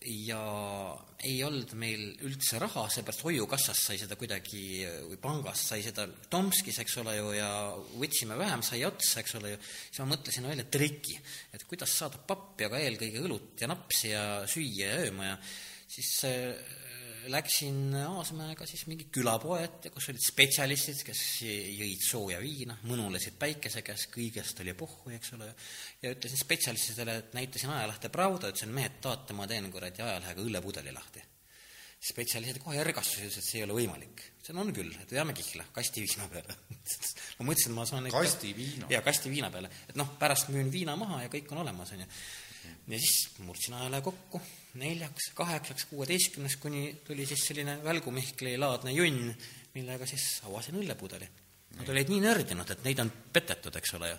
ja ei olnud meil üldse raha, seepärast Hoiukassast sai seda kuidagi, või pangast sai seda Tomskis, eks ole ju, ja võtsime vähem, sai otsa, eks ole ju, siis ma mõtlesin välja triki, et kuidas saada pappi, aga eelkõige õlut ja napsi ja süüa ja ööma ja siis läksin Aasmäega siis mingi külapoe ette, kus olid spetsialistid, kes jõid sooja viina, mõnulesid päikese käes, kõigest oli pohhu, eks ole, ja ütlesin spetsialistidele, et näitasin ajalehte Pravda, ütlesin, mehed, tahate, ma teen kuradi ajalehega õllepudeli lahti. spetsialistid kohe ärgastusid, ütlesid, et see ei ole võimalik. ütlesin, on küll, et veame kihla, kasti viina peale ma mõtlesin, et ma saan kasti viina? jaa, kasti viina peale. et noh, pärast müün viina maha ja kõik on olemas, on ju ja siis murdsin ajalehe kokku neljaks, kaheksaks, kuueteistkümneks, kuni tuli siis selline välgumihkli laadne junn, millega siis avasin õllepudeli. Nad olid nii nördinud, et neid on petetud, eks ole ju.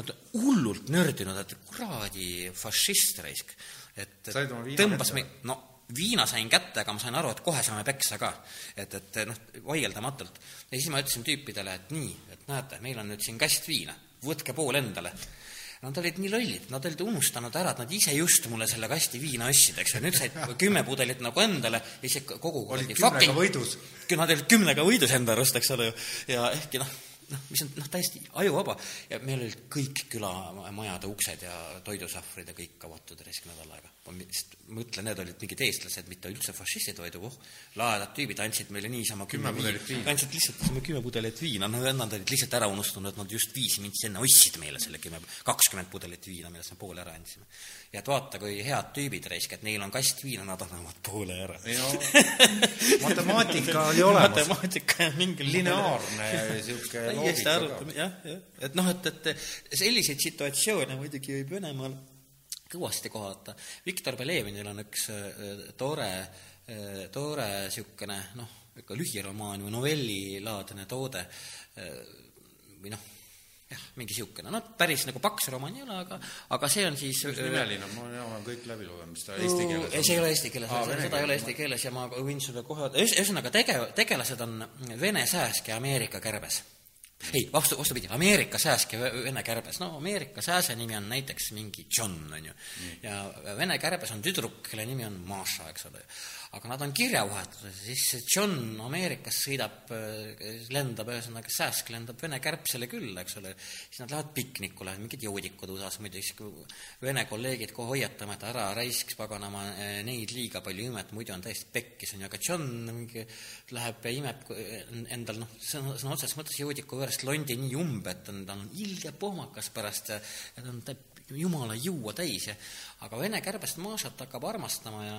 Nad hullult nördinud, et kuradi fašist raisk. et tõmbas kätte me, no viina sain kätte, aga ma sain aru, et kohe saame peksa ka. et, et noh, vaieldamatult. ja siis ma ütlesin tüüpidele, et nii, et näete, meil on nüüd siin kast viina, võtke pool endale. Nad olid nii lollid, nad olid unustanud ära, et nad ise just mulle selle kasti viina ostsid, eks ju, nüüd said kümme pudelit nagu endale ja siis kogu Olid kümnega fucking- võidus. Nad olid kümnega võidus enda arust, eks ole ju, ja ehkki noh, noh, mis on noh, täiesti ajuvaba ja meil olid kõik külamajade uksed ja toidusahvrid ja kõik avatud risk nädal aega. ma mõtlen, need olid mingid eestlased, mitte üldse fašistid, vaid oh, lahedad tüübid andsid meile niisama Kümme pudelit viina. andsid lihtsalt kümme pudelit viina, no nad olid lihtsalt ära unustanud, et nad just viis mintsi enne ostsid meile selle kümme, kakskümmend pudelit viina, millest me poole ära andsime. Ja et vaata, kui head tüübid raisk, et neil on kast viina, nad annavad poole ära. matemaatika oli olemas, matemaatika ja mingil lineaarne täiesti loogika jah, jah, et noh, et, et selliseid situatsioone muidugi võib Venemaal kõvasti kohata. Viktor Pelevinil on üks äh, tore, tore niisugune noh, ikka lühiromaan või novellilaadne toode äh, või noh, jah, mingi niisugune, noh, päris nagu paks romaan ei ole, aga, aga see on siis mis nimeline, ma olen kõik läbi lugenud, mis ta eesti keeles ei, see ei ole eesti keeles. Seda ei ole eesti keeles ja ma võin sulle kohe ühesõnaga tege-, tegelased on Vene sääsk ja Ameerika kärbes. ei, vastu, vastupidi, Ameerika sääsk ja Ve- Vene kärbes, no Ameerika sääse nimi on näiteks mingi John, on ju, ja Vene kärbes on tüdruk, kelle nimi on Maša, eks ole. Aga nad on kirjavahetuses, siis see John Ameerikas sõidab, lendab, ühesõnaga sääsk lendab Vene kärbsele külla, eks ole, siis nad lähevad piknikule, mingid joodikud USA-s muidu, siis kui Vene kolleegid kohe hoiatama, et ära raisk paganama eh, neid liiga palju imet, muidu on täiesti pekkis, on ju, aga John mingi läheb ja imeb ku- endal noh, sõna, sõna otseses mõttes joodiku juurest londi nii umbe, et on, tal on ilge pohmakas pärast ja ta on jumala juua täis ja aga Vene kärbest Mašat hakkab armastama ja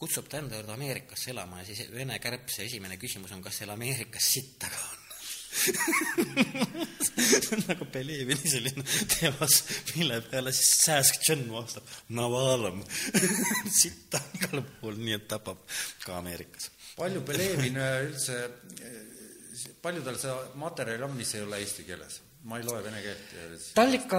kutsub juurde Ameerikasse elama ja siis Vene kärbse esimene küsimus on, kas seal Ameerikas sitta ka on see on nagu Belevini selline teos, mille peale siis sääsk John vastab, Navalem. sitta on igal pool, nii et tapab ka Ameerikas. palju Belevin üldse, palju tal seda materjali on, mis ei ole eesti keeles? Ma ei loe vene keelt ja siis tal ikka,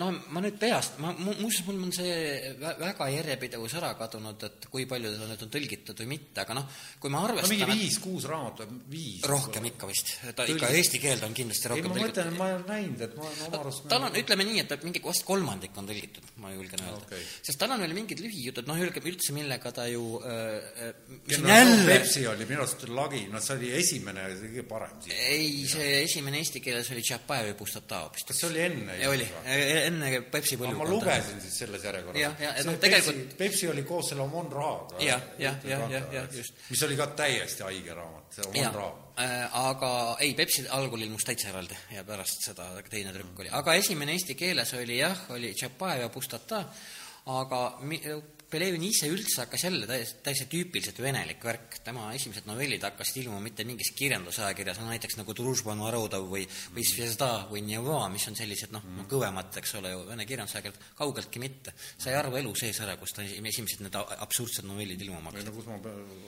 no ma nüüd peast, ma, muuseas mul on see vä- väga järjepidevus ära kadunud, et kui palju ta nüüd on tõlgitud või mitte, aga noh, kui ma no arvestan mingi et- viis-kuus raamatut, viis. rohkem ikka vist, ta Tõlgi- ikka eesti keelde on kindlasti ei, rohkem ma mõtlen, ma olen näinud, et ma olen oma arust tal on, ütleme nii, et mingi vast kolmandik on tõlgitud, ma julgen öelda okay.. sest tal on veel mingid lühijutud, noh, üldse millega ta ju äh, äh, mis on jälle, Pepsi oli minu arust lagi, no see oli esimene kõige parem ei, see esimene eesti keeles oli Tšapajev ja Pustata hoopis. kas see oli enne? oli, enne Pepsi aga ma lugesin siis selles järjekorras. Jah, jah, et noh, tegelikult- Pepsi oli koos selle Amon Raaga. Jah, jah, jah, jah, jah, just. mis oli ka täiesti haige raamat, see Amon jah Raa., aga ei, Pepsi algul ilmus täitsa eraldi ja pärast seda teine trükk oli, aga esimene eesti keeles oli jah, oli Tšapajev ja Pustata, aga mi- Pelevini ise üldse hakkas jälle täiesti, täiesti tüüpiliselt venelik värk, tema esimesed novellid hakkasid ilmuma mitte mingis kirjandusajakirjas, no näiteks nagu Družba Narodov või, või Zvezda või Njeva, mis on sellised noh, no kõvemad, eks ole ju, vene kirjandusajakirjad, kaugeltki mitte. sa ei arva elu sees ära, kus ta esimesed need absurdsed novellid ilmuma hakkasid. no kus ma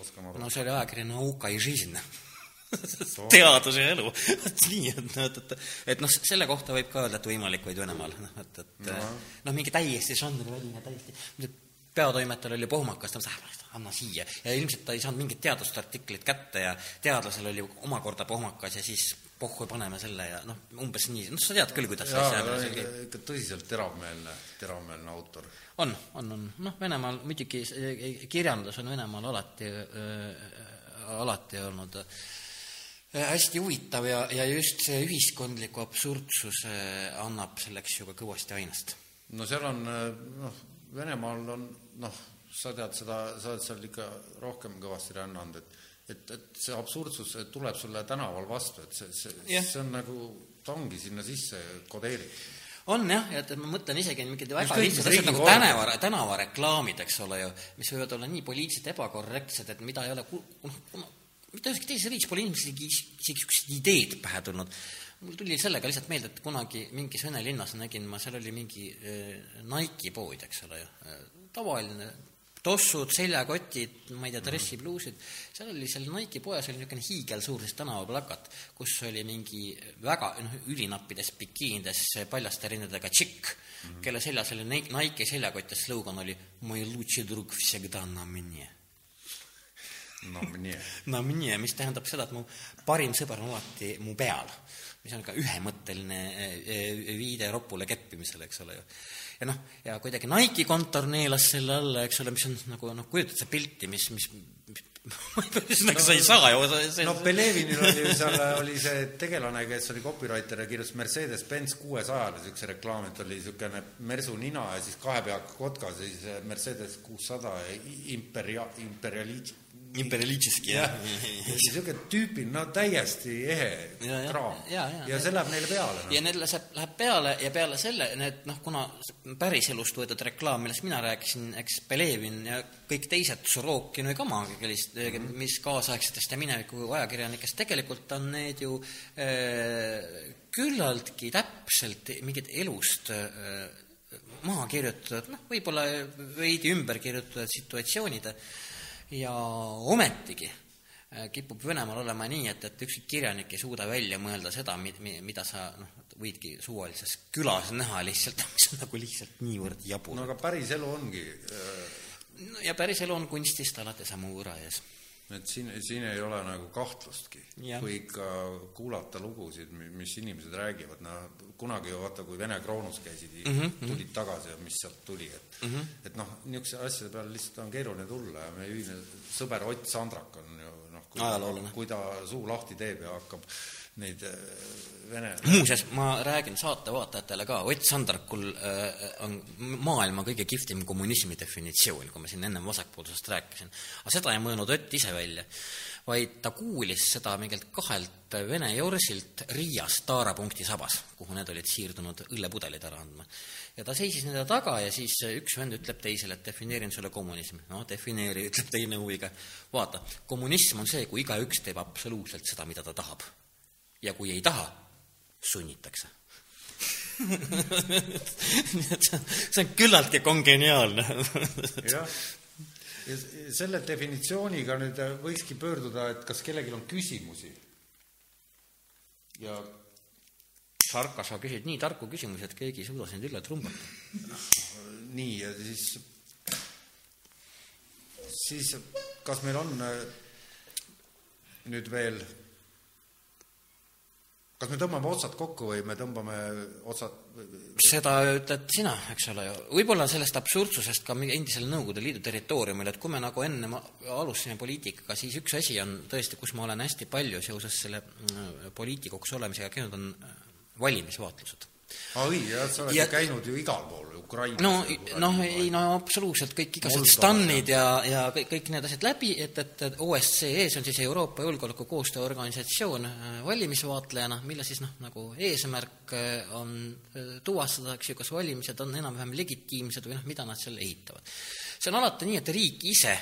oskan arvata? no see oli ajakiri Nauka ja Žizn teadus ja elu, vot nii, et noh, et, et, et noh, selle kohta võib ka öelda, et võimalik vaid Venemaal, noh, et, et noh, noh mingi täiesti žanriväline, täiesti peatoimetajal oli pohmakas, ta mõtles, ah anna siia ja ilmselt ta ei saanud mingit teadust artiklit kätte ja teadlasel oli omakorda pohmakas ja siis pohhu paneme selle ja noh, umbes nii, noh, sa tead küll, kuidas see oli käib. ikka tõsiselt teravmeelne, teravmeelne autor. on, on, on, noh, Venemaal muidugi see kirjandus on Venemaal alati äh,, alati olnud hästi huvitav ja, ja just see ühiskondliku absurdsus annab selleks ju ka kõvasti ainest. no seal on noh, Venemaal on noh, sa tead seda, sa oled seal ikka rohkem kõvasti rännanud, et et, et see absurdsus tuleb sulle tänaval vastu, et see, see Jah., see on nagu, ta ongi sinna sisse kodeeritud. on jah, ja et ma mõtlen isegi mingid väga lihtsad asjad nagu tänava, tänavareklaamid, eks ole ju, mis võivad olla nii poliitiliselt ebakorrektsed, et mida ei ole ku- noh, mitte üheski teises riigis pole inimesel isegi isegi niisugused ideed pähe tulnud. mul tuli sellega lihtsalt meelde, et kunagi mingis Vene linnas nägin ma, seal oli mingi äh, Nike'i pood, eks ole ju, tavaline, tossud, seljakotid, ma ei tea, dressipluusid, seal oli seal Nike'i poes oli niisugune hiigelsuurses tänavaplakat, kus oli mingi väga noh, ülinappides bikiinides paljaste rindadega tšikk mm, -hmm. kelle seljas oli Nike seljakott ja slogan oli "Moj lutši drug vsegda na mne". no mne no mne, mis tähendab seda, et mu parim sõber on alati mu peal, mis on ka ühemõtteline eh, eh, viide ropule keppimisele, eks ole ju ja noh, ja kuidagi Nike'i kontor neelas selle alla, eks ole, mis on nagu noh, kujutad sa pilti, mis, mis ühesõnaga no, sa ei saa ju see... no Pelevinil oli ju seal, oli see tegelane, kes oli copywriter ja kirjutas Mercedes-Benz kuuesajale niisuguse reklaami, et oli niisugune mersu nina ja siis kahe peaga kotka, siis Mercedes kuussada imperia-, imperiali-, imperialistski, jah. niisugune tüüpiline, no täiesti ehe ja, kraam. ja, ja, ja see läheb neile peale no.. ja neile see läheb peale ja peale selle, need noh, kuna päriselust võetud reklaam, millest mina rääkisin, eks Belevin ja kõik teised, Sorokin või Kamagi, kellist mm, -hmm. mis kaasaegsetest ja mineviku ajakirjanikest, tegelikult on need ju äh, küllaltki täpselt mingit elust äh, maha kirjutatud, noh, võib-olla veidi ümber kirjutatud situatsioonid ja ometigi äh, kipub Venemaal olema nii, et, et ükski kirjanik ei suuda välja mõelda seda, mida sa noh, võidki suvalises külas näha lihtsalt, mis on nagu lihtsalt niivõrd jabur. no aga päriselu ongi äh... no ja päriselu on kunstist alati sama võõra ees et siin, siin ei ole nagu kahtlustki, kui ikka kuulata lugusid, mis inimesed räägivad, no kunagi ju vaata, kui Vene kroonus käisid mm, -hmm. tulid tagasi ja mis sealt tuli, et mm -hmm. et noh, niisuguste asjade peale lihtsalt on keeruline tulla ja meie ühine sõber Ott Sandrak on ju noh, kui, kui ta suu lahti teeb ja hakkab neid äh, vene muuseas, ma räägin saatevaatajatele ka, Ott Sandrakul äh, on maailma kõige kihvtim kommunismi definitsioon, kui ma siin ennem vasakpoolsusest rääkisin. aga seda ei mõelnud Ott ise välja, vaid ta kuulis seda mingilt kahelt vene jorsilt Riias taarapunkti sabas, kuhu need olid siirdunud õllepudelid ära andma. ja ta seisis nende taga ja siis üks vend ütleb teisele, et defineerin sulle kommunismi. noh, defineeri, ütleb teine huviga. vaata, kommunism on see, kui igaüks teeb absoluutselt seda, mida ta tahab ja kui ei taha, sunnitakse. Nii et see on, see on küllaltki kongeniaalne. Jah, ja selle definitsiooniga nüüd võikski pöörduda, et kas kellelgi on küsimusi? Ja Sarka, sa küsid nii tarku küsimusi, et keegi ei suuda sind üle trumbata. nii, ja siis, siis kas meil on äh, nüüd veel kas me tõmbame otsad kokku või me tõmbame otsad seda ütled sina, eks ole ju. võib-olla sellest absurdsusest ka endisel Nõukogude Liidu territooriumil, et kui me nagu enne alustasime poliitikaga, siis üks asi on tõesti, kus ma olen hästi palju seoses selle mm, poliitikuks olemisega käinud, on äh, valimisvaatlused aa õi, jah, sa oled ja, käinud ju igal pool, Ukrainas. no, noh, ei no absoluutselt kõik igasugused stannid ja, ja kõik, kõik need asjad läbi, et, et, et OSCE, see on siis Euroopa Julgeolekukoostöö Organisatsioon äh, valimisvaatlejana, mille siis noh, nagu eesmärk äh, on äh, tuvastada, eks ju, kas valimised on enam-vähem legitiimsed või noh, mida nad seal ehitavad. see on alati nii, et riik ise,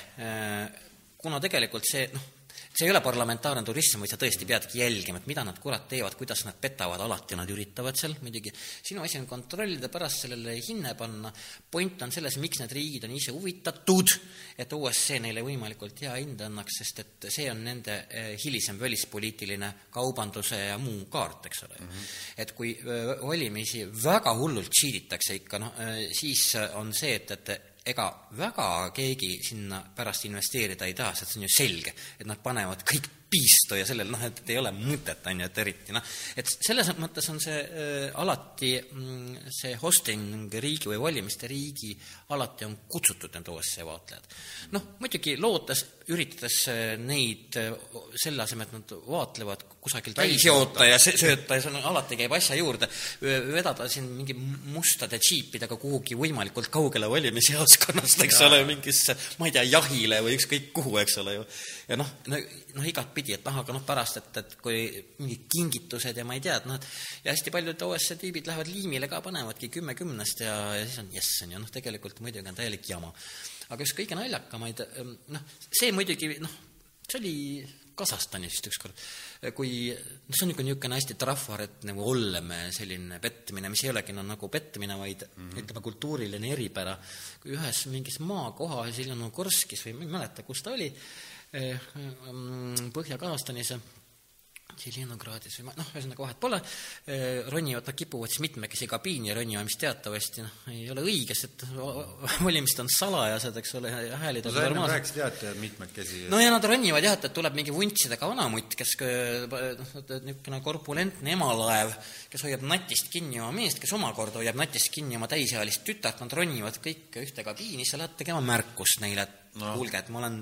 kuna tegelikult see noh, see ei ole parlamentaarne turism, vaid sa tõesti peadki jälgima, et mida nad kurat teevad, kuidas nad petavad, alati nad üritavad seal muidugi. sinu asi on kontrollida, pärast sellele hinne panna. point on selles, miks need riigid on ise huvitatud, et OSCE neile võimalikult hea hinde annaks, sest et see on nende eh, hilisem välispoliitiline kaubanduse ja muu kaart, eks ole mm. -hmm. et kui eh, valimisi väga hullult tsiiditakse ikka, noh, eh, siis on see, et, et ega väga keegi sinna pärast investeerida ei taha, sest see on ju selge, et nad panevad kõik piistu ja sellel noh, et ei ole mõtet, on ju, et eriti noh, et selles mõttes on see äh, alati mm, see hosting riigi või valimiste riigi alati on kutsutud need OSCE vaatlejad. noh, muidugi lootes, üritades äh, neid äh, selle asemel, et nad vaatlevad kusagilt täis joota ja sööta ja see on, alati käib asja juurde, vedada siin mingi mustade džiipidega kuhugi võimalikult kaugele valimisjaoskonnast, eks ja. ole, mingisse, ma ei tea, jahile või ükskõik kuhu, eks ole ju. ja noh, no, noh igatpidi, et noh, aga noh, pärast, et, et kui mingid kingitused ja ma ei tea, et noh, et ja hästi paljud OSCE tüübid lähevad liimile ka, panevadki kümme kümnest ja, ja siis on jess, on ju, noh, tegelikult muidugi on täielik jama. Aga üks kõige naljakamaid, noh, see muidugi, noh, see oli Kasahstanis vist ükskord, kui noh, see on niisugune, niisugune hästi trahvaret nagu olleme selline petmine, mis ei olegi no, nagu petmine, vaid mm -hmm. ütleme, kultuuriline eripära. kui ühes mingis maakohas, Jeljanogorskis või ma ei mäleta, kus ta oli eh,, mm, Põhja-Kasahstanis Tšelinogradis või ma, noh, ühesõnaga vahet pole, ronivad, nad kipuvad siis mitmekesi kabiini ronima, mis teatavasti noh, ei ole õige, sest valimised on salajased, eks ole, ja häälid no on enne normaalsed. rääkisid jah, et mitmekesi no ja nad ronivad jah, et, et tuleb mingi vuntsidega vanamutt, kes noh, niisugune korpulentne emalaev, kes hoiab natist kinni oma meest, kes omakorda hoiab natist kinni oma täisealist tütart, nad ronivad kõik ühte kabiini, sa lähed tegema märkust neile, et no. kuulge, et ma olen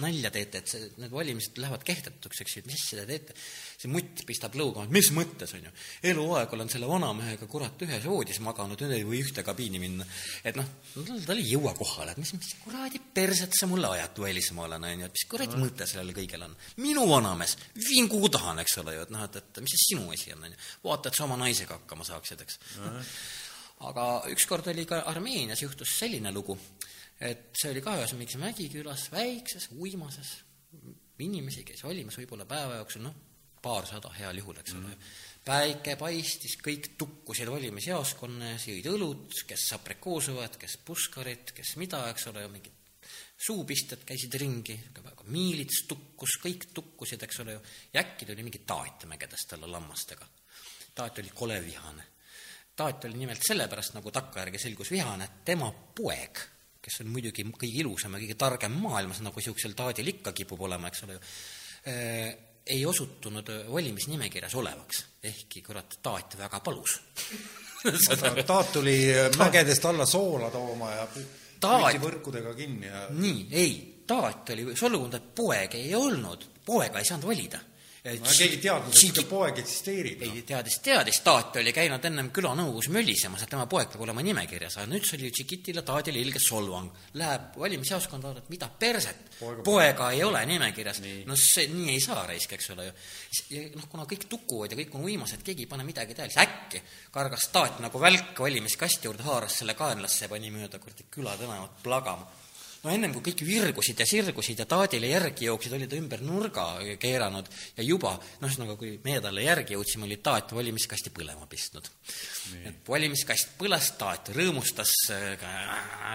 nalja teete, et see, need valimised lähevad kehtetuks, eks ju, et mis asja te teete. see mutt pistab lõuga, mis mõttes, on ju. eluaeg olen selle vanamehega kurat ühes voodis maganud, nüüd ei või ühte kabiini minna. et noh, tal ei jõua kohale, et mis, mis kuradi perset sa mulle ajad, välismaalane, on ju, et mis kuradi mõte sellel kõigel on. minu vanamees, viin kuhu tahan, eks ole ju, et noh, et, et mis see sinu asi on, on ju. vaata, et sa oma naisega hakkama saaksid, eks. aga ükskord oli ka Armeenias juhtus selline lugu, et see oli ka ühes mingis mägikülas, väikses, uimases, inimesi käis valimas võib-olla päeva jooksul, noh, paarsada heal juhul, eks ole mm. -hmm. päike paistis, kõik tukkusid valimisjaoskonna ees, jõid õlut, kes aprikoosuvad, kes puskarit, kes mida, eks ole, mingid suupisted käisid ringi, miilits tukkus, kõik tukkusid, eks ole ju, ja äkki tuli mingi taat mägedest talle lammastega. taat oli kole vihane. taat oli nimelt sellepärast, nagu takkajärgi selgus, vihane, et tema poeg kes on muidugi kõige ilusam ja kõige targem maailmas, nagu niisugusel taadil ikka kipub olema, eks ole ju, ei osutunud valimisnimekirjas olevaks, ehkki kurat, taat väga palus. Taat tuli mägedest alla soola tooma ja Taat- võrkudega kinni ja nii, ei, taat oli solvunud, et poeg ei olnud, poega ei saanud valida. No keegi teadnud, et see poeg eksisteerib. ei teadis, teadis, taat oli käinud ennem külanõukogus mölisemas, et tema poeg peab olema nimekirjas, aga nüüd see oli Tšikitile taadile ilge solvang. Läheb valimisjaoskonda, et mida perset, Poega- poega ei ole nimekirjas. no see, nii ei saa raisk, eks ole ju. ja noh, kuna kõik tukuvad ja kõik on uimased, keegi ei pane midagi tähele, siis äkki kargas taat nagu välk valimiskasti juurde, haaras selle kaenlasse ja pani mööda kuradi külatänavat plagama no ennem kui kõik virgusid ja sirgusid ja taadile järgi jooksid, oli ta ümber nurga keeranud ja juba, noh, ühesõnaga, kui meie talle järgi jõudsime, oli taat valimiskasti põlema pistnud. et valimiskast põles, taat rõõmustas,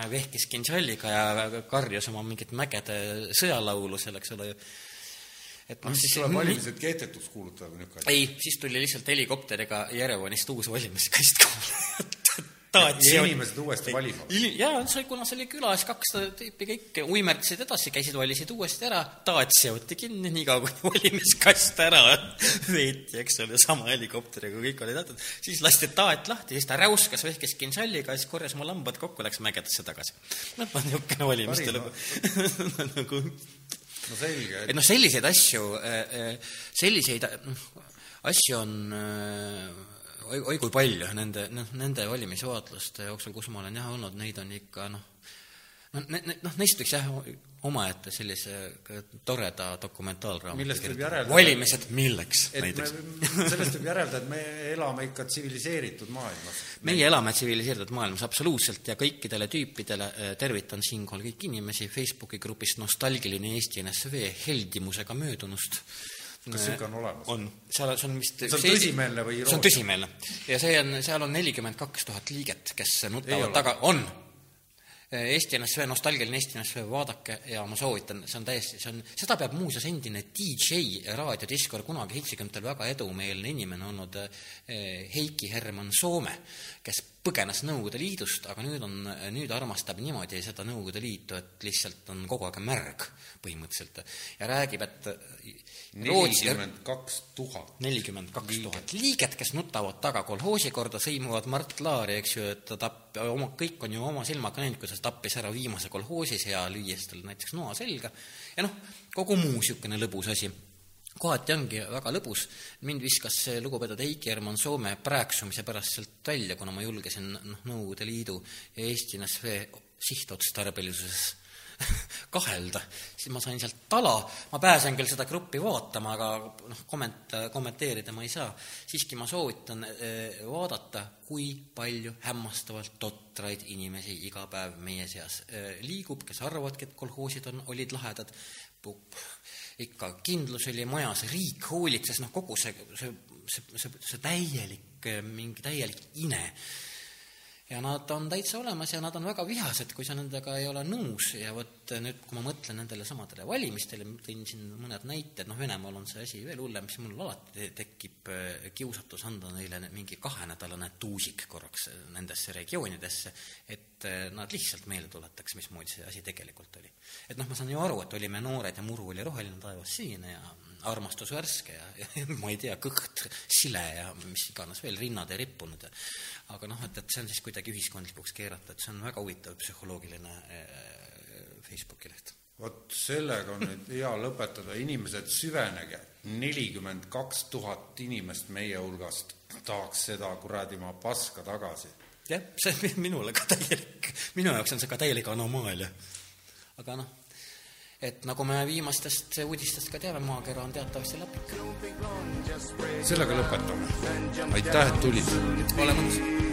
vehkis kintšalliga ja karjus oma mingit mägede sõjalaulu seal, eks ole et noh, siis tuleb valimised kehtetuks kuulutada või niisugune asi? ei, siis tuli lihtsalt helikopteriga Jerevanist uus valimiskast taat ja inimesed uuesti valima. jaa, see, kuna see oli külas, kakssada tüüpi kõik uimerdasid edasi, käisid, valisid uuesti ära, taat seoti kinni, niikaua kuni valimiskast ära veeti, eks ole, sama helikopteriga, kõik oli tehtud. siis lasti taat lahti, siis ta räuskas, vehkis kinsalliga, siis korjas mu lambad kokku, läks mägedesse tagasi. noh, niisugune valimiste lugu. nagu no selge, et noh, selliseid asju, selliseid noh, asju on äh, oi, oi kui palju nende, noh, nende valimisvaatluste jooksul, kus ma olen jah olnud, neid on ikka noh, noh, noh, neist võiks jah omaette sellise toreda dokumentaalraamatu Millest võib järeldada- valimised milleks näiteks sellest võib järeldada, et me elame ikka tsiviliseeritud maailmas. meie elame tsiviliseeritud maailmas absoluutselt ja kõikidele tüüpidele eh, tervitan siinkohal kõiki inimesi Facebooki grupist Nostalgiline Eesti NSV heldimusega möödunust. Kas niisugune on olemas? on, seal, see on vist See on tõsimeelne või see on iroonia? tõsimeelne. ja see on, seal on nelikümmend kaks tuhat liiget, kes nutavad taga, on. Eesti NSV, nostalgiline Eesti NSV, vaadake ja ma soovitan, see on täiesti, see on, seda peab muuseas endine DJ raadiodiskor, kunagi seitsmekümnendatel väga edumeelne inimene olnud eh, Heiki Herman Soome, kes põgenes Nõukogude Liidust, aga nüüd on, nüüd armastab niimoodi seda Nõukogude Liitu, et lihtsalt on kogu aeg märg põhimõtteliselt ja räägib, et nelikümmend kaks tuhat. nelikümmend kaks tuhat liiget, kes nutavad taga kolhoosi korda, sõimuvad Mart Laari, eks ju, et ta tapp-, oma, kõik on ju oma silmaga näinud, kuidas ta tappis ära viimase kolhoosis ja lüües talle näiteks noa selga. ja noh, kogu muu niisugune lõbus asi. kohati ongi väga lõbus, mind viskas see lugupeetud Heiki Herman Soome prääksumise pärast sealt välja, kuna ma julgesin noh, Nõukogude Liidu ja Eesti NSV sihtotstarbelisuses kahelda, siis ma sain sealt tala, ma pääsen küll seda gruppi vaatama, aga noh, komment-, kommenteerida ma ei saa. siiski ma soovitan eh, vaadata, kui palju hämmastavalt totraid inimesi iga päev meie seas eh, liigub, kes arvavadki, et kolhoosid on, olid lahedad, ikka kindlus oli majas, riik hoolitses, noh, kogu see, see, see, see, see täielik, mingi täielik ine ja nad on täitsa olemas ja nad on väga vihased, kui sa nendega ei ole nõus ja vot nüüd, kui ma mõtlen nendele samadele valimistele, tõin siin mõned näited, noh, Venemaal on see asi veel hullem, siis mul alati tekib äh, kiusatus anda neile mingi kahenädalane tuusik korraks nendesse regioonidesse, et nad lihtsalt meelde tuletaks, mismoodi see asi tegelikult oli. et noh, ma saan ju aru, et olime noored ja muru oli roheline taevas sinine ja armastus värske ja, ja ma ei tea, kõht sile ja mis iganes veel, rinnad ei rippunud ja aga noh, et, et see on siis kuidagi ühiskondlikuks keerata, et see on väga huvitav psühholoogiline äh, Facebooki leht. vot sellega on nüüd hea lõpetada, inimesed, süvenege, nelikümmend kaks tuhat inimest meie hulgast tahaks seda kuradi ma paska tagasi. jah, see on minule ka täielik, minu jaoks on see ka täielik anomaalia. aga noh et nagu me viimastest uudistest ka teame, maakera on teatavasti läpik. sellega lõpetame. aitäh, et tulid. ole mõnus